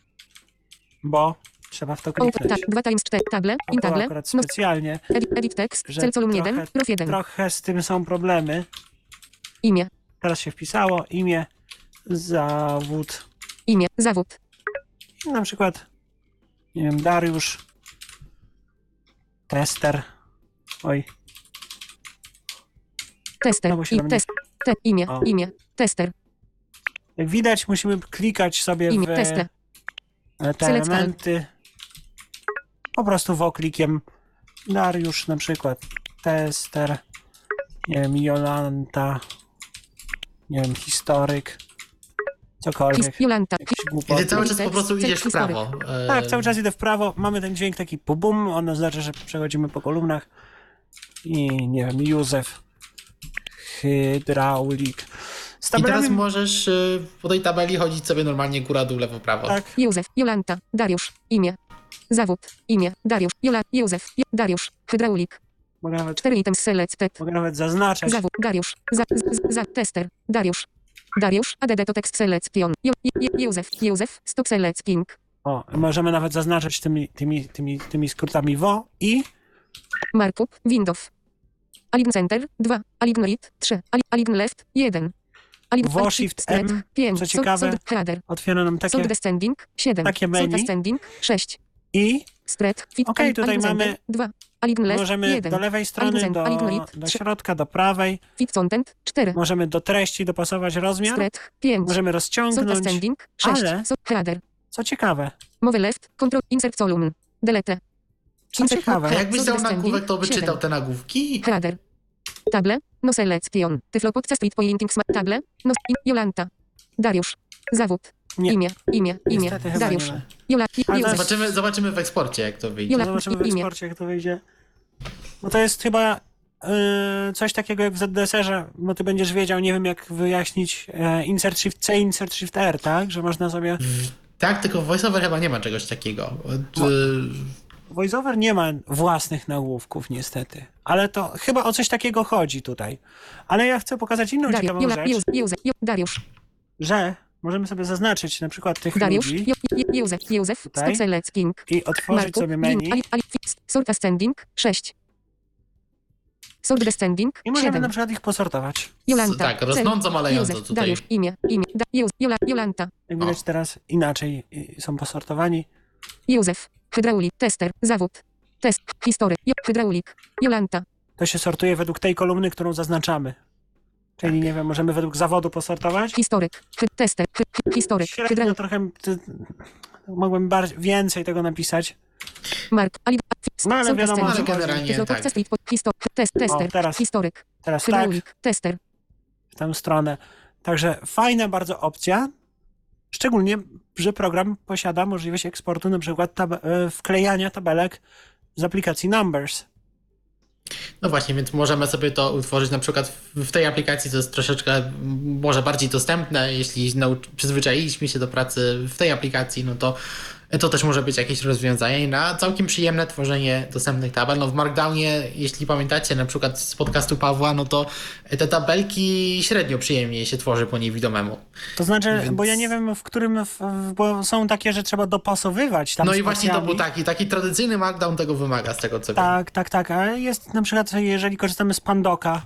bo trzeba w to kliknąć. Tak. 2 times 4. Table. In table. akurat No. specjalnie, Edit, edit text. Cel column 1. trochę, Prof 1. trochę z tym są problemy. Imię. Teraz się wpisało imię, zawód, Imię. Zawód. I na przykład, nie wiem, Dariusz, tester, oj, Tester. Się I test. Te. Imię. O. Imię. Tester. jak widać musimy klikać sobie Imię. w Tester. te elementy, po prostu woklikiem Dariusz na przykład, tester, nie wiem, Jolanta, nie wiem, historyk, His, cokolwiek, Jolanta. ty cały czas po prostu idziesz w prawo. e, Tak, cały czas idę w prawo, mamy ten dźwięk taki bum, on oznacza, że przechodzimy po kolumnach i nie wiem, Józef, hydraulik. Z I teraz tabelami, możesz y, po tej tabeli chodzić sobie normalnie góra, dół, lewo, prawo. tak, Józef. Jolanta. Dariusz. Imię. Zawód. Imię. Dariusz. Jola. Józef. Jo, Dariusz. Hydraulik. mogę nawet, 4 items selected. mogę nawet zaznaczać. Zawód. Dariusz. Za, z, za, tester. Dariusz. Dariusz. ADD to tekst selection. Jo, jo, Józef. Józef. Stop selecting. O, możemy nawet zaznaczać tymi, tymi, tymi, tymi skrótami WO i Markup. Windows. Align center. 2. Align right. 3. Ali- Align left. 1. Align Wo, shift, M. 5. Co ciekawe, header. otwiera nam takie descending. 7. takie menu. ascending. 6. i Spread. Fit. Align- tutaj mamy- center, 2. Align left. możemy 1. do lewej strony, do, do środka, do prawej, Fit content. 4. możemy do treści dopasować rozmiar, Spread. 5. możemy rozciągnąć, ascending. 6. ale- co ciekawe, Move left. Control. Insert column. Delete. co ciekawe, jakbyś dał nagłówek, to by siedem. czytał te nagłówki. Header. Table. No selection. Tyflo podcast pointing. Table. No. Jolanta. Dariusz. Zawód. Nie. Imię. Imię. Imię. Niestety chyba Dariusz. nie ma. Jola. Ale Józef. Zobaczymy, zobaczymy w eksporcie, jak to wyjdzie. Jola. Zobaczymy w imię. eksporcie, jak to wyjdzie. Bo to jest chyba yy, coś takiego jak w ZDSR-ze, bo ty będziesz wiedział, nie wiem jak wyjaśnić e, insert shift C, insert shift R, tak? Że można sobie... Tak, tylko w VoiceOver chyba nie ma czegoś takiego. No. Y, VoiceOver nie ma własnych nagłówków niestety, ale to chyba o coś takiego chodzi tutaj. Ale ja chcę pokazać inną Dariusz. ciekawą Jola. rzecz. Józef. Jo- Dariusz. że możemy sobie zaznaczyć na przykład tych Dariusz. ludzi Józef. Józef. Tutaj. Stop selecting. i otworzyć Markup. sobie menu Ali, ali. Sort ascending. 6. Sort descending. i możemy 7. na przykład ich posortować. Jolanta. tak, rosnąco malejąco Józef. tutaj. Dariusz. Imię. Imię. Da, Józef. Jola. Jolanta. Jak O. widać teraz inaczej y, są posortowani. Józef. Hydraulik. Tester. Zawód. Test. History. Jo, hydraulik. Jolanta. To się sortuje według tej kolumny, którą zaznaczamy. Czyli nie wiem, możemy według zawodu posortować. Historyk. Hy, tester. Hy, historyk. Średnio trochę ty, mogłem bardziej, więcej tego napisać. Mark. Ali. No, ale wiadomo, Ale generalnie tak. Histor, test, tester, teraz- historyk, Teraz tak, tester. w tę stronę. Także fajna bardzo opcja. Szczególnie, że program posiada możliwość eksportu na przykład tab- e, wklejania tabelek z aplikacji Numbers. No właśnie, więc możemy sobie to utworzyć na przykład w tej aplikacji, to jest troszeczkę może bardziej dostępne, jeśli przyzwyczailiśmy się do pracy w tej aplikacji, no to to też może być jakieś rozwiązanie na całkiem przyjemne tworzenie dostępnych tabel. No w Markdownie, jeśli pamiętacie na przykład z podcastu Pawła, no to te tabelki średnio przyjemnie się tworzy po niewidomemu. To znaczy, Więc- bo ja nie wiem, w którym, w, bo są takie, że trzeba dopasowywać tam No i właśnie to był taki, taki tradycyjny Markdown tego wymaga, z tego co wiem. Tak, tak, tak. A jest na przykład, jeżeli korzystamy z Pandoka,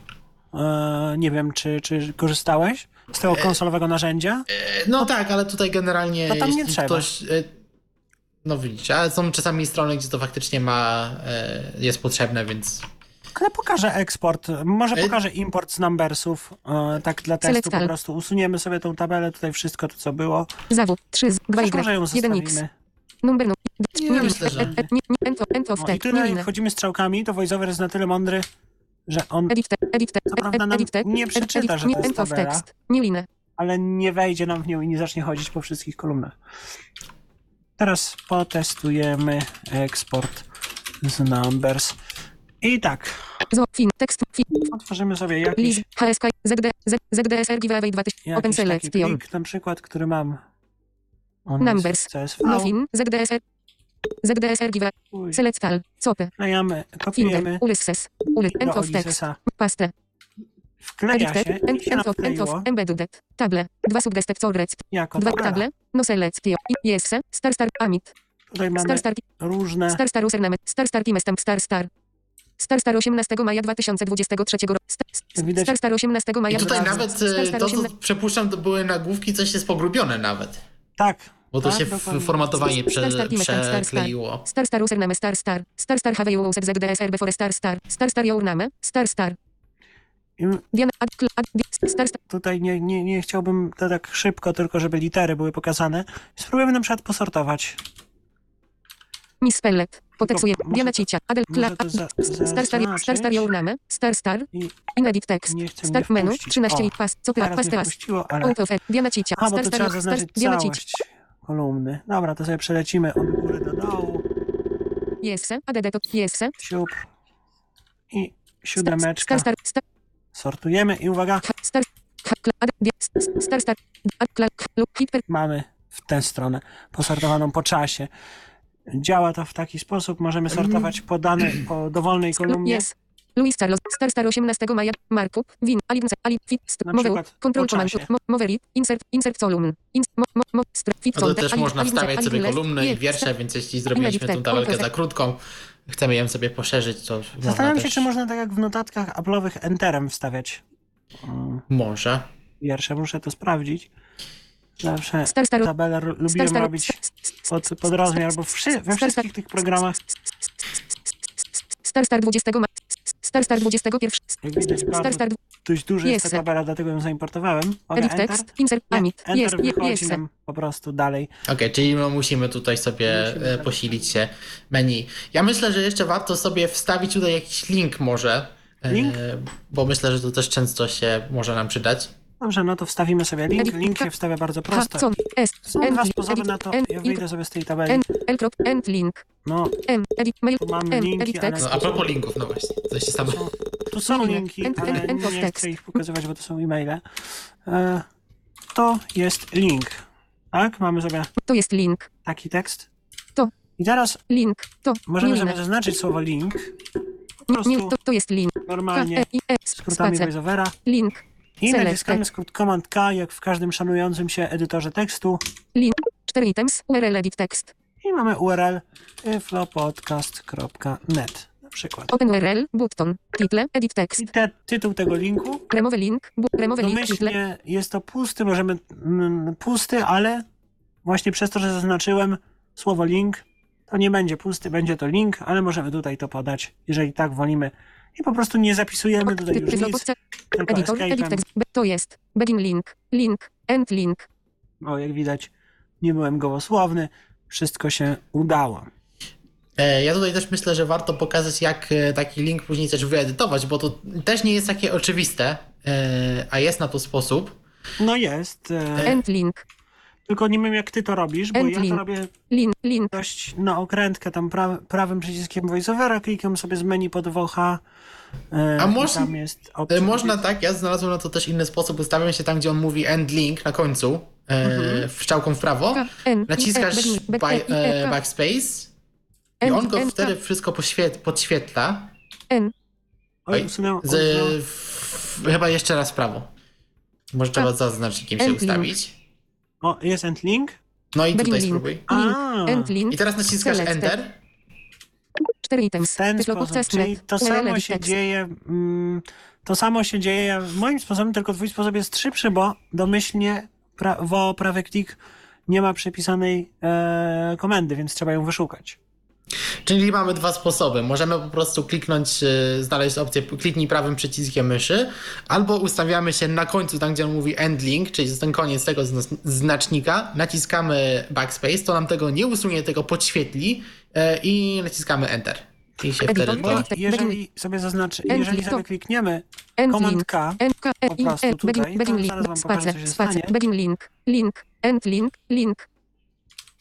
e, nie wiem, czy, czy korzystałeś z tego konsolowego narzędzia? E, No tak, ale tutaj generalnie To tam nie trzeba. ktoś... No widzicie, ale są czasami strony, gdzie to faktycznie ma, e, jest potrzebne, więc Ale pokażę eksport, może E- pokażę import z numbersów, e, tak dla testu Select po prostu. Usuniemy sobie tą tabelę, tutaj wszystko to, co było. Zawu, 3 z 2 Też może ją Y, 1 x. Number no. Nie, Nie, myślę, że- e- e- end of No, I tutaj linę. wchodzimy strzałkami, to VoiceOver jest na tyle mądry, że on, Edit edit Co prawda nam nie przeczyta, że to jest tabela. ale nie wejdzie nam w nią i nie zacznie chodzić po wszystkich kolumnach. Teraz potestujemy eksport z numbers. I tak, fin, tekst, fin, otworzymy sobie jakiś, HSK, ZD, ZDSR, giveaway 2000, open select, pion. na przykład, który mam. On Numbers. No fin, ZDSR, ZDSR, give, Uj, select all, copy, Wklejamy, finder, kopiujemy ulysses, uly, end of text. Wkleja się i się embedded, table, dwa subdestek, sorrec, jako dwa table, no select, pio, yes, star, star, amit, Tutaj mamy star, star, różne Star Star username, Star Star Stamp Star Star. Star Star 18 maja 2023 roku. Star, Star Star 18 maja I tutaj nawet Star e, Star to, co 18 przepuszczam, to były nagłówki, coś jest pogrubione nawet. Tak. Bo to tak, się w dokładnie. formatowanie prze, przekleiło. Star Star username Star Star. Star Star have you used ZDSR before Star Star. Star Star your name. Star Star. Tutaj nie, nie, nie chciałbym to tak szybko, tylko żeby litery były pokazane. Spróbujemy na przykład posortować. Miss Spellet. Poteksuję. To- Cicia. Adel Kla. Star Star. Star Star zaznaczyć. your name. Star Star. Inedit text. Start menu. wpuścić. 13 O, i pas. Co teraz pas teraz. it. Diana Cicia. Star Star. zaznaczyć Diana Cicia. kolumny. Dobra, to sobie przelecimy od góry do dołu. Yes. ADD to yes. Siup. I siódemeczka. Star Star. Sortujemy i uwaga, mamy w tę stronę posortowaną po czasie. Działa to w taki sposób, możemy sortować po danej, po dowolnej kolumnie. Yes. Luis Carlos, Star Star 18 maja, Markup, Win, Alince, Ali, Fit, przykład Control Command, czasie. mo, Moverit, Insert, Insert Column, ins, mo, mo, mo, str, Fit, No to też można wstawiać sobie kolumny i wiersze, więc jeśli zrobiliśmy tą tabelkę za krótką, chcemy ją sobie poszerzyć, to Zastanawiam się, też... czy można tak jak w notatkach Apple'owych Enterem wstawiać mm, Może. wiersze. Muszę to sprawdzić. Zawsze Star Star, tabelę lubiłem Star, robić pod, pod rozmiar, bo wszy, we wszystkich tych programach, Star Star 20 maja, Star Star 21, jak widać, Star Star, dość duży jest ta tabela, dlatego ją zaimportowałem. Edit Enter. Text, Insert, Nie, Amit, Yes, nam po prostu dalej. Okej, czyli no musimy tutaj sobie Musimy e, tak. posilić się menu. Ja myślę, że jeszcze warto sobie wstawić tutaj jakiś link może. e, Link? Bo myślę, że to też często się może nam przydać. Dobrze, no to wstawimy sobie link. Link się wstawia bardzo prosto. Są dwa sposoby na to. Ja wyjdę sobie z tej tabeli. L, End, link, No, M, edit, mail, Tu mamy M, linki, edit text, No, a propos linków, no właśnie, coś się stało. tu są Linki. End- ale nie text. chcę ich pokazywać, bo to są e-maile. E, to jest link. Tak? Mamy sobie to jest link, taki tekst. To. I teraz link, to, możemy sobie zaznaczyć słowo link. Po to, to jest link. K, normalnie E, I, E, skrótami spacer, voiceovera. link, I Select. naciskamy skrót Command K, jak w każdym szanującym się edytorze tekstu. link, 4 items, URL edit text, I mamy URL flowpodcast.net na przykład. open URL, button, title, edit text, I te, tytuł tego linku? Remove link, bu, remove link, title, jest to pusty, możemy mm, pusty, ale właśnie przez to, że zaznaczyłem słowo link, to nie będzie pusty, będzie to link, ale możemy tutaj to podać, jeżeli tak wolimy. I po prostu nie zapisujemy tutaj już nic, editor, edit text, to jest, begin link, link, end link, O, jak widać, nie byłem gołosłowny, wszystko się udało. E, Ja tutaj też myślę, że warto pokazać, jak e, taki link później też wyedytować, bo to też nie jest takie oczywiste, e, a jest na to sposób. No jest. End link. tylko nie wiem, jak ty to robisz, bo End ja to link. robię Link. Link. dość na okrętkę, tam pra, prawym przyciskiem voiceovera, klikam sobie z menu pod. E, A i można- tam jest opcja. Można tak, ja znalazłem na to też inny sposób, ustawiam się tam, gdzie on mówi end link na końcu, e, Mhm. strzałką w prawo, naciskasz back- by, e, back- backspace i on go wtedy wszystko poświet, podświetla. N. Oj. Z, w, chyba jeszcze raz w prawo. Może trzeba za znacznikiem się End link. ustawić. O, jest end link? No i tutaj spróbuj. Link. A. End link. I teraz naciskasz enter. 4 items. Ten sposób, czyli to samo się dzieje, mm, to samo się dzieje moim sposobem, tylko twój sposób jest szybszy, bo domyślnie pra, wo prawy klik nie ma przypisanej e, komendy, więc trzeba ją wyszukać. Czyli mamy dwa sposoby. Możemy po prostu kliknąć, y, znaleźć opcję kliknij prawym przyciskiem myszy, albo ustawiamy się na końcu, tam gdzie on mówi end link, czyli ten koniec tego zna- znacznika, naciskamy backspace, to nam tego nie usunie, tego podświetli y, i naciskamy enter. I się Editor, wtedy Bo to... edit. jeżeli sobie zaznaczy, jeżeli link, sobie klikniemy Command link. K, po prostu tutaj, to begin zaraz wam link. pokażę, co Spacer. się Spacer. stanie. Begin link. Link. End link. Link.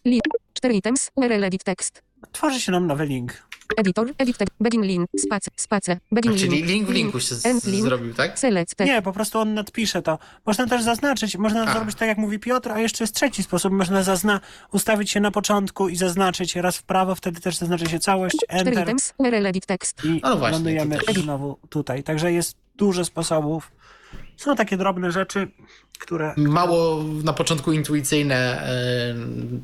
Link. 4 items. URL edit text. tworzy się nam nowy link. Editor. Edit text. Begin link. Spacer. Spacer. Begin A, czyli link. link w linku się z- link. zrobił, tak? Select. Nie, po prostu on nadpisze to. Można też zaznaczyć, można A. zrobić tak, jak mówi Piotr, a jeszcze jest trzeci sposób. Można zazna ustawić się na początku i zaznaczyć raz w prawo, wtedy też zaznaczy się całość, 4 enter items. URL edit text. i No właśnie, lądujemy też. znowu tutaj. Także jest dużo sposobów. Są takie drobne rzeczy, które... Mało na początku intuicyjne, y,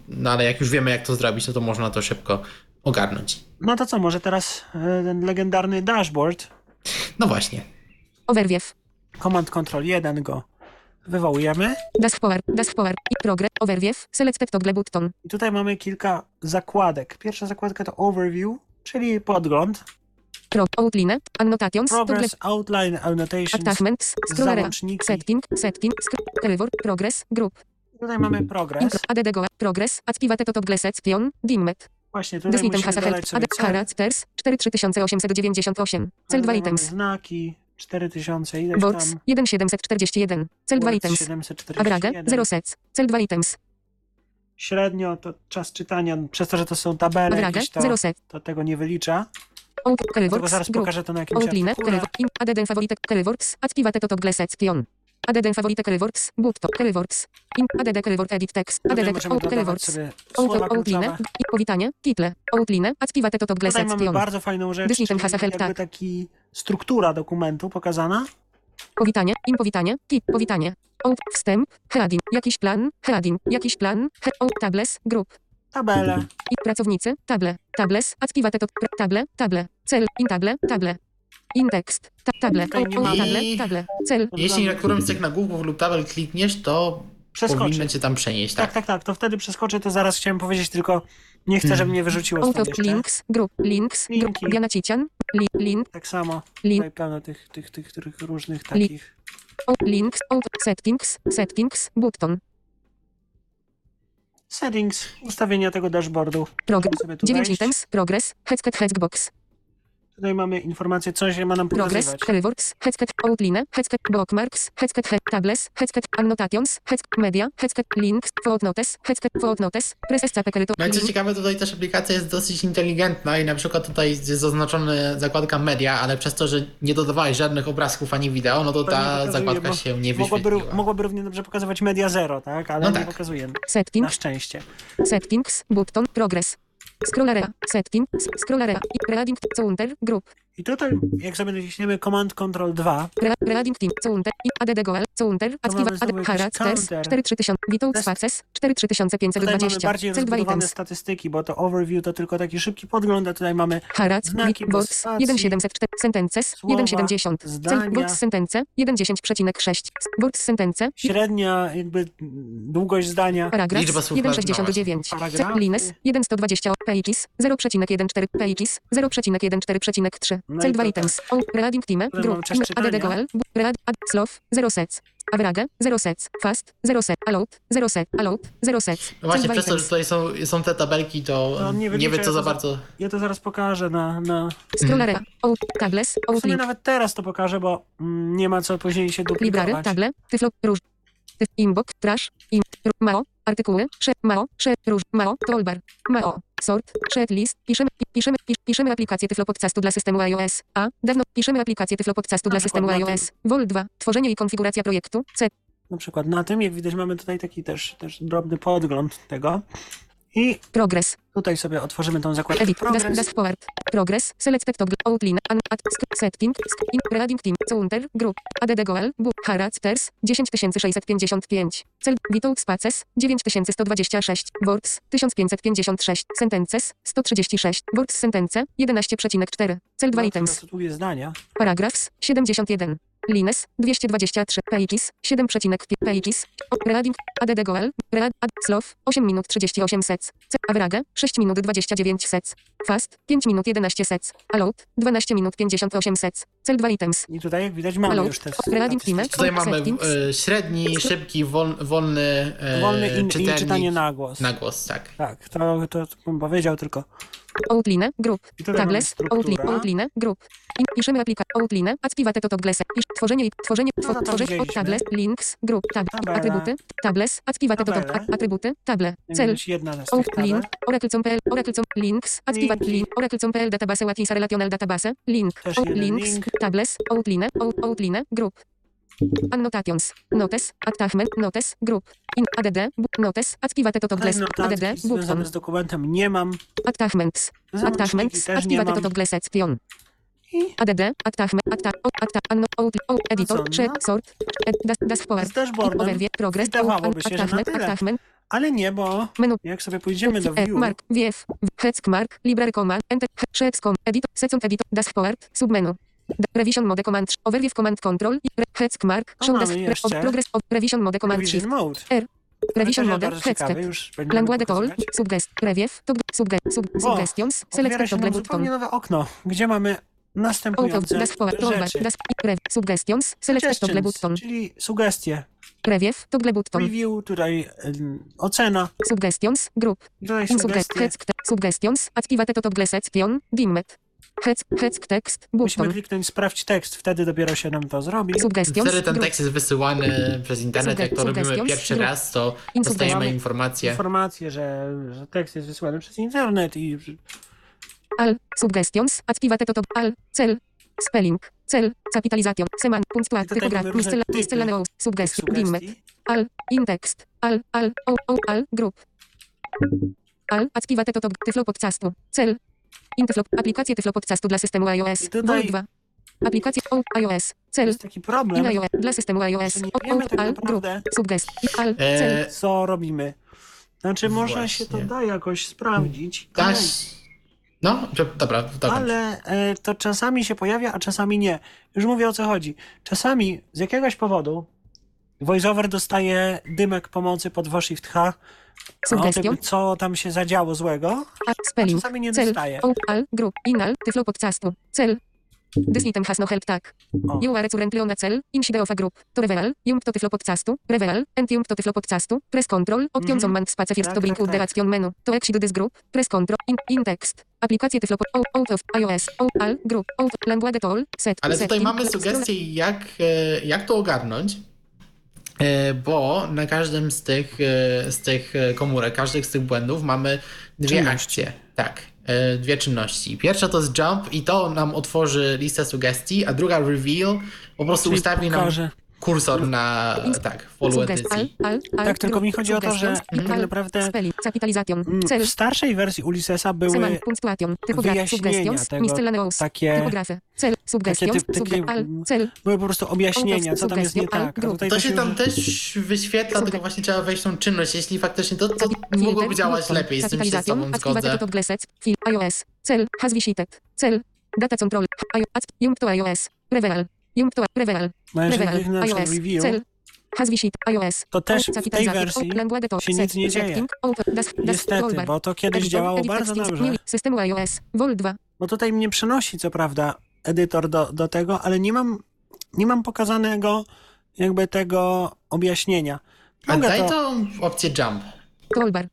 no ale jak już wiemy, jak to zrobić, no to można to szybko ogarnąć. No to co, może teraz e, ten legendarny dashboard, No właśnie. Overview. Command Control 1 go wywołujemy. Dask power. Dask power. I progress. Overview. Selected toggle button. I tutaj mamy kilka zakładek. Pierwsza zakładka to Overview, czyli podgląd. Pro. Outline. Annotations. Toggle. Progress, Outline, Annotations. Attachments. Scroll area. Załączniki. Setting. Setting. Curve. Progress. Group. Tutaj mamy progress. Intro. ADD Goa. Progress. Activate to toggle section. Dimmet. Właśnie tutaj Deslitem musimy hasa help. dodać sobie Ad cel. Harat. 43898. Cel 2 Tutaj mamy items. Znaki 4000 ileś Box. tam. 1741. Cel 2 Words items. 741. Agrage. 0 sets. Cel 2 items. Średnio to czas czytania, przez to, że to są tabele jakieś, to, 0 set. to tego nie wylicza. Curveworks. zaraz pokażę to na jakimś artykule. ADD favorite. Curveworks. Activate to toggle section. ADD favorite Curveworks. Butto. Curveworks. In. ADD Curvework edit text. ADD Out. sobie Out. Outline. powitanie. Title. Outline. Activate to toggle Tutaj mamy bardzo fajną rzecz, czyli hasa help, jakby tak. taki struktura dokumentu pokazana. Powitanie, im powitanie, tip, powitanie. Out, wstęp, heading, jakiś plan, heading, jakiś plan, he, out, tables, grup. Tabele. I pracownicy, table, tables, activate to, table, table, cel, in table, table. In text, ta, table, table, table, cel. Jeśli na którymś z tych nagłówków lub tabel klikniesz, to Przeskoczy. powinno cię tam przenieść, Tak, tak? tak, tak. To wtedy przeskoczę, to zaraz chciałem powiedzieć, tylko nie chcę, żeby mnie wyrzuciło Out of links, grup, links, grup, Linki. Diana Cician, li, link, Tak samo. link, Tutaj pełno tych, tych, tych, tych różnych takich. links, out, settings, settings, button, Settings, ustawienia tego dashboardu. prog, Możemy sobie tu 9 wejść. items, progress, headset, headbox, Tutaj mamy informację, co się ma nam Progress. Curveworks, Headset, Outline, Headset, Bookmarks, Headset, head, Tables, Headset, Annotations, Headset, Media, Headset, Links, Footnotes, Headset, Footnotes, Press SCP, Creator, No i co ciekawe, tutaj też aplikacja jest dosyć inteligentna i na przykład tutaj jest zaznaczona zakładka media, ale przez to, że nie dodawałeś żadnych obrazków ani wideo, no to ta pokazuje, zakładka się nie wyświetliła. mogłoby równie dobrze pokazywać Media Zero, tak? Ale No nie tak. pokazuje. Na Settings, szczęście. Settings, Button, Progress, Scroll Area, Settings, Scroll Area, Reading, Counter, Group, I tutaj, jak sobie naciśniemy Command Control 2, Re- Reading Team, Counter, i ADD Goal, Counter, Activa, Ad, Harat, counter. 43000, Without Test. Spaces, tutaj mamy 43520, bardziej Cel 2 rozbudowane items, statystyki, bo to overview to tylko taki szybki podgląd, a tutaj mamy Harat, Znaki spacji, 1704, Sentences, słowa, 1,70, Cel. Box Sentence, 1,10,6, Box Sentence, średnia jakby długość zdania. Paragraf Liczba słów 1,69. Paragrafy. C- Lines 1,120 pages 0,14 pages 0,14,3 No Cel i 2 to items. O, reading team. Które Group. mamy czas In, czytania. add goal. bu- Read. Add. Slow. 0 sets. Average. 0 sets. Fast. 0 set. Allowed. 0 set. Allowed. 0 sets. No właśnie Cel 2 przez to, że tutaj są, są te tabelki, to nie nie, wie co ja za bardzo... Ja to zaraz pokażę na... na... Scroll area. Out. Tables. Outline. nawet teraz to pokażę, bo mm, nie ma co później się Library. duplikować. Table. Tyflo. Róż. Inbox. Trash. In. Mao. Artykuły. Sze. Mao. Sze. Róż. Mao. Toolbar. Mao. Sort. Shed list. Piszemy, pi- piszemy, pi- piszemy aplikację Tyflo Podcastu dla systemu iOS. A. Dawno. Piszemy aplikację Tyflo Podcastu dla przykład systemu iOS. Vol 2. Tworzenie i konfiguracja projektu. C. Na przykład na tym, jak widać, mamy tutaj taki też, też drobny podgląd tego. I Progress. tutaj sobie otworzymy tą zakładkę Edit. Progress. das forward. Progress. Selected toggle. Outline. An, sk- setting. Sk, in, reading team. Counter. Group. ADD goal. Bu. Characters. 10655. Cel. Without spaces. 9126. Words. 1556. Sentences. 136. Words sentence. 11,4. Cel 2 No, items. Tu jest zdania. Paragraphs 71. Lines 223. Pages 7,5 pages. O, Reading ADD Goal. Read ad, Slow 8 minut 38 sec. C. Average 6 minut 29 sec. Fast 5 minut 11 sec. Allowed 12 minut 58 sec. Cel 2 items. I tutaj, jak widać, mamy Hello. już te Reading team. Tutaj mamy Settings. e, średni, szybki, wol, wolny, e, Wolny in, i czytanie na głos. na głos, tak. Tak, to, to, to bym powiedział tylko. Outline, tables, struktura. outline, outline, group. I, piszemy aplikację, outline, activate to glese, pisz, tworzenie, i- tworzenie, No, two, no to tworzenie, widzieliśmy. tables, links, group, tab, atrybuty, tables, activate to, atrybuty, table, cel, widać, jedna z tych Out tabel. link, oracle.pl, oracle.pl, links, activate link, oracle.pl, database, Latinsa relational database, link, links, link. tables, outline, out, outline, group. Annotations, notes, attachment, notes, group. In. Add, notes, activate to glese, add, button, z dokumentem nie mam. attachments, attachments, activate to glese, section. I? ADD, attachment, atta, o- atta, anno, out, out, co, editor, no? sort, ed, das, das forward, z dashboardem. Overview, progress, się, że na attachment, tyle. attachment, Ale nie, bo menu, jak sobie pójdziemy do E, view, Mark, VF, Heck Mark, Library. Command, Enter, Shepscom, Edit, Second Edit, Dashboard, Submenu. Revision Mode Command, Overview Command Control, Heck Mark, Show Desk, Progress, Revision Mode Command Shift, Mode. R, Revision Mode, będziemy Language Tool, pokazywać. Suggest, Review, to sugge, sub, Suggestions, Select nam zupełnie nowe okno, gdzie mamy następujące rzeczy. Suggestions, Select Toggle Button, czyli sugestie. Review, Toggle Button, Review, tutaj ym, ocena, Suggestions, Group, tutaj sugestie. Heck, Suggestions, Activate to Toggle Section, Dimmet, Heck, Heck Text, Musimy Button, kliknąć sprawdź tekst, wtedy dopiero się nam to zrobi. Wtedy ten tekst jest wysyłany przez internet, jak to robimy pierwszy raz, to dostajemy informację. Informację, że, że tekst jest wysłany przez internet i Al, suggestions, activate to, to al, cel, spelling, cel, capitalization, seman, punctuat, I tutaj typograf, miscel, miscellaneous, suggestion, dimmet, al, in text, al, al, o, o, al, group. Al, activate to, to, tyflo podcastu, cel, in tyflo, aplikacje tyflo podcastu dla systemu iOS, I tutaj- Vol 2. Aplikacje o, iOS, cel, Jest taki problem, in iOS, dla systemu iOS, nie wiemy o, tak naprawdę, suggest, al, cel, E, co robimy. Znaczy, może się to Właśnie. da jakoś sprawdzić, ale, Daś... No, dobra, dobra. ale e, to czasami się pojawia, a czasami nie. Już mówię o co chodzi. Czasami z jakiegoś powodu VoiceOver dostaje dymek pomocy pod Shift H tym, co tam się zadziało złego, a, spelling, czasami nie cel, dostaje. o, al, group, inal, tyflo podcastu, cel, This item has no help tag. O. You are currently on a cell, inside of a group. To reveal, jump to tyflo podcastu, reveal, and jump to tyflo podcastu, press control, option Mhm. on man space first Tak, to bring tak, the tak. action menu. To exit this group, press control, in, in text. Aplikacje tyflo pod, out, out of iOS, out, al, group, out, language tool, set, Ale tutaj setting, mamy sugestie, jak, e, jak to ogarnąć, bo na każdym z tych, e, z tych e, komórek, każdych z tych błędów mamy dwie Czynności. akcje. Tak, e, dwie czynności. Pierwsza to jest jump i to nam otworzy listę sugestii, a druga reveal po prostu Czyli ustawi nam pokaże. Kursor na, tak, w polu Suggest, al, edycji. al, al, Tak, tylko mi chodzi o to, że tak naprawdę w starszej wersji Ulyssesa były wyjaśnienia tego, takie, suggestions, typ- takie, były po prostu objaśnienia, co tam jest nie tak. To się tam też wyświetla, tylko właśnie trzeba wejść tą czynność. Jeśli faktycznie to, to mogłoby działać lepiej, z tym się z tobą zgodzę. iOS, cel, has visited, cel, data control, jump to iOS, reveal, jump to, No na przykład iOS, review, cel, has visited, iOS, to też w tej wersji się nic nie dzieje. Niestety, bo to kiedyś działało bardzo dobrze. systemu iOS, Vol 2, Bo tutaj mnie przenosi, co prawda, edytor do, do tego, ale nie mam, nie mam pokazanego jakby tego objaśnienia. A Mogę daj to, tą opcję jump. Toolbar.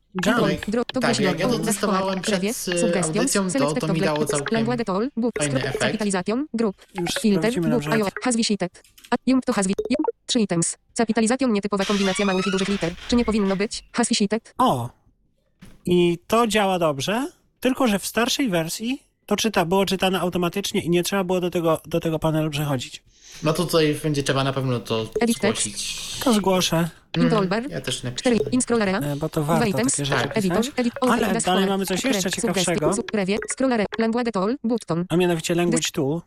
Drop, to Tak, gdzieś jak ja to testowałem przed, suggestion, audycją, to- to mi dało całkiem fajny efekt. capitalization, group, już filter, has visited. A, jump to has three items. Capitalization nietypowa kombinacja małych i dużych liter. Czy nie powinno być? Has visited. O! I to działa dobrze, tylko że w starszej wersji to czyta, było czytane automatycznie i nie trzeba było do tego, do tego panelu przechodzić. No to tutaj będzie trzeba na pewno to Edit zgłosić. To zgłoszę, toolbar. Ja też napiszę. 4. In scroll area. e, bo to warto items. takie rzeczy tak, edit, Ale dalej mamy coś jeszcze ciekawszego. A mianowicie language tool.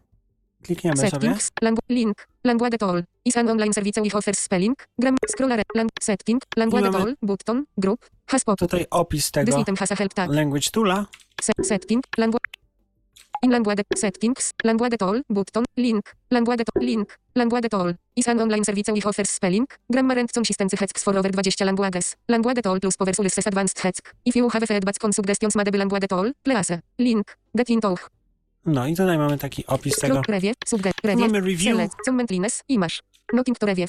Klikniemy sobie. Settings, langu- link, language tool, is an online service which offers spelling, gram, scroll area, lang- setting, language tool, button, group, has pop, Tutaj opis tego item has a help tag, language toola. Se- setting, language, language settings, language tool, button, link, language tool, link, language tool, is an online service which offers spelling, grammar and consistency hacks for over 20 languages, language tool plus power sources advanced hacks, if you have feedback on suggestions madeby language tool, please, link, get in touch, No i tutaj mamy taki opis tego. review, subget, review, Mamy review, select, comment lines, image, nothing to review,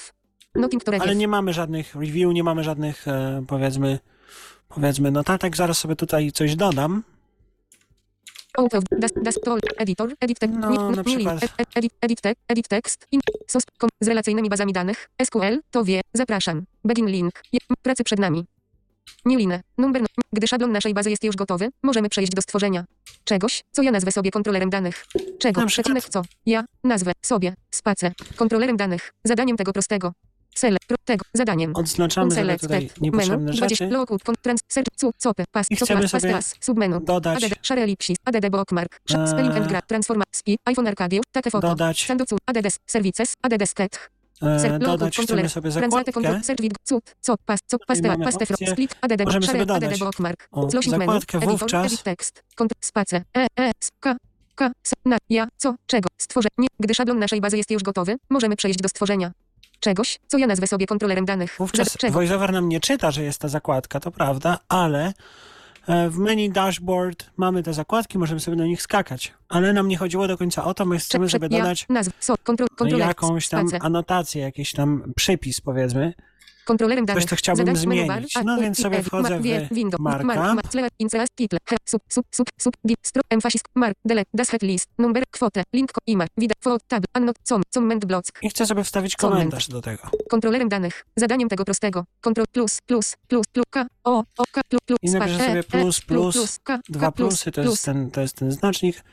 nothing to review. ale nie mamy żadnych review, nie mamy żadnych e, powiedzmy powiedzmy notatek. Zaraz sobie tutaj coś dodam. Out of das, das tool, editor, edit text, No, na link, przykład. ed- edit, edit, te, edit text, in, sos, kom, z relacyjnymi bazami danych, SQL, to wie, zapraszam, begin link, je, pracy przed nami. New line, number, no, gdy szablon naszej bazy jest już gotowy, możemy przejść do stworzenia czegoś, co ja nazwę sobie kontrolerem danych. Czego, przecinek co, ja, nazwę, sobie, space, kontrolerem danych, zadaniem tego prostego. Pro, tego, zadaniem. Odznaczamy sobie Select, tutaj niepotrzebne menu, 20, rzeczy. con, trans, search, cu, copy, pas, I chcemy sobie pas, submenu, dodać, ADD, szare ellipsis, ADD bookmark, Eee. spelling and graph, transforma, spi, iPhone Arcadio, take foto, dodać, sanducu, ADD, services, ADD sket, e, ser, locud, dodać chcemy sobie zakładkę. paste, mamy opcję. fro, split, ADD, Możemy sobie dodać. O, zakładkę wówczas. space, e, e, k, k, na, ja, co, czego, stworzę, nie, gdy szablon naszej bazy jest już gotowy, możemy przejść do stworzenia czegoś, co ja nazwę sobie kontrolerem danych. Wówczas? VoiceOver nam nie czyta, że jest ta zakładka, to prawda, ale e, w menu dashboard mamy te zakładki, możemy sobie do nich skakać. Ale nam nie chodziło do końca o to, my chcemy ja, dodać jakąś tam anotację, jakiś tam przypis powiedzmy. Kontrolerem danych. co chciałbym Zadań zmienić. bar, No więc sobie wchodzę w window, markup. Mark, insert, title, sub, sub, sub, sub, di, stro, emphasis, mark, delete, das head list, number, kwotę, link, image, widać, fold, tab, annot, com, comment, block. I chcę sobie wstawić komentarz do tego. Kontrolerem danych. Zadaniem tego prostego. Kontrol plus, plus, plus, plus, k, o, o, k, plus, plus, I napiszę spa- sobie e, plus, e, plus, Dwa plusy to jest, ten, to jest ten znacznik.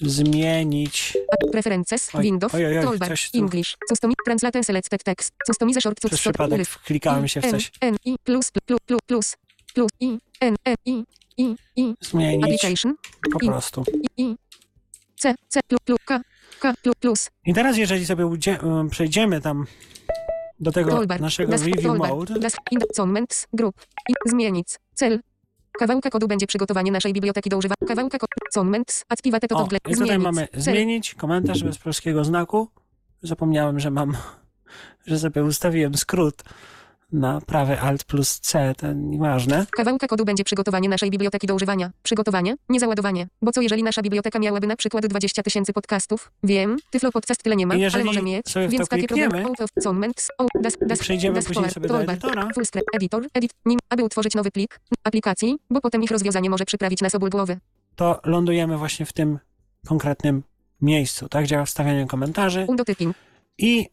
Zmienić. Preferences, Oj, window, oj, oj, toolbar, coś tu- English, customize, translate, selected text, customize short, Przez przypadek wklikałem się w coś. N, I, plus, plus, plus, plus, plus, I, N, N, I, I, I, Zmienić. Application, po prostu. I, I, C, C, plus, plus, K, K, plus, plus, I teraz jeżeli sobie udzie- um, przejdziemy tam do tego toolbar, naszego das, review toolbar, mode, das, in, comments, group, i, zmienić, cel, Kawałka kodu będzie przygotowanie naszej biblioteki do używania. Kawałka kodu. Comments. Activate to o, toggle. i tutaj mamy zmienić komentarz bez polskiego znaku. Zapomniałem, że mam, że sobie ustawiłem skrót na prawy Alt plus C, to nieważne. Kawałka kodu będzie przygotowanie naszej biblioteki do używania. Przygotowanie, nie załadowanie. Bo co jeżeli nasza biblioteka miałaby na przykład 20 tysięcy podcastów? Wiem, Tyflo Podcast tyle nie ma, ale może mieć. więc takie problemy. comments. Das, das, przejdziemy das później sobie do edytora. Full screen, editor, edit, nim, aby utworzyć nowy plik aplikacji, bo potem ich rozwiązanie może przyprawić nas o ból głowy. to lądujemy właśnie w tym konkretnym miejscu. Tak działa wstawianie komentarzy. Undotyping. I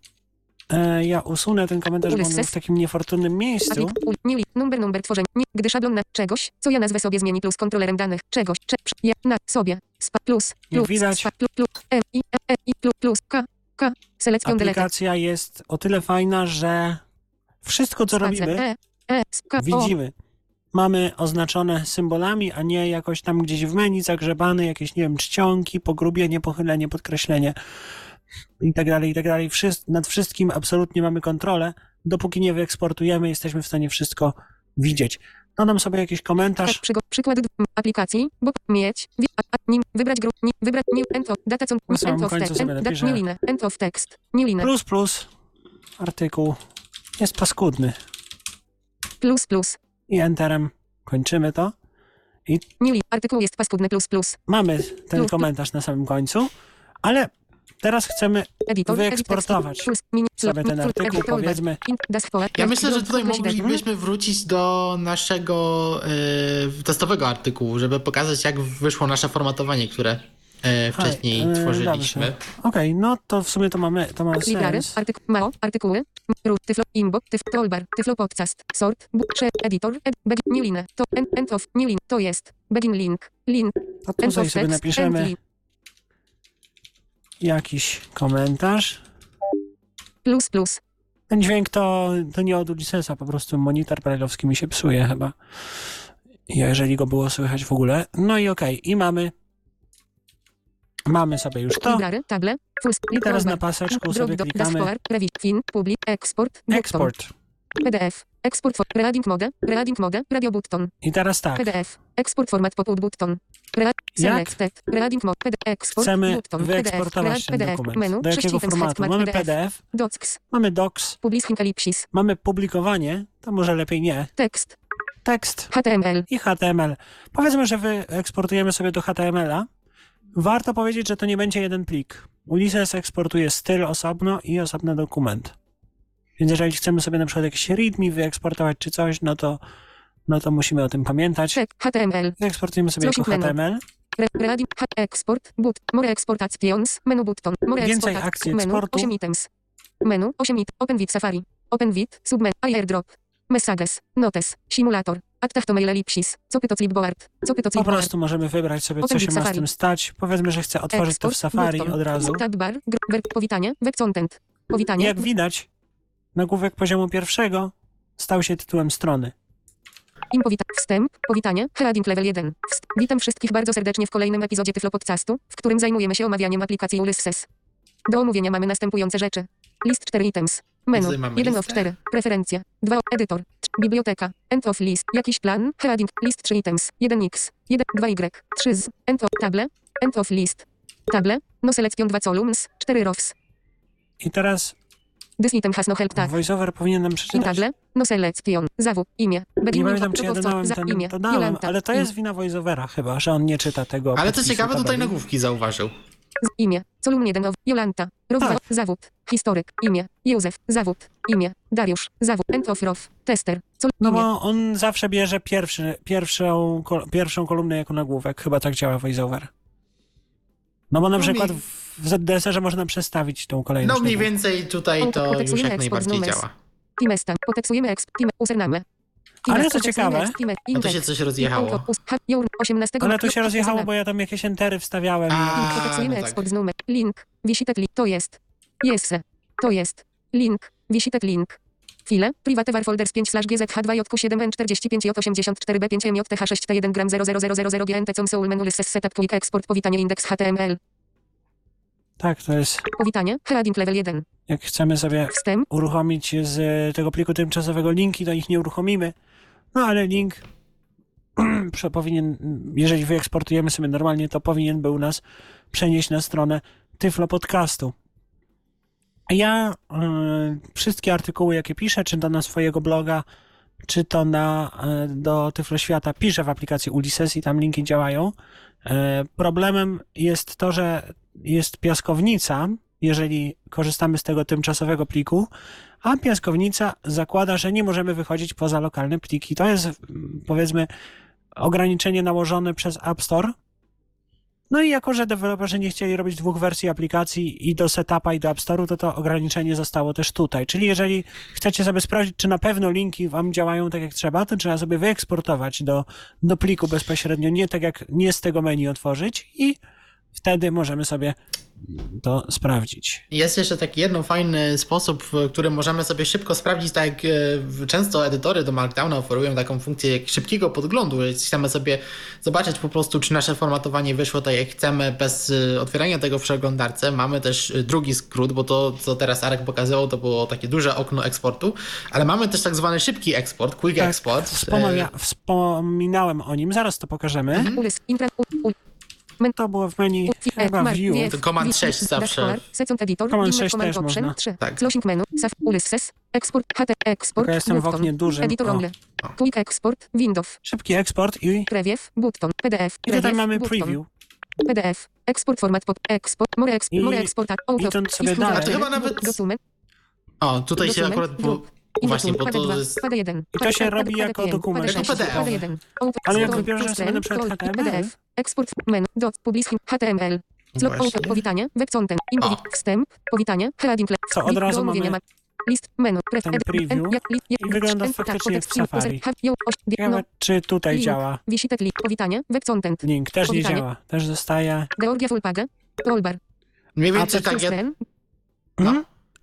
e, ja usunę ten komentarz, bo on był w takim niefortunnym miejscu. Nie, number, number tworzenia. Nie, gdy szablon na czegoś, co ja nazwę sobie zmieni plus kontrolerem danych. Czegoś, cze, ja, na, sobie, spa, plus, Jak plus, widać- spa, plus, plus, m, i, e, e, i, plus, plus, k, k, delete. Aplikacja jest o tyle fajna, że wszystko, co robimy, E, e, widzimy. Mamy oznaczone symbolami, a nie jakoś tam gdzieś w menu zagrzebane jakieś, nie wiem, czcionki, pogrubienie, pochylenie, podkreślenie i tak dalej, i tak dalej. Nad wszystkim absolutnie mamy kontrolę. Dopóki nie wyeksportujemy, jesteśmy w stanie wszystko widzieć. Dodam sobie jakiś komentarz. tak, przygo, przykłady d- m, aplikacji, bo mieć, wi, a, nim, wybrać grup, nie, wybrać new, end of, data, co, Na samym end of text, end, new line, end of text, new line, Plus, plus, artykuł. Jest paskudny. plus, plus, I enterem. Kończymy to. new line, artykuł jest paskudny. Plus, plus, Mamy ten Plus. komentarz na samym końcu, Ale teraz chcemy wyeksportować sobie ten artykuł, powiedzmy. Ja myślę, że tutaj moglibyśmy wrócić do naszego e, testowego artykułu, żeby pokazać, jak wyszło nasze formatowanie, które e, wcześniej Hej, e, tworzyliśmy. Okej, no to w sumie to mamy, to ma Library, sens. artykuł, mao, artykuły, root, tyflo, inbox, tyf, toolbar, tyflo podcast, sort, book, share, editor, ed, begin, new line, to, end, end of, new line, to jest, begin link, link, To end tutaj of sobie text, napiszemy end link, jakiś komentarz. plus, plus, Ten dźwięk to, to nie od Ulyssesa, po prostu monitor brajlowski mi się psuje chyba. Jeżeli go było słychać w ogóle. No i okej, i mamy mamy sobie już to. I teraz na paseczku sobie klikamy export, export. PDF, export for, reading mode, reading mode, radio button, I teraz tak, PDF, export format poput button, selected, reading mode, PDF, export, chcemy button, wyeksportować ten PDF, dokument. menu, Do jakiego formatu? Mamy PDF, PDF, docs, mamy docs, publishing ellipsis, mamy publikowanie, to może lepiej nie, tekst, tekst. HTML, i HTML. Powiedzmy, że wyeksportujemy sobie do HTML-a. Warto powiedzieć, że to nie będzie jeden plik. Ulysses eksportuje styl osobno i osobny dokument. Więc jeżeli chcemy sobie na przykład jakieś readme wyeksportować czy coś, no to, no to musimy o tym pamiętać. HTML, Wyeksportujemy sobie jako. HTML. H- export, but, more export actions, menu button, more Więcej akcji menu, eksportu. 8 items, menu, 8 it, open with Safari, open with, submenu, airdrop, messages, notes, simulator, add to mail ellipsis, copy to clipboard, copy to Po clipboard, prostu możemy wybrać sobie, co się ma z tym stać. Powiedzmy, że chcę otworzyć to w Safari od razu. tab bar, powitanie, web content, powitanie, Jak widać, nagłówek poziomu pierwszego stał się tytułem strony. Im powita- wstęp, powitanie, heading level 1. Wst- Witam wszystkich bardzo serdecznie w kolejnym epizodzie Tyflo Podcastu, w którym zajmujemy się omawianiem aplikacji Ulysses. Do omówienia mamy następujące rzeczy. List 4 items. Menu. Tutaj mamy 1 of listę. 4. Preferencje. 2 edytor. 3, biblioteka. End of list. Jakiś plan. Heading. List 3 items. 1x. 1, 2y. 3 z. End of table. End of list. Table. No selection 2 columns. 4 rows. I teraz This item has no help tag. voiceover powinien nam przeczytać. table. No selection. Zawód. Imię. Nie pamiętam, czy ja dodałem za- ten, imię. to dałem, Jolanta. ale to jest wina voiceovera chyba, że on nie czyta tego Ale to ciekawe, tutaj tabeli. nagłówki zauważył. Z- Imię. Column 1 of Jolanta. Row Tak. Zawód. Historyk. Imię. Józef. Zawód. Imię. Dariusz. Zawód. End of row. Tester. Col- No bo on zawsze bierze pierwszy, pierwszą, kol- pierwszą kolumnę jako nagłówek. Chyba tak działa voiceover. No bo na No przykład w ZDS-erze można przestawić tą kolejność. No mniej więcej tutaj to już jak najbardziej działa. Timesta. Poteksujemy exp. Username. Ale co ciekawe-. A to się coś rozjechało. Auto- us- ha- Jour. 18. Ale tu się rozjechało, bo ja tam jakieś entery wstawiałem. A. no tak. eksport z numer. Link. Visited link. To jest. Jesse. To jest. Link. Visited link. File. Private var folders 5 slash GZH2J45J84B5MJTH6T1 gram 00000 GNT console menu list setup quick export powitanie index HTML. Tak, to jest, Powitanie. Heading level 1. jak chcemy sobie Wstęp. uruchomić z tego pliku tymczasowego linki, to ich nie uruchomimy. No ale link powinien, jeżeli wyeksportujemy sobie normalnie, to powinien był nas przenieść na stronę Tyflo Podcastu. Ja y, wszystkie artykuły, jakie piszę, czy to na swojego bloga, czy to na, y, do Tyflo Świata, piszę w aplikacji Ulysses i tam linki działają. Y, problemem jest to, że jest piaskownica, jeżeli korzystamy z tego tymczasowego pliku, a piaskownica zakłada, że nie możemy wychodzić poza lokalne pliki. To jest mm, powiedzmy ograniczenie nałożone przez App Store. No i jako, że deweloperzy nie chcieli robić dwóch wersji aplikacji i do setupa i do App Store'u, to to ograniczenie zostało też tutaj. Czyli jeżeli chcecie sobie sprawdzić, czy na pewno linki wam działają tak jak trzeba, to trzeba sobie wyeksportować do, do pliku bezpośrednio, nie tak jak nie z tego menu otworzyć i wtedy możemy sobie to sprawdzić. Jest jeszcze taki jeden fajny sposób, w którym możemy sobie szybko sprawdzić, tak jak e, często edytory do Markdowna oferują taką funkcję jak szybkiego podglądu, że chcemy sobie zobaczyć po prostu, czy nasze formatowanie wyszło tak jak chcemy, bez e, otwierania tego w przeglądarce. Mamy też e, drugi skrót, bo to, co teraz Arek pokazywał, to było takie duże okno eksportu, ale mamy też tak zwany szybki eksport, quick Tak, export. Wspomnia, E, wspominałem o nim, zaraz to pokażemy. Ulys. To było w menu u- fi- chyba view. To command wi- 6 zawsze. Second editor. Command inne 6 command też option, można. 3. Tak. Closing menu. Saf. Ulysses. Export. HT. Export. Tylko jestem w button, oknie dużym, Editor o. only. O. Quick export. Windows. Szybki eksport i, Preview. Button. PDF. i tutaj preview, mamy button. preview. PDF. Eksport format pod eksport. More, eks, I more eksporta. Auto. idąc sobie Istotne dalej- chyba nawet- Dokument. O, tutaj się akurat... Po... Właśnie, bo to PD2, jest... PD1. I to się robi jako dokument. Jako PDF. PD1. Auto. Ale jak wybierzesz sobie na przykład HTML? Eksport menu. Dot. Publishing. HTML. Właśnie. auto. Powitanie. Web content. Wstęp. Powitanie. Heading. Co, od razu do mamy ma- List. Menu. Pref. ten preview i wygląda en- faktycznie jak w Safari. Ciekawe, no, czy tutaj link. działa. Wisitek link. Powitanie. Web content. Link też nie działa. Też zostaje. Georgia Fulpage. Rollbar. Mniej więcej tak jak... Ten.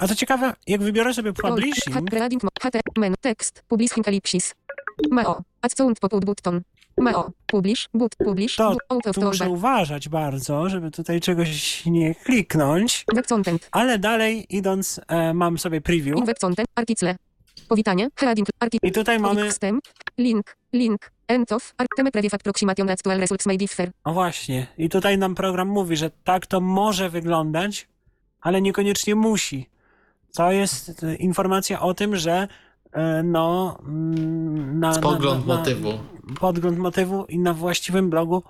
A to ciekawe, jak wybiorę sobie publishing. Menu. Tekst. Publishing ellipsis. Mao. Add sound poput button. Mao. Publish. But. Publish. To Out of tu muszę uważać bardzo, żeby tutaj czegoś nie kliknąć. Ale dalej idąc, e, mam sobie preview. Article. Powitanie. Heading. Article. I tutaj mamy, Wstęp. Link. Link. End of. Arteme previous approximation actual results may differ. o właśnie, i tutaj nam program mówi, że tak to może wyglądać, ale niekoniecznie musi. To jest e, informacja o tym, że e, no... mm, Na, Spogląd na, na, motywu. podgląd motywu i na właściwym blogu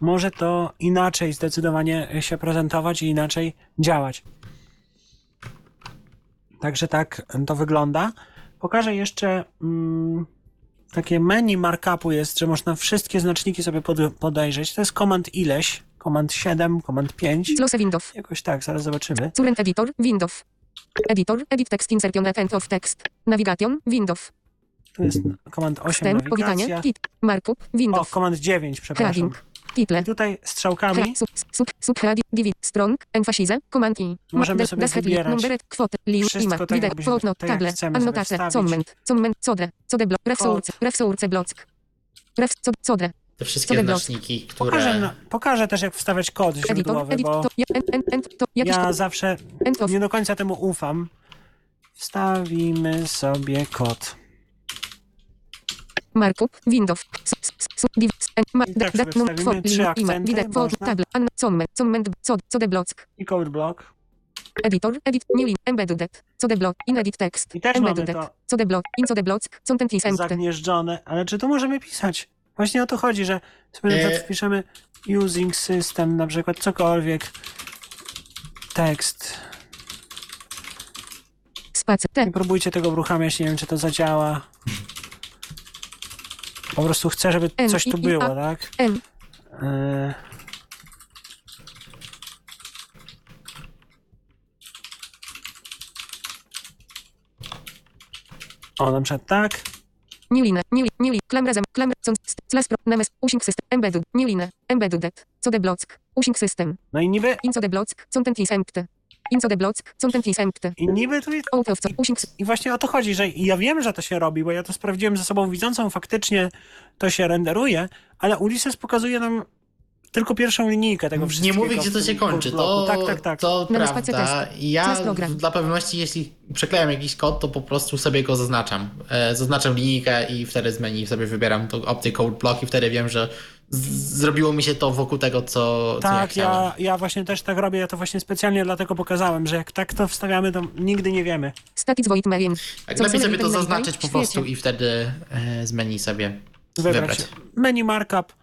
może to inaczej zdecydowanie się prezentować i inaczej działać. Także tak to wygląda. Pokażę jeszcze mm, takie menu markupu jest, że można wszystkie znaczniki sobie pod, podejrzeć. To jest komand ileś, komand 7, komand 5. Close window. Jakoś tak, zaraz zobaczymy. Current editor. Window. Editor. Edit text insertion at end of text. Navigation. Window. Tu jest komand 8 Wstęp. Powitanie. nawigacja. Tip. Markup. O, Window. komand 9, przepraszam. Heading. Title. I tutaj strzałkami Sub, sub, sub, heading, divid, strong, emphasize, command i. Możemy sobie wybierać numbered, kwotę, link, wszystko ima, tak, wideo, jakbyśmy- footnote, tak table, wstawić. comment, comment, codre, code blok, ref source, ref source block. Ref, co- codre, Te wszystkie Co znaczniki, które... Pokażę, pokażę też, jak wstawiać kod źródłowy, bo ja- zawsze nie do końca temu ufam. Wstawimy sobie kod. markup, window, s- s- s- div, tak de- sobie num- wstawimy fo- trzy link, ima, akcenty, wideo, fo- można. table, an, comment, comment, cod, code block, I code block. editor, edit, new link, embedded, code block, in edit text, I też embedded, to code block, in code block, content is empty, zagnieżdżone. Ale czy tu możemy pisać? Właśnie o to chodzi, że sobie na E- przykład wpiszemy using system, na przykład cokolwiek. Tekst. spacer, Nie próbujcie tego uruchamiać, nie wiem, czy to zadziała. Po prostu chcę, żeby coś tu było, tak? Yy. O, na przykład tak. New line, new, new, li- klam razem, st- slash pro, names, using system, embedded, new line, embedded, co de block, using system, No i niby, in co de block, content is empty, in co de block, content is empty, i niby tu jest, using, i właśnie o to chodzi, że ja wiem, że to się robi, bo ja to sprawdziłem ze sobą widzącą, faktycznie to się renderuje, ale Ulysses pokazuje nam tylko pierwszą linijkę tego Nie wszystkiego. mówi, gdzie to się kończy. To, tak, tak, tak. to Na prawda. Ja dla pewności, jeśli przeklejam jakiś kod, to po prostu sobie go zaznaczam. E, zaznaczam linijkę i wtedy z menu sobie wybieram tą opcję code block i wtedy wiem, że zrobiło mi się to wokół tego, co, co ja Tak, chciałem. ja, ja właśnie też tak robię, ja to właśnie specjalnie dlatego pokazałem, że jak tak to wstawiamy, to nigdy nie wiemy. static void main, Tak, lepiej sobie to zaznaczyć po prostu i wtedy e, z menu sobie wybrać. wybrać. Menu markup.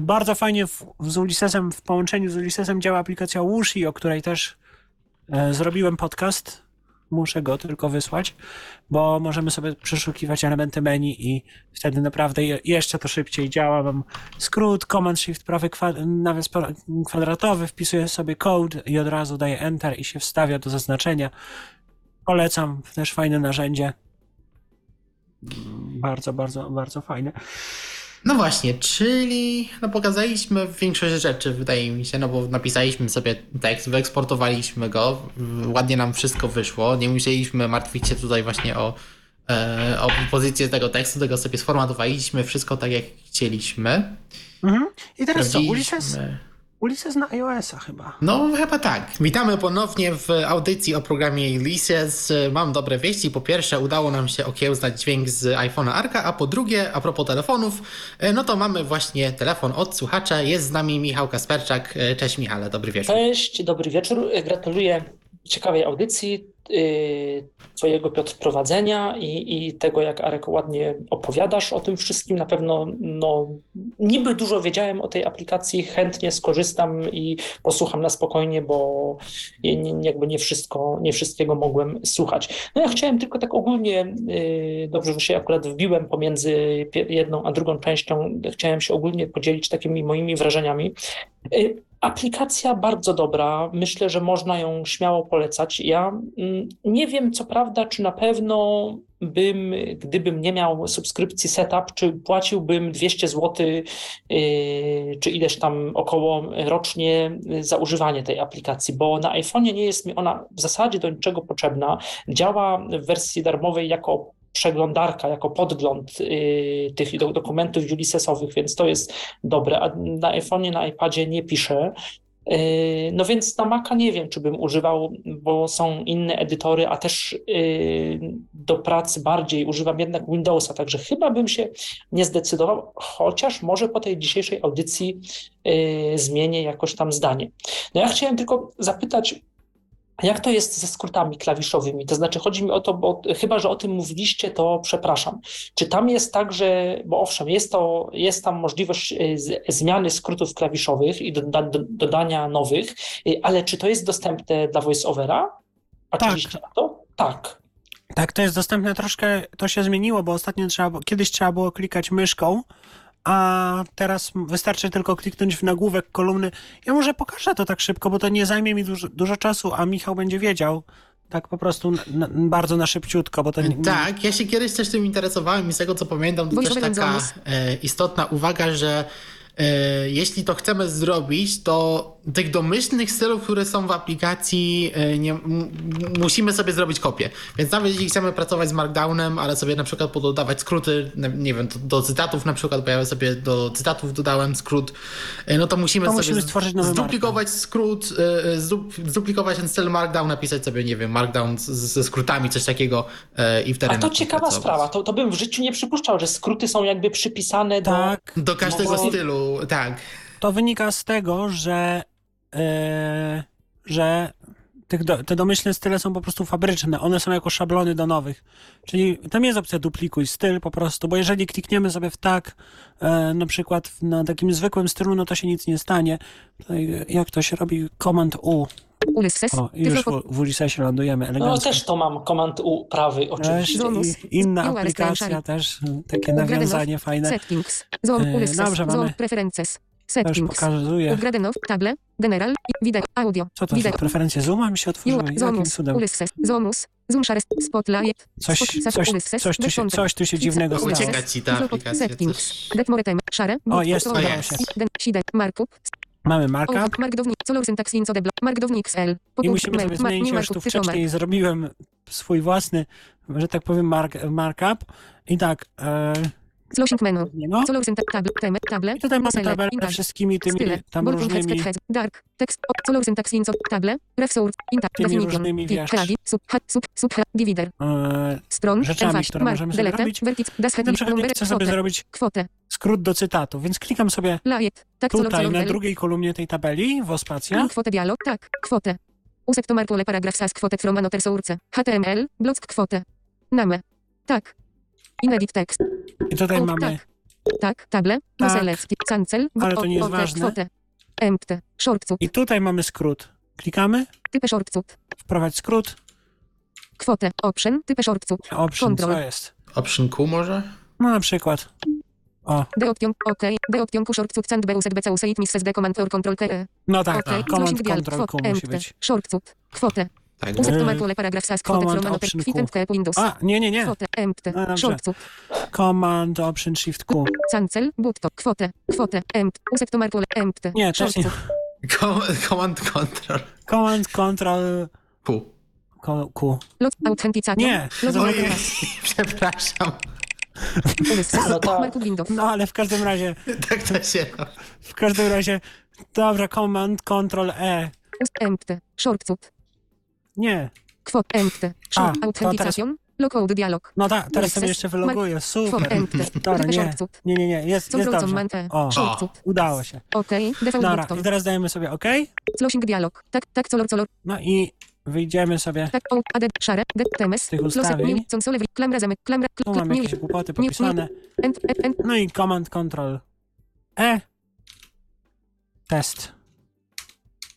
Bardzo fajnie w, z Ulyssesem, w połączeniu z Ulyssesem działa aplikacja Wushi, o której też e, zrobiłem podcast. Muszę go tylko wysłać, bo możemy sobie przeszukiwać elementy menu i wtedy naprawdę je, jeszcze to szybciej działa. Mam skrót, Command Shift prawy kwa, nawias kwadratowy, wpisuję sobie code i od razu daję Enter i się wstawia do zaznaczenia. Polecam, też fajne narzędzie. Bardzo, bardzo, bardzo fajne. No właśnie, czyli no pokazaliśmy większość rzeczy, wydaje mi się, no bo napisaliśmy sobie tekst, wyeksportowaliśmy go, ładnie nam wszystko wyszło, nie musieliśmy martwić się tutaj właśnie o, e, o pozycję tego tekstu, tego sobie sformatowaliśmy, wszystko tak jak chcieliśmy. Mhm. I teraz co, Ulysses, Ulysses na iOS-a chyba. No, chyba tak. Witamy ponownie w audycji o programie Ulysses. Mam dobre wieści. Po pierwsze, udało nam się okiełznać dźwięk z iPhone'a Arka, a po drugie, a propos telefonów, e, no to mamy właśnie telefon od słuchacza. Jest z nami Michał Kasperczak. E, Cześć Michale, dobry wieczór. Cześć, dobry wieczór. Gratuluję ciekawej audycji, yy, Twojego Piotr prowadzenia i, i tego, jak Arek ładnie opowiadasz o tym wszystkim. Na pewno no, niby dużo wiedziałem o tej aplikacji, chętnie skorzystam i posłucham na spokojnie, bo jakby nie wszystko, nie wszystkiego mogłem słuchać. No ja chciałem tylko tak ogólnie, yy, dobrze, że się akurat wbiłem pomiędzy jedną a drugą częścią, chciałem się ogólnie podzielić takimi moimi wrażeniami. Yy, Aplikacja bardzo dobra. Myślę, że można ją śmiało polecać. Ja mm, nie wiem, co prawda, czy na pewno bym, gdybym nie miał subskrypcji setup, czy płaciłbym 200 zł, yy, czy ileś tam około rocznie za używanie tej aplikacji, bo na iPhone'ie nie jest mi ona w zasadzie do niczego potrzebna. Działa w wersji darmowej jako przeglądarka, jako podgląd yy, tych do, dokumentów Ulysesowych, więc to jest dobre, a na iPhone'ie, na iPadzie nie piszę. Yy, No więc na Maca nie wiem, czy bym używał, bo są inne edytory, a też yy, do pracy bardziej używam jednak Windowsa, także chyba bym się nie zdecydował, chociaż może po tej dzisiejszej audycji yy, zmienię jakoś tam zdanie. No ja chciałem tylko zapytać, jak to jest ze skrótami klawiszowymi? To znaczy, chodzi mi o to, bo chyba, że o tym mówiliście, to przepraszam. Czy tam jest tak, że, bo owszem, jest, to, jest tam możliwość z, zmiany skrótów klawiszowych i doda, do, dodania nowych, y, ale czy to jest dostępne dla VoiceOvera? Patrzyliście na to? Tak. Tak, to jest dostępne troszkę, to się zmieniło, bo ostatnio trzeba, kiedyś trzeba było klikać myszką, a teraz wystarczy tylko kliknąć w nagłówek kolumny. Ja może pokażę to tak szybko, bo to nie zajmie mi dużo, dużo czasu, a Michał będzie wiedział. Tak po prostu na, na, bardzo na szybciutko, bo to nie, Tak, ja się kiedyś też tym interesowałem i z tego co pamiętam, to Bądź też taka e, istotna uwaga, że e, jeśli to chcemy zrobić, to tych domyślnych stylów, które są w aplikacji, e, nie, m, musimy sobie zrobić kopię. Więc nawet jeśli chcemy pracować z Markdownem, ale sobie na przykład pododawać skróty, nie wiem, do, do cytatów na przykład, bo ja sobie do cytatów dodałem skrót, e, no to musimy To sobie musimy stworzyć nowy zduplikować skrót, e, zdu- zduplikować ten styl Markdown, napisać sobie, nie wiem, Markdown z- ze skrótami, coś takiego i wtedy A to ciekawa pracować. sprawa. To, to bym w życiu nie przypuszczał, że skróty są jakby przypisane do. Tak, Do każdego No bo- stylu, tak. to wynika z tego, że, że tych do, te domyślne style są po prostu fabryczne. One są jako szablony do nowych. Czyli tam jest opcja duplikuj styl po prostu, bo jeżeli klikniemy sobie w tak, e, na przykład w- na takim zwykłym stylu, no to się nic nie stanie. Tutaj, jak to się robi? Command U. O, i już w, w Ulysesie lądujemy No elegancko. też to mam komand U prawy, oczywiście. I, inna aplikacja też, e, takie nawiązanie fajne. E, dobrze, mamy- Settings. of, table, general, wideo, audio, Co to wideo, za preferencje Zooma mi się otworzyły? Jakim cudem? Ulysses, Zonus, Zoom Share, Spotlight, Coś, Spot- coś, Ulysses, coś, tu się, coś tu się dziwnego stało. Ucieka ci ta aplikacja. Settings. coś. Get more time, Share, O, jest, Book, udało Book, się. Den, Side, Markup, Mamy markup Outlook, Markdownik, Color Syntax in Codeblo, Markdownik XL, i musimy sobie zmienić, już tu wcześniej zrobiłem swój własny, że tak powiem, mark, markup. I tak, Closing menu, z niego. Color Syntax, table, I tutaj mamy tabelę wszystkimi tymi Style, tam Head, różnymi, Head, Dark, Text, o- Color Syntax in Code, Table, Ref Source, Intact, Tymi różnymi, wiesz, Sub, Sub, Sub, Divider, e, Stron, rzeczami, które możemy sobie Delete, robić. Vertic, Das Number, jak chcę sobie zrobić kwotę, skrót do cytatu, więc klikam sobie tak, tutaj na drugiej kolumnie tej tabeli, w ospacja. Kwotę dialog, tak, kwotę. Usek to marpole paragraf sas. Kwotę from another source. HTML, block. Kwotę. Name. Tak. Inedit text. I tutaj O, mamy, tak. Tak, table, Tak. select, cancel, Ale to nie jest kwotę, ważne. kwotę. Empty, shortcut, i tutaj mamy skrót. Klikamy, typę shortcut. wprowadź skrót, Kwotę, option, typę shortcut. option, co Control. jest? Option Q może? No na przykład, o, The option, ok, the option q shortcut, and b used b useit misses d command or control k. no tak, Ok, command, closing dialog, control Q musi być. shortcut, kwotę. Tak. Usek E, to marpole paragraf sas kwotę command, option Q. and k Windows. A, nie, nie, nie. Kwotę, empty, No dobrze. Command, Option, Shift, Q. Cancel, butto, kwotę, kwotę, empty, usek to marpole, empty, Nie, też nie. Command Control Command, Control, Q. Q. Q. Lot autentyzacja. Nie, Ojej, przepraszam. No Windows. No ale w każdym razie, Tak to się w każdym razie, dobra, Command, Control, E. Ust empty. Shortcut. Nie. Kwot empty. Short. Locode dialog. No tak, teraz sobie jeszcze wyloguję, super. Dobra, nie, nie, nie, nie, jest, jest dobrze. O, udało się. OK. Default Dobra, i teraz dajemy sobie OK. Closing dialog. Tak, tak, color, color. No i wyjdziemy sobie. Tak, o, add, szare, get, temes, tych ustawień. new, console, klamra, zamek, klamra, Tu mam jakieś głupoty popisane. No i Command Control E. Test.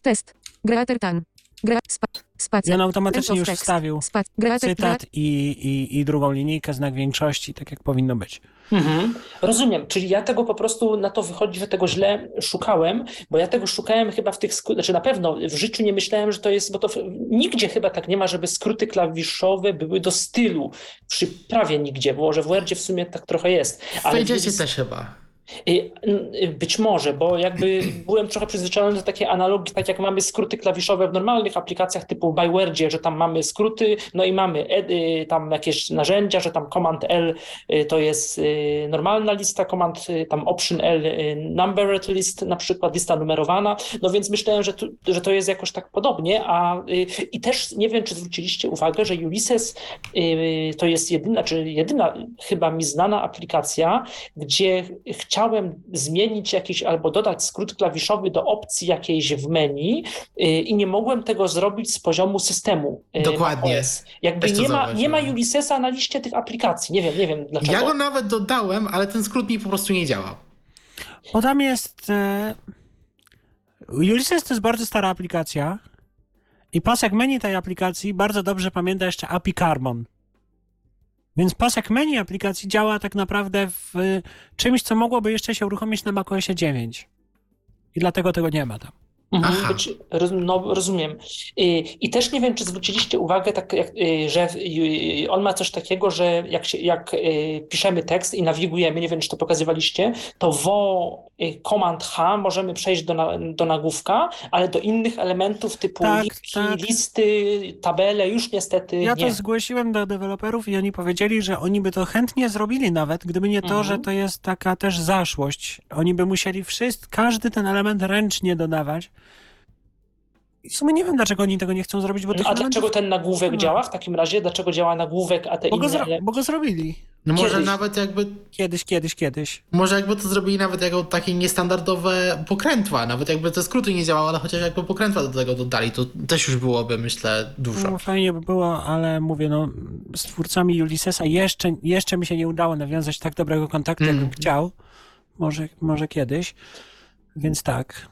test, creator tan, gra, spa, I on automatycznie End już wstawił creator, cytat i, i, i drugą linijkę, znak większości, tak jak powinno być. Mhm. Rozumiem, czyli ja tego po prostu na to wychodzi, że tego źle szukałem, bo ja tego szukałem chyba w tych, skrótach, znaczy na pewno w życiu nie myślałem, że to jest, bo to w- nigdzie chyba tak nie ma, żeby skróty klawiszowe były do stylu, przy prawie nigdzie, bo że w Wordzie w sumie tak trochę jest. Ale w- też chyba. Y, y, Być może, bo jakby byłem trochę przyzwyczajony do takiej analogii, tak jak mamy skróty klawiszowe w normalnych aplikacjach typu w Wordzie, że tam mamy skróty, no i mamy y, tam jakieś narzędzia, że tam Command L y, to jest normalna lista, Command tam Option L numbered list, na przykład lista numerowana, no więc myślałem, że, tu, że to jest jakoś tak podobnie, a i też nie wiem, czy zwróciliście uwagę, że Ulysses to jest jedyna, czy jedyna chyba mi znana aplikacja, gdzie chciałem zmienić jakiś albo dodać skrót klawiszowy do opcji jakiejś w menu y, i nie mogłem tego zrobić z poziomu systemu. y, Dokładnie. Jakby Też nie ma, nie ma zauważyłem. Ulyssesa na liście tych aplikacji. Nie wiem, nie wiem dlaczego. Ja go nawet dodałem, ale ten skrót mi po prostu nie działał. Bo tam jest. E... Ulysses to jest bardzo stara aplikacja. I pasek menu tej aplikacji bardzo dobrze pamięta jeszcze API Carbon. Więc pasek menu aplikacji działa tak naprawdę w e, czymś, co mogłoby jeszcze się uruchomić na macOSie 9. I dlatego tego nie ma tam. Mhm, Aha. roz, no, rozumiem. I, I też nie wiem, czy zwróciliście uwagę, tak jak, y, że y, on ma coś takiego, że jak, się, jak y, piszemy tekst i nawigujemy, nie wiem, czy to pokazywaliście, to wo y, Command H możemy przejść do, na, do nagłówka, ale do innych elementów typu Tak, lipki, tak. listy, tabele już niestety Ja nie. to zgłosiłem do deweloperów i oni powiedzieli, że oni by to chętnie zrobili nawet, gdyby nie to, Mhm. że to jest taka też zaszłość. Oni by musieli wszystko, każdy ten element ręcznie dodawać. I w sumie nie wiem, dlaczego oni tego nie chcą zrobić, bo tych A elementów... dlaczego ten nagłówek No. działa w takim razie? Dlaczego działa nagłówek, a te Bo go, inne... zro... bo go zrobili. No może Kiedyś. nawet jakby Kiedyś, kiedyś, kiedyś. Może jakby to zrobili nawet jako takie niestandardowe pokrętła, nawet jakby te skróty nie działały, ale chociaż jakby pokrętła do tego dodali, to też już byłoby, myślę, dużo. No, fajnie by było, ale mówię, no, z twórcami Ulyssesa jeszcze, jeszcze mi się nie udało nawiązać tak dobrego kontaktu, jakbym Mm. chciał. Może, może kiedyś. Więc tak.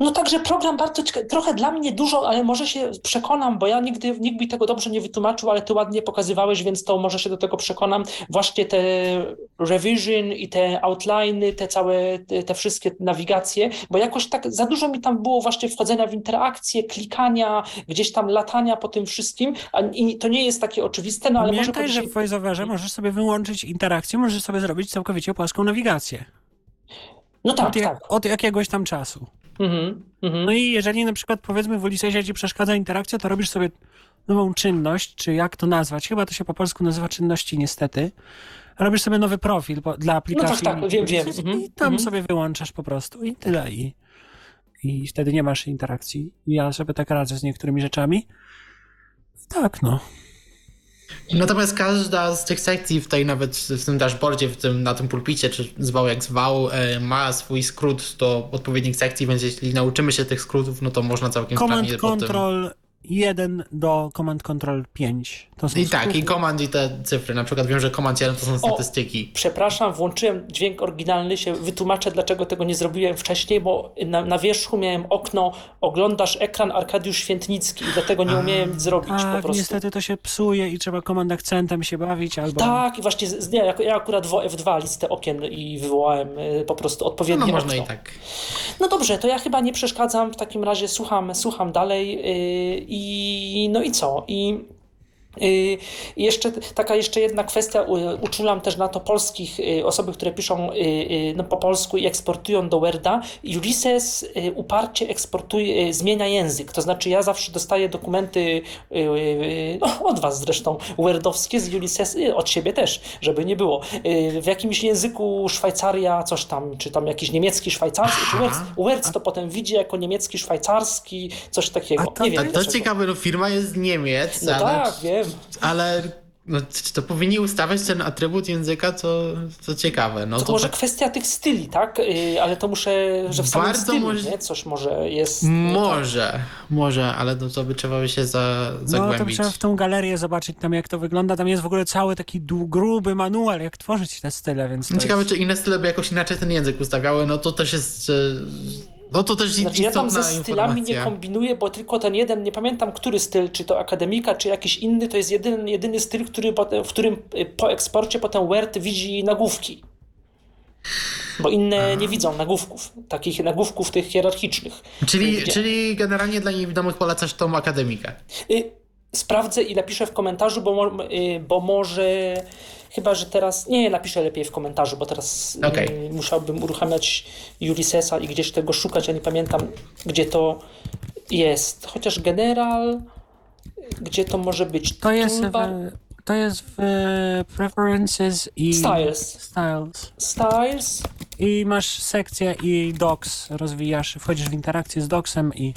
No także program bardzo trochę dla mnie dużo, ale może się przekonam, bo ja nigdy, nikt mi tego dobrze nie wytłumaczył, ale ty ładnie pokazywałeś, więc to może się do tego przekonam. Właśnie te revision i te outliny, te całe, te, wszystkie nawigacje, bo jakoś tak za dużo mi tam było właśnie wchodzenia w interakcje, klikania, gdzieś tam latania po tym wszystkim, a, i to nie jest takie oczywiste, no ale może Pamiętaj, że w VoiceOverze możesz sobie wyłączyć interakcję, możesz sobie zrobić całkowicie płaską nawigację. No tak, od, jak, tak. od jakiegoś tam czasu. Mhm, mhm. No i jeżeli na przykład powiedzmy w Ulyssesie ci przeszkadza interakcja, to robisz sobie nową czynność, czy jak to nazwać? Chyba to się po polsku nazywa czynności niestety. Robisz sobie nowy profil po, dla aplikacji. tak, wiem, wiem. Ulysses Mhm, I tam mhm. sobie wyłączasz po prostu i tyle. I, I wtedy nie masz interakcji. I Ja sobie tak radzę z niektórymi rzeczami. Tak, no. Natomiast każda z tych sekcji w tej nawet w tym dashboardzie, w tym, na tym pulpicie, czy zwał jak zwał, e, ma swój skrót do odpowiednich sekcji, więc jeśli nauczymy się tych skrótów, no to można całkiem Command. Control 1 do Command Control 5. To są I tak, i command i te cyfry. Na przykład wiem, że command 1 to są statystyki. Przepraszam, włączyłem dźwięk oryginalny, się wytłumaczę, dlaczego tego nie zrobiłem wcześniej, bo na, na wierzchu miałem okno, oglądasz ekran Arkadiusz Świętnicki i dlatego nie umiałem nic zrobić po Tak, prostu. niestety to się psuje i trzeba komand akcentem się bawić albo... Tak, i właśnie z, nie, ja, ja akurat w F2 listę okien i wywołałem y, po prostu No, odpowiednie no można okno. i tak. No dobrze, to ja chyba nie przeszkadzam, w takim razie słucham, słucham dalej yy, i no i co? I jeszcze taka jeszcze jedna kwestia, uczulam też na to polskich yy, osoby, które piszą yy, yy, no, po polsku i eksportują do Worda. Ulysses uparcie eksportuje, zmienia język, to znaczy ja zawsze dostaję dokumenty no, od was zresztą, wordowskie z Ulysses, od siebie też, żeby nie było, w jakimś języku Szwajcaria, coś tam, czy tam jakiś niemiecki, szwajcarski, czy Words to potem widzi jako niemiecki, szwajcarski, coś takiego. A to- nie wiem to dlaczego. ciekawe, no firma jest z Niemiec, No ale, tak, wiem. Ale No, czy to powinni ustawiać ten atrybut języka, to, to ciekawe. No, To, to może tak- kwestia tych styli, tak? Y, Ale to muszę, że w samym Bardzo stylu, może- nie? Coś może jest... nie tak. Może, może, ale no to by trzeba by się za, No to zagłębić. trzeba w tą galerię zobaczyć tam jak to wygląda. Tam jest w ogóle cały taki gruby manual, jak tworzyć te style, więc No Ciekawe, jest... czy inne style by jakoś inaczej ten język ustawiały. No to też jest. No to też Znaczy ja tam ze stylami nie informacja. kombinuję, bo tylko ten jeden, nie pamiętam który styl, czy to akademika, czy jakiś inny, to jest jedyny, jedyny styl, który w którym y, po eksporcie potem Word widzi nagłówki. Bo inne nie widzą nagłówków, takich nagłówków tych hierarchicznych. Czyli, Gdzie- czyli generalnie dla niewidomych polecasz tą akademikę. Y, Sprawdzę i napiszę w komentarzu, bo, y, bo może. Chyba, że teraz. Nie, napiszę lepiej w komentarzu, bo teraz Okej. y, musiałbym uruchamiać Ulyssesa i gdzieś tego szukać. Ja nie pamiętam, gdzie to jest. Chociaż general. Gdzie to może być? To jest, Toolbar, w, to jest w Preferences i Styles. Styles. Styles. I masz sekcję i docs rozwijasz, wchodzisz w interakcję z docsem i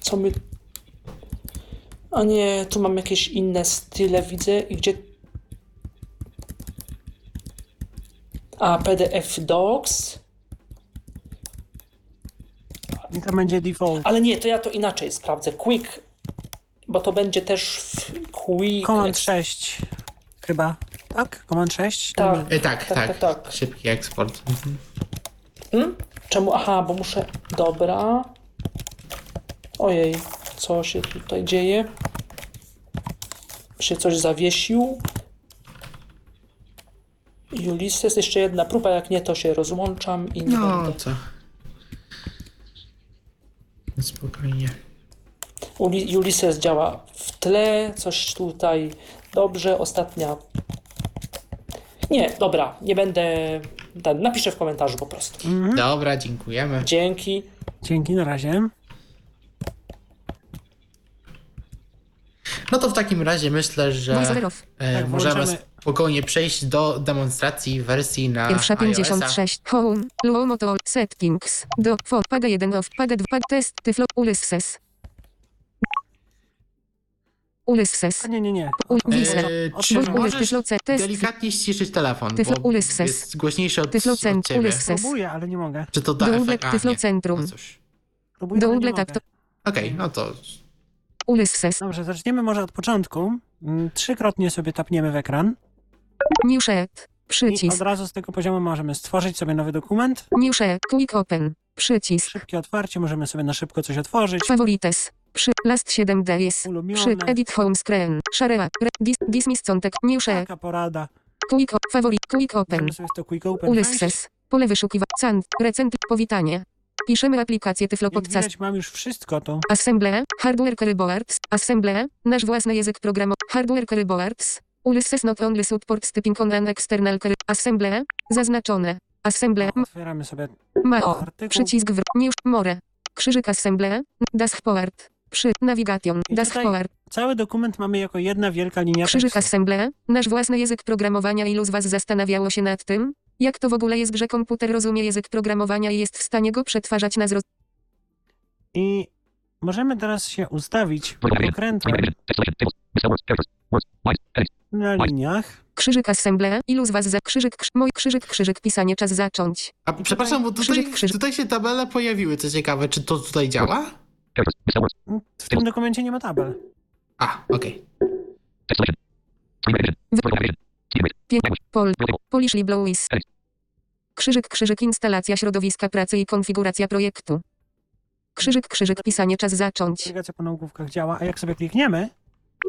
Co my. A nie, tu mam jakieś inne style, widzę. I gdzie. A, PDF Docs. i to będzie default. Ale nie, to ja to inaczej sprawdzę. Quick, bo to będzie też w Quick. Command 6 chyba, tak? Command 6? Tak. E, tak, Tak, tak, tak, tak. Szybki eksport. Mhm. Hmm? Czemu? Aha, bo muszę. Dobra. Ojej, co się tutaj dzieje? Się coś zawiesił. Ulysses, jeszcze jedna próba, jak nie, to się rozłączam i nie No będę. co? Spokojnie. Uli- Ulysses działa w tle, coś tutaj dobrze, ostatnia. Nie, dobra, nie będę. Ten, napiszę w komentarzu po prostu. Dobra, dziękujemy. Dzięki. Dzięki, na razie. No to w takim razie myślę, że e, Tak, możemy spokojnie przejść do demonstracji wersji na Pierwsza iOS-a. 56. Home. Low motor. Settings. Do. For. Paga 1 off. Paga 2. Test. Tyflo. Ulysses. Ulysses. A nie, nie, nie. U- Od- Wizard. E, od czy początku. możesz. Test. delikatnie ściszyć telefon, Tyflo bo Ulysses. jest głośniejszy od, Tyflo od ciebie. Ulysses. Próbuję, ale nie mogę. Czy to da Double efekt? A, Tyflo nie. Centrum. No cóż. Próbuję, ale nie Double mogę. tap to. Okej, no to Ulysses. Dobrze, zaczniemy może od początku. Mm, Trzykrotnie sobie tapniemy w ekran New sheet. i Przycisk. od razu z tego poziomu możemy stworzyć sobie nowy dokument. New sheet. Quick open. Przycisk. Szybkie otwarcie, możemy sobie na szybko coś otworzyć. Favorites. Przy. Last 7 days. Ulubione. Przy. Edit home screen. Share. Re, dis, dismiss contact. New sheet. Taka porada. Quick. Quick open. Ulysses. Pole wyszukiwania. Sand. Recent. Powitanie. Piszemy aplikację Tyflo Podcast. widać, mam już wszystko tu. Assemble. Hardware Keyboards. Assemble. Nasz własny język programu. Hardware Keyboards. Ulysses not only support typing on an external key- Assemble. Zaznaczone. Assemble. M- Otwieramy sobie Mao. artykuł. Przycisk w. News. More. Krzyżyk Assemble. Dashboard. Przy. Navigation. I Dashboard. Cały dokument mamy jako jedna wielka linia Krzyżyk tekstu. Assemble. Nasz własny język programowania. Ilu z Was zastanawiało się nad tym? Jak to w ogóle jest, że komputer rozumie język programowania i jest w stanie go przetwarzać na zrozumiałe? I możemy teraz się ustawić na liniach. Krzyżyk Assemble. Ilu z Was za krzyżyk, krz... mój krzyżyk, krzyżyk, pisanie, czas zacząć. A przepraszam, bo tutaj, Krzyżyk, krzyżyk. tutaj się tabele pojawiły, co ciekawe. Czy to tutaj działa? W tym dokumencie nie ma tabel. A, okej. Pię... Pol. Polish Liblouis. Krzyżyk, krzyżyk, instalacja środowiska pracy i konfiguracja projektu. Krzyżyk, krzyżyk, pisanie, czas zacząć. Nawigacja po nagłówkach działa, a jak sobie klikniemy,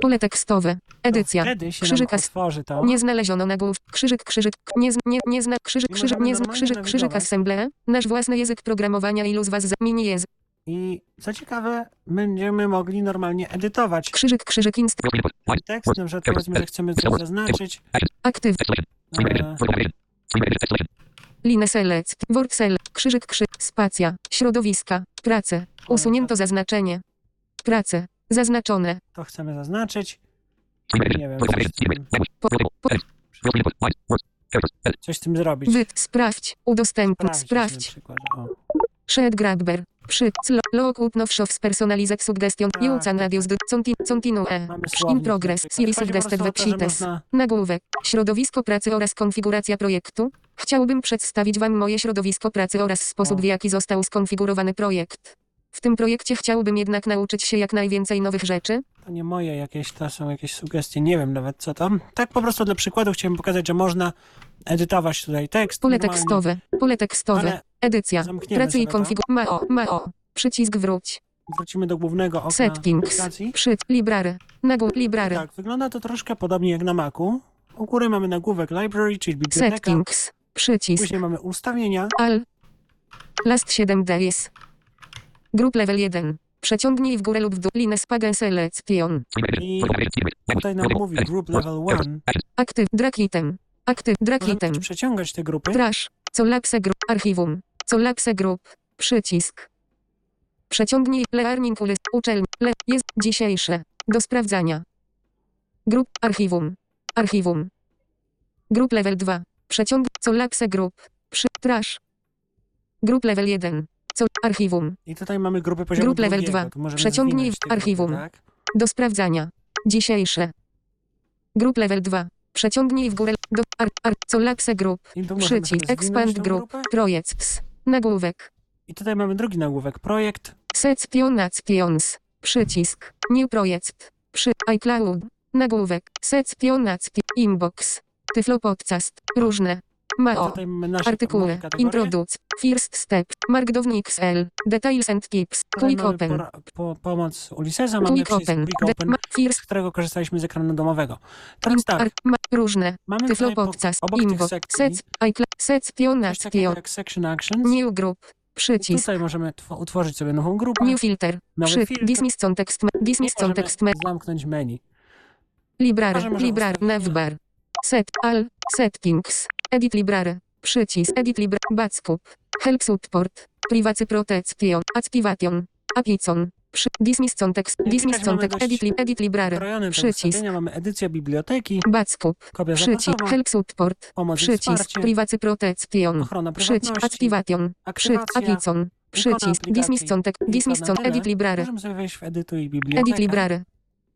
Pole tekstowe. to Edycja. wtedy się Krzyżyk nam as- otworzy to. Nie znaleziono nagłów. Krzyżyk, krzyżyk, nie, nie, nie zna, krzyżyk, krzyżyk, nie zna, krzyżyk, krzyżyk, assemble. Nasz własny język programowania, ilu z was za, mini jest. I co ciekawe, będziemy mogli normalnie edytować Krzyżyk, krzyżyk, inst, tekst. Na przykład powiedzmy, że chcemy coś zaznaczyć. aktyw, E, line select, word select, krzyżyk, krzyk, spacja, środowiska, prace, usunięto zaznaczenie. Prace, zaznaczone, to chcemy zaznaczyć. Nie wiem, coś z tym, po, po, coś z tym zrobić. wy, sprawdź, udostępnij, Sprawdzić na sprawdź, przykład, o. Shed grabber. Przy. Clo. Look up now shows personalized suggestion. Tak, tak, adios. Continue. In progress. tutaj. Series suggested websheets. można- Nagłówek. Środowisko pracy oraz konfiguracja projektu. Chciałbym przedstawić Wam moje środowisko pracy oraz sposób, w jaki został skonfigurowany projekt. W tym projekcie chciałbym jednak nauczyć się jak najwięcej nowych rzeczy. To nie moje jakieś, to są jakieś sugestie, nie wiem nawet co tam. Tak po prostu dla przykładu chciałem pokazać, że można edytować tutaj tekst. Pole normalnie. tekstowe. Pole tekstowe. Ale Edycja. zamkniemy Pracy i konfiguracja. Mao. Mao. Przycisk wróć. Wrócimy do głównego okna Settings. aplikacji. Przy. Library. Nagłów. Library. Tak, wygląda to troszkę podobnie jak na Macu. U góry mamy nagłówek library, czyli biblioteka. Settings. Przycisk. Później mamy ustawienia. Al. Last 7 days. Group level 1. Przeciągnij w górę lub w dół linę Spagen Selection. I tutaj nam mówi group level 1. Aktyw. Drag item. Aktyw. Drag Możemy item. przeciągać te grupy. Trash. Colapse group. Archiwum. Colapse group. Przycisk. Przeciągnij learning list. Uczelni. Le. Jest dzisiejsze. Do sprawdzania. Grup. Archiwum. Archiwum. Grup level 2. Przeciąg. Colapse group. Przy. Trash. Grup level 1. Co? Archiwum. I tutaj mamy grupy poziomu Group level drugiego. 2. Tu możemy Przeciągnij w te grupy, archiwum. tak? Do sprawdzania. Dzisiejsze. Grup level 2. Przeciągnij w górę. Do. Ar, ar, Colapse group. Przycisk. Expand group. grupę. Nagłówek. I tutaj mamy drugi nagłówek. Projekt. Sectionations. Przycisk. New project. Przy iCloud. Nagłówek. Sectionacji. Inbox. Tyflo podcast. Różne. Mao. Artykuły. Introduce. First step. Markdown XL. Details and tips. Quick mamy open. pora- po, pomoc Ulyssesa. Mamy Quick open. Quick Open, ma, first. z którego korzystaliśmy z ekranu domowego. Teraz tak, Ar, ma, różne. mamy Tyflo tutaj po, podcast. obok sekcji Sec. iCloud. Section Actions. New group. Przycisk. Tutaj możemy tw- utworzyć sobie nową grupę. New filter. Nowy Przy. filtr. Dismiss context. Dismiss context. zamknąć menu. Library, library, navbar. Set, al, settings. Edit library. Przycisk, edit library, backup. Help support. Privacy protection, activation. Apicon. Przy, dismiss context, dismiss mamy context, edit, li, edit library. Przycisk. Mamy edycja biblioteki, Backup. kopia Przycisk, help support. pomoc Przycisk, privacy protection. ochrona Przycisk, activation. Przycisk, apicon. Przycisk, dismiss context, dismiss context, edit library. Możemy sobie wejść w edytuj bibliotekę. Edit library.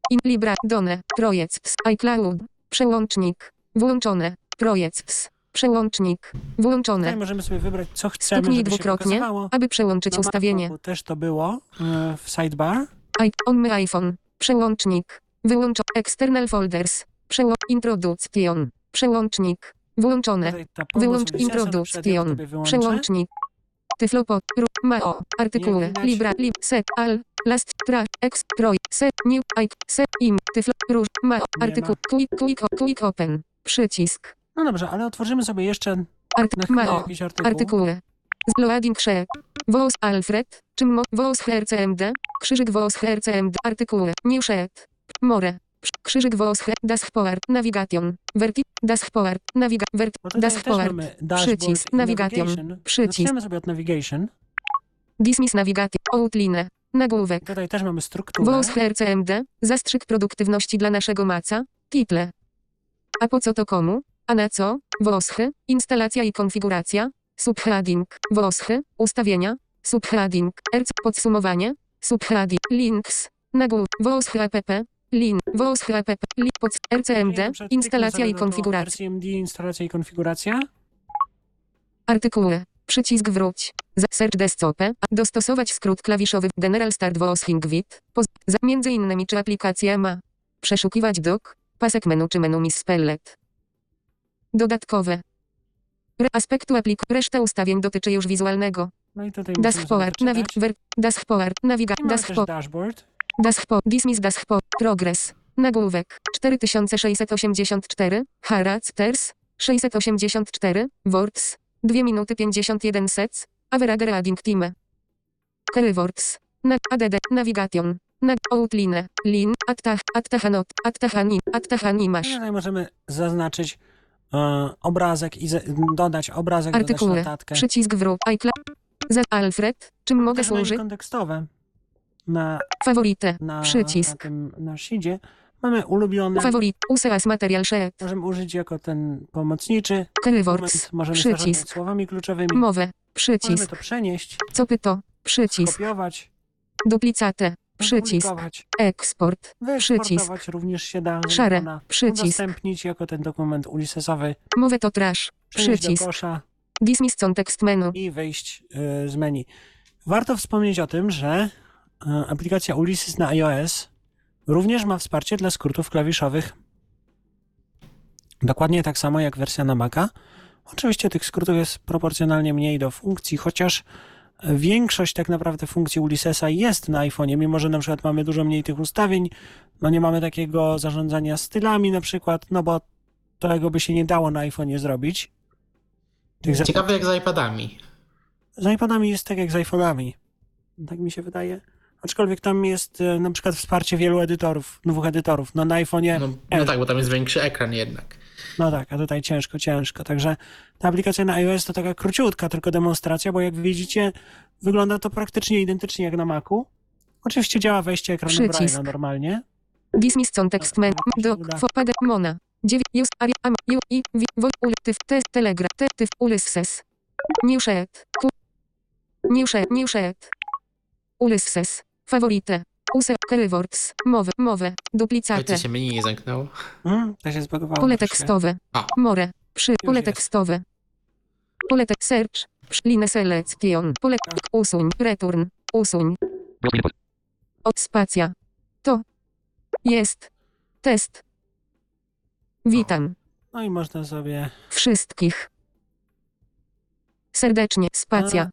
In libra, done, projects, iCloud, przełącznik, włączone, projects, przełącznik, włączone. Tutaj możemy sobie wybrać, co chcemy, Stuknij żeby dwukrotnie, aby przełączyć Na ustawienie. MacBooku też to było e, w sidebar. I, on my iPhone, przełącznik, wyłączo, external folders, przełą, introduction, przełącznik, włączone, wyłącz introduction, przełącznik, tyflopod, ru, mao, artykuły, libra, lib, set, al, last, tra, ex, troj, set, new, ik, set, im, tyflo, róż, mao, artykuł, quick, quick, quick open, przycisk, No dobrze, ale otworzymy sobie jeszcze na art, chwilę mao, jakiś artykuł. artykuły. Loading share. Woos Alfred. Czym mo, Woos HRCMD. Krzyżyk Woos HRCMD. Artykuły. New shed. More. Krzyżyk Woos H. Dashboard. Navigation. Verti. Dashboard. Naviga. Vert. Mamy dashboard Przycisk. Navigation. Przycisk. Zaczniemy sobie od navigation. Dismiss Navigation. Outline. Nagłówek. Tutaj też mamy strukturę. Woos HRCMD. Zastrzyk produktywności dla naszego maca. Title. A po co to komu? A na co? Woschy. Instalacja i konfiguracja. Subheading. Woschy. Ustawienia. Subheading. RC. Podsumowanie. Subheading. Links. Nagłów. Woschy app. Lin. Woschy app. Link. Pod. RCMD. Instalacja i konfiguracja. RCMD, instalacja i konfiguracja. Artykuły. Przycisk wróć. Search desktopę. Dostosować skrót klawiszowy General Start. Poz- za- Między innymi czy aplikacja ma. Przeszukiwać dok. Pasek menu czy menu misspelled. Dodatkowe. Re aspektu aplik. Reszta ustawień dotyczy już wizualnego. No i tutaj Dashboard. Navig. Ver, dashboard. Też Dashboard. dashboard. Dashboard. Dismiss dashboard. Progress. Nagłówek. 4684. Characters. 684. Words. 2 minuty 51 sec. Average reading time. Keywords. Na, add. Navigation. Na, outline. Lin. Attach. Attachanot. Attachani. I Attachanimasz. tutaj możemy zaznaczyć obrazek i dodać obrazek, Artykuły. dodać notatkę. Przycisk wróg. iCloud. Za Alfred. Czym mogę służyć? kontekstowe. Na, Faworyte. na, na Przycisk. tym na sheetie mamy ulubione. Favorit. Useas material sheet. Możemy użyć jako ten pomocniczy. Keywords. Możemy Przycisk. słowami kluczowymi. Mowę. Możemy Przycisk. to przenieść, Co pyto? Przycisk. kopiować, Duplicate. Przycisk. Eksport. wyeksportować również się da. Szare. Przycisk. Udostępnić jako ten dokument ulisesowy, Mowę to trash. Przycisk. kosza Dismiss context menu. i wyjść y, z menu. Warto wspomnieć o tym, że y, aplikacja Ulysses na iOS również ma wsparcie dla skrótów klawiszowych. Dokładnie tak samo jak wersja na Maca. Oczywiście tych skrótów jest proporcjonalnie mniej do funkcji, chociaż większość tak naprawdę funkcji Ulyssesa jest na iPhone'ie, mimo że na przykład mamy dużo mniej tych ustawień, no nie mamy takiego zarządzania stylami na przykład, no bo tego by się nie dało na iPhone'ie zrobić. Tych Ciekawe jak z iPadami. z iPadami jest tak jak z iPhone'ami. Tak mi się wydaje. Aczkolwiek tam jest e, na przykład wsparcie wielu edytorów, dwóch edytorów. No na iPhone'ie, no, no tak, bo tam jest większy ekran jednak. No tak, a tutaj ciężko, ciężko. Także ta aplikacja na iOS to taka króciutka tylko demonstracja, bo jak widzicie, wygląda to praktycznie identycznie jak na Macu. Oczywiście działa wejście ekranu Przycisk. Braille'a normalnie. Dismiss context menu. Doc. Fopad. Mona. 9. Just. Aria. Am. Ju. I. Wi. Woj. Ul. Tyf. Te. Telegra. Te. Tyf. Ulysses. Newshed. Ku. Newshed. Newshed. Ulysses. Favorite. Use. Keywords. Mowy. Mowę. Duplicate. Chodźcie się menu nie zamknęło. Hmm, to się zbagowało. Pole tekstowe. A. More. Przy. Pole jest. tekstowe. Pole tek search. Przy- Line selection. Pole usuń. Return. Usuń. Od spacja. To. Jest. Test. Witam. No i można sobie... Wszystkich. Serdecznie. Spacja.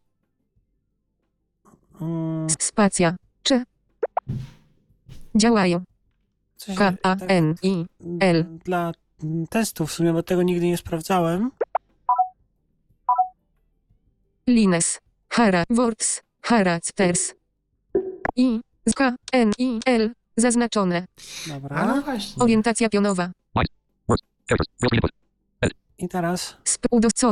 Mm, Spacja. Czy. Działają. coś, K. A. tak, N. I. L. Dla mm, testów w sumie, bo tego nigdy nie sprawdzałem. Lines. Hara. Words. Haracters. I. Z K. N. I. L. Zaznaczone. Dobra. A no właśnie. Orientacja pionowa. I teraz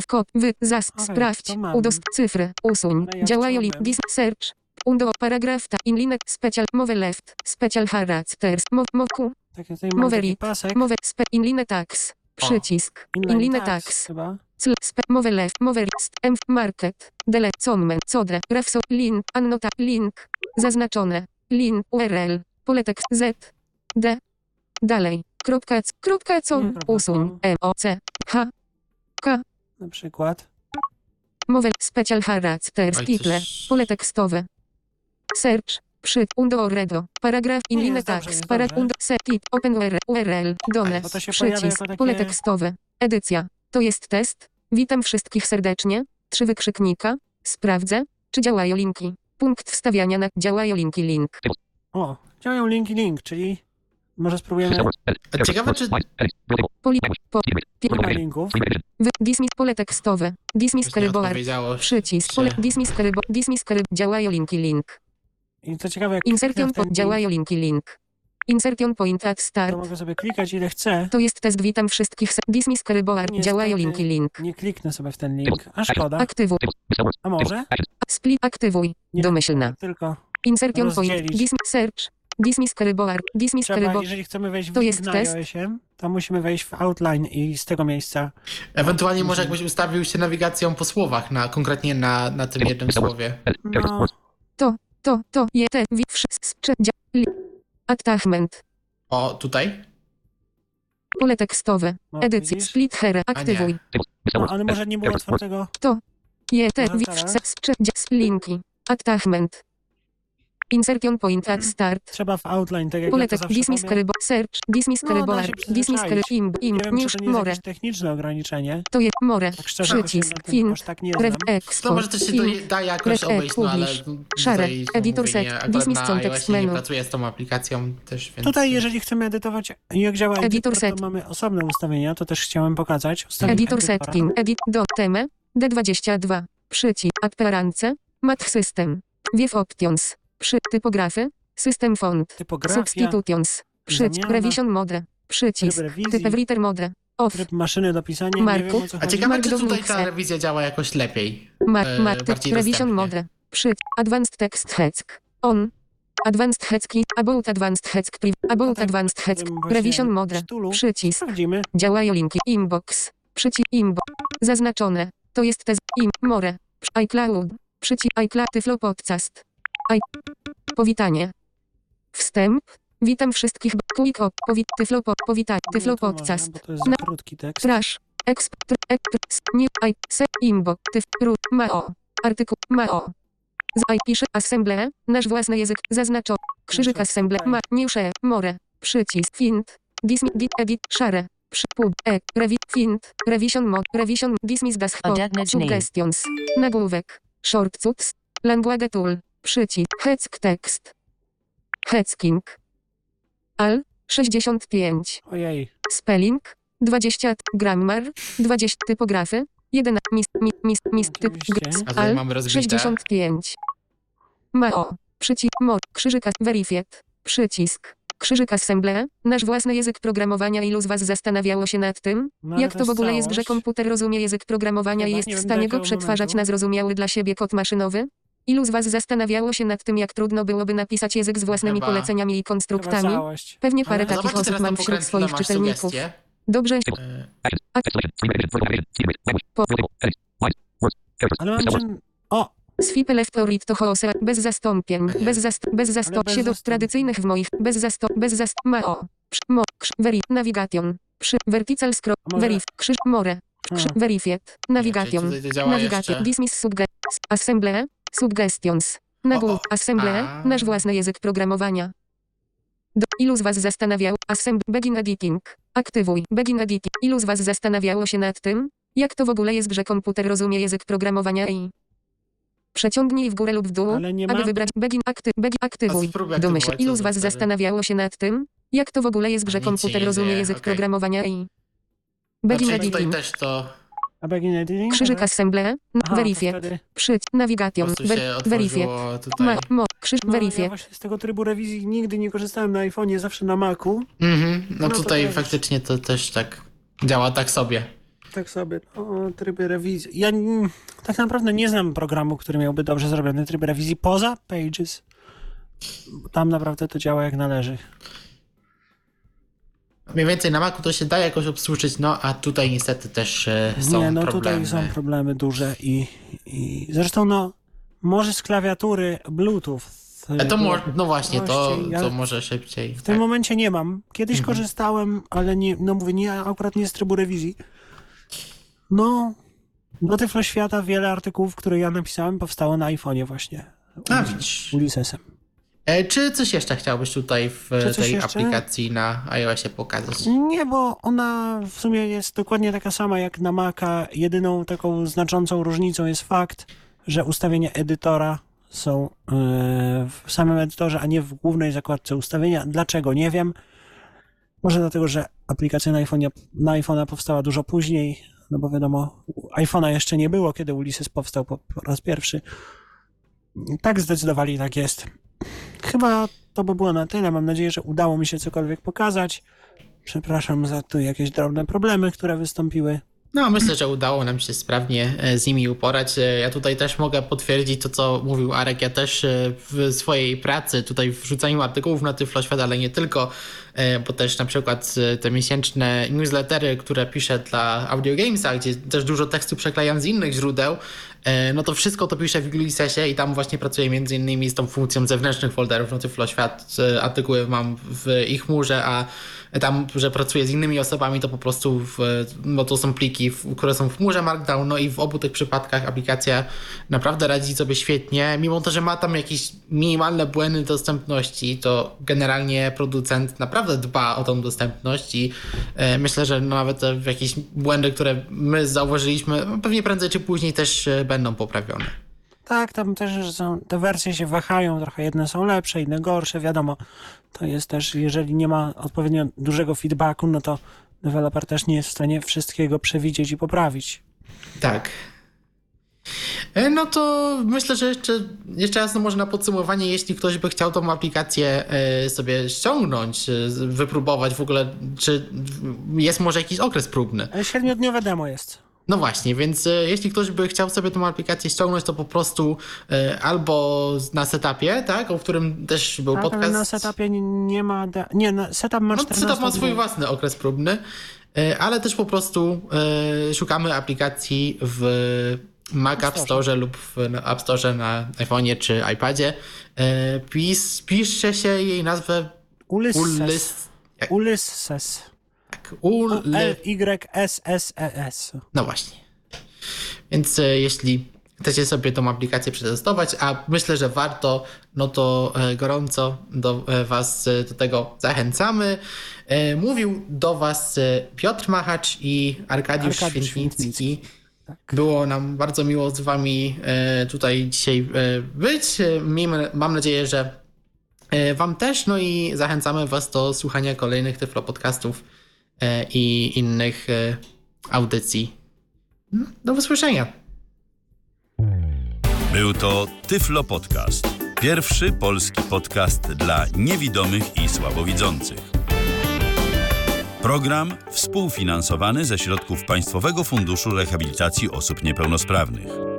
kod. Wy. Zas. Okej, Sprawdź. Udost. Cyfry. Usuń. Ja Działają. Dis. Search. Undo. Paragraf. Ta. Inline. Special. Move left. Special haracters. Move. Move. Q. tak taki read. pasek. Move. Spe. Inline tax. Przycisk. Inline Inline tax tax. chyba. Cl, spe, move left, move right, m, market, delete, comment, codre, refso, link, annota, link, zaznaczone, link, URL, pole tekst, z, d, dalej, kropka, c, kropka, co, kropka, usuń, m, o, c, h, k, Na przykład. move, special haracters, Oj, title, pole tekstowe, search, przy, undo, orredo, paragraf, dobrze, tax, jest para, undo, set, tip, open URL, URL, done, przycisk, takie- pole tekstowe, edycja, to jest test, witam wszystkich serdecznie, trzy wykrzyknika, sprawdzę, czy działają linki, punkt wstawiania na działają linki link, O, działają linki link, czyli może spróbujemy. Ciekawe czy... poli, po, Nie ma linków. wy, dismiss, pole tekstowe, dismiss odpowiedziało. przycisk, pole, dismiss carebar, dismiss carebar, działają linki link, I co ciekawe, jak insertion point, link, działają linki link, insertion point at to start, mogę sobie klikać ile chcę. To jest test witam wszystkich. Dismiss. Niestety Działają linki link. Nie kliknę sobie w ten link, a szkoda. Aktywuj. A może? Split aktywuj. Nie. Domyślna. Tylko Insertion point. Rozdzielić. Dismiss search. Dismiss carebar. Dismiss carebar. jeżeli chcemy wejść w To jest test? to musimy wejść w outline i z tego miejsca. Ewentualnie może jakbyś ustawił się nawigacją po słowach, na, konkretnie na, na tym jednym słowie. No, To, to, to, je, te, wi, wszy, sprze, dzia, li. Attachment. O, tutaj? Pole tekstowe. no Edycja. widzisz? Split here. Aktywuj. No, ale może nie było otwartego. Je, te, Może wi, teraz? linki. Attachment. Insertion point at start. Trzeba w outline, tak jak Pole ja to Dismiss. Search. Dismiss No, carebar. się Dismiss carebar. Imb. Nie Imb. wiem, News. czy to nie jest More. jakieś techniczne ograniczenie. To jest more. Tak szczerze, Przycisk. Fin. tak nie Rev. znam. To Export. może też się to da jakoś obejść, no ale no, Editor set. Dismiss context menu. pracuję z tą aplikacją też, więc... Tutaj, jeżeli chcemy edytować, jak działa Editor editor, set. to mamy osobne ustawienia, to też chciałem pokazać. Editor setting. Edit. Do. Teme. D22. Przycisk. Appearance. Mat system. View options. Przy. Typografy. System font. Typografia, Substitutions. Przycisk. Revision mode. Przycisk. Typ everyter mode. Off. tryb maszyny do pisania, nie Marku. wiem A ciekawe, czy tutaj ta rewizja działa jakoś lepiej. Mark. e, Mark. bardziej Revision mode. Przy. Advanced text heck. On. Advanced Hecki, About Advanced Heck, About tak, Advanced Heck, tym właśnie Revision Mode, przycisk, Sprawdzimy. działają linki, inbox, przycisk, inbox, zaznaczone, to jest test, im, more, iCloud. Przycisk iCloud Tyflo Podcast. I... Powitanie. Wstęp. Witam wszystkich. Quick op. Powit. Tyflo po. Powitanie. Tyflo No można, Podcast. to jest Na- krótki tekst. Trash. Exp. Tr, ek, tr, s, nie. I. Se. Imbo. Tyf. Ru. Mao. Artykuł. Mao. Z I pisze. Assemble. Nasz własny język. Zaznaczo. Krzyżyk assemble. Ma. Niusze. More. Przycisk. Fint. Dismiss. Dit. Edit. Share. Przy. Pub. E. Revi. Fint. Revision mod. Revision. Dismiss das. Definite Suggestions. Nagłówek. Shortcuts. Language tool. Przycisk. Heck text. Hecking. Al. 65. Ojej. Spelling 20, grammar 20, typografy 11, mis, mi, mis, mis, typ, Oczywiście. grs, A tutaj al mamy rozbite. 65. Mao, przycisk, mod, krzyżyk, verified, przycisk, krzyżyk assemble, nasz własny język programowania. Ilu z was zastanawiało się nad tym? No, ale jak to w jest ogóle jest, że całość. komputer rozumie język programowania i Chyba jest nie w wiem, stanie go jakiego przetwarzać momentu. na zrozumiały dla siebie kod maszynowy? Ilu z was zastanawiało się nad tym, jak trudno byłoby napisać język z własnymi Chyba- poleceniami i Chyba konstruktami? całość. Pewnie parę Ale takich Zobaczcie osób teraz mam wśród swoich masz czytelników. sugestie. Dobrze, E, Ale mam czym... O! Swipe left or it to house, bez zastąpień, bez zast bez zastąp bez się do zastąpień. tradycyjnych w moich, bez zastąp, bez zast mao, przy, mo, krz, veri, navigation, przy, vertical scroll, A może- verif, krzyż, more, krzyż, A. verified, navigation, tutaj to działa navigation, jeszcze. dismiss sugge, assemble, suggestions, nagłów, O, o. assemble, A. nasz własny język programowania. Do, ilu z was zastanawiał, assemble, begin editing, aktywuj, begin editing, ilu z was zastanawiało się nad tym, jak to w ogóle jest, że komputer rozumie język programowania i Przeciągnij w górę lub w dół, Ale nie aby wybrać begin, akty, begin aktywuj. Domyśl, ilu z was zastanawiało się nad tym, jak to w ogóle jest, że komputer rozumie język programowania i begin Znaczy, tutaj editing, też to begin? Krzyżyk assemble, to verified, wtedy- przyć, navigation, prostu ver, się verified, otworzyło tutaj. ma, mo, krzyż, No, ja verified. właśnie z tego trybu rewizji nigdy nie korzystałem na iPhone'ie, zawsze na Macu. Mhm. No, No to tutaj też. faktycznie to też tak działa tak sobie. Tak sobie, o, tryby rewizji. Ja tak naprawdę nie znam programu, który miałby dobrze zrobiony tryb rewizji poza Pages. Tam naprawdę to działa jak należy. Mniej więcej na Macu to się da jakoś obsłużyć, no a tutaj niestety też e, są nie, no problemy. tutaj są problemy duże i, i zresztą no może z klawiatury Bluetooth. E, to mo- no właśnie, to, ja- to może szybciej. W tym momencie nie mam. Kiedyś Mhm. korzystałem, ale nie, no mówię, nie, akurat nie z trybu rewizji. No, do Tyflo Świata wiele artykułów, które ja napisałem, powstało na iPhone'ie właśnie. A widzisz. Ulyssesem. E, czy coś jeszcze chciałbyś tutaj w e, tej jeszcze? aplikacji na iOSie pokazać? Nie, bo ona w sumie jest dokładnie taka sama jak na Maca. Jedyną taką znaczącą różnicą jest fakt, że ustawienia edytora są yy, w samym edytorze, a nie w głównej zakładce ustawienia. Dlaczego? Nie wiem. Może dlatego, że aplikacja na iPhone'a, na iPhone'a powstała dużo później, no bo wiadomo, iPhone'a jeszcze nie było, kiedy Ulysses powstał po, po raz pierwszy. Tak zdecydowali, tak jest. Chyba to by było na tyle. Mam nadzieję, że udało mi się cokolwiek pokazać. Przepraszam za tu jakieś drobne problemy, które wystąpiły. No, myślę, że udało nam się sprawnie e, z nimi uporać. E, Ja tutaj też mogę potwierdzić to, co mówił Arek. Ja też e, w swojej pracy, tutaj w wrzucaniu artykułów na Tyfloświat, ale nie tylko, bo też na przykład te miesięczne newslettery, które piszę dla Audio Gamesa, gdzie też dużo tekstu przeklejam z innych źródeł, no to wszystko to piszę w Ulyssesie i tam właśnie pracuję między innymi z tą funkcją zewnętrznych folderów na Tyfloświat. E, Artykuły mam w ich chmurze, a tam, że pracuję z innymi osobami, to po prostu, w, no to są pliki, w, które są w chmurze Markdown, no i w obu tych przypadkach aplikacja naprawdę radzi sobie świetnie, mimo to, że ma tam jakieś minimalne błędy dostępności, to generalnie producent naprawdę dba o tą dostępność i e, myślę, że nawet jakieś błędy, które my zauważyliśmy, no pewnie prędzej czy później też e, będą poprawione. Tak, tam też są, te wersje się wahają, trochę jedne są lepsze, inne gorsze, wiadomo. To jest też, jeżeli nie ma odpowiednio dużego feedbacku, no to deweloper też nie jest w stanie wszystkiego przewidzieć i poprawić. Tak. E, No to myślę, że jeszcze, jeszcze raz no może na podsumowanie, jeśli ktoś by chciał tą aplikację e, sobie ściągnąć, e, wypróbować w ogóle, czy jest może jakiś okres próbny. Siedmiodniowe demo jest. No właśnie, więc e, jeśli ktoś by chciał sobie tą aplikację ściągnąć, to po prostu e, albo na setupie, tak, o którym też był Tak, podcast. ale na setupie nie, ma... Nie, na setup ma No, 14 setup ma swój własny okres próbny, e, ale też po prostu szukamy aplikacji w Mac App Store lub w App Store na iPhone'ie czy iPadzie. Pis, pisze się jej nazwę Ulysses. Ulys... jak- Ulysses. tak, Ul... L-Y-S-S-E-S. No właśnie. Więc e, jeśli chcecie sobie tą aplikację przetestować, a myślę, że warto, no to e, gorąco do e, Was e, do tego zachęcamy. E, Mówił do Was e, Piotr Machacz i Arkadiusz, Arkadiusz Świętnicki. Świętnicki. Było nam bardzo miło z Wami e, tutaj dzisiaj e, być. E, Miejmy, mam nadzieję, że e, Wam też. No i zachęcamy Was do słuchania kolejnych Tyflo podcastów e, i innych e, audycji. No, Do usłyszenia. Był to Tyflo Podcast. Pierwszy polski podcast dla niewidomych i słabowidzących. Program współfinansowany ze środków Państwowego Funduszu Rehabilitacji Osób Niepełnosprawnych.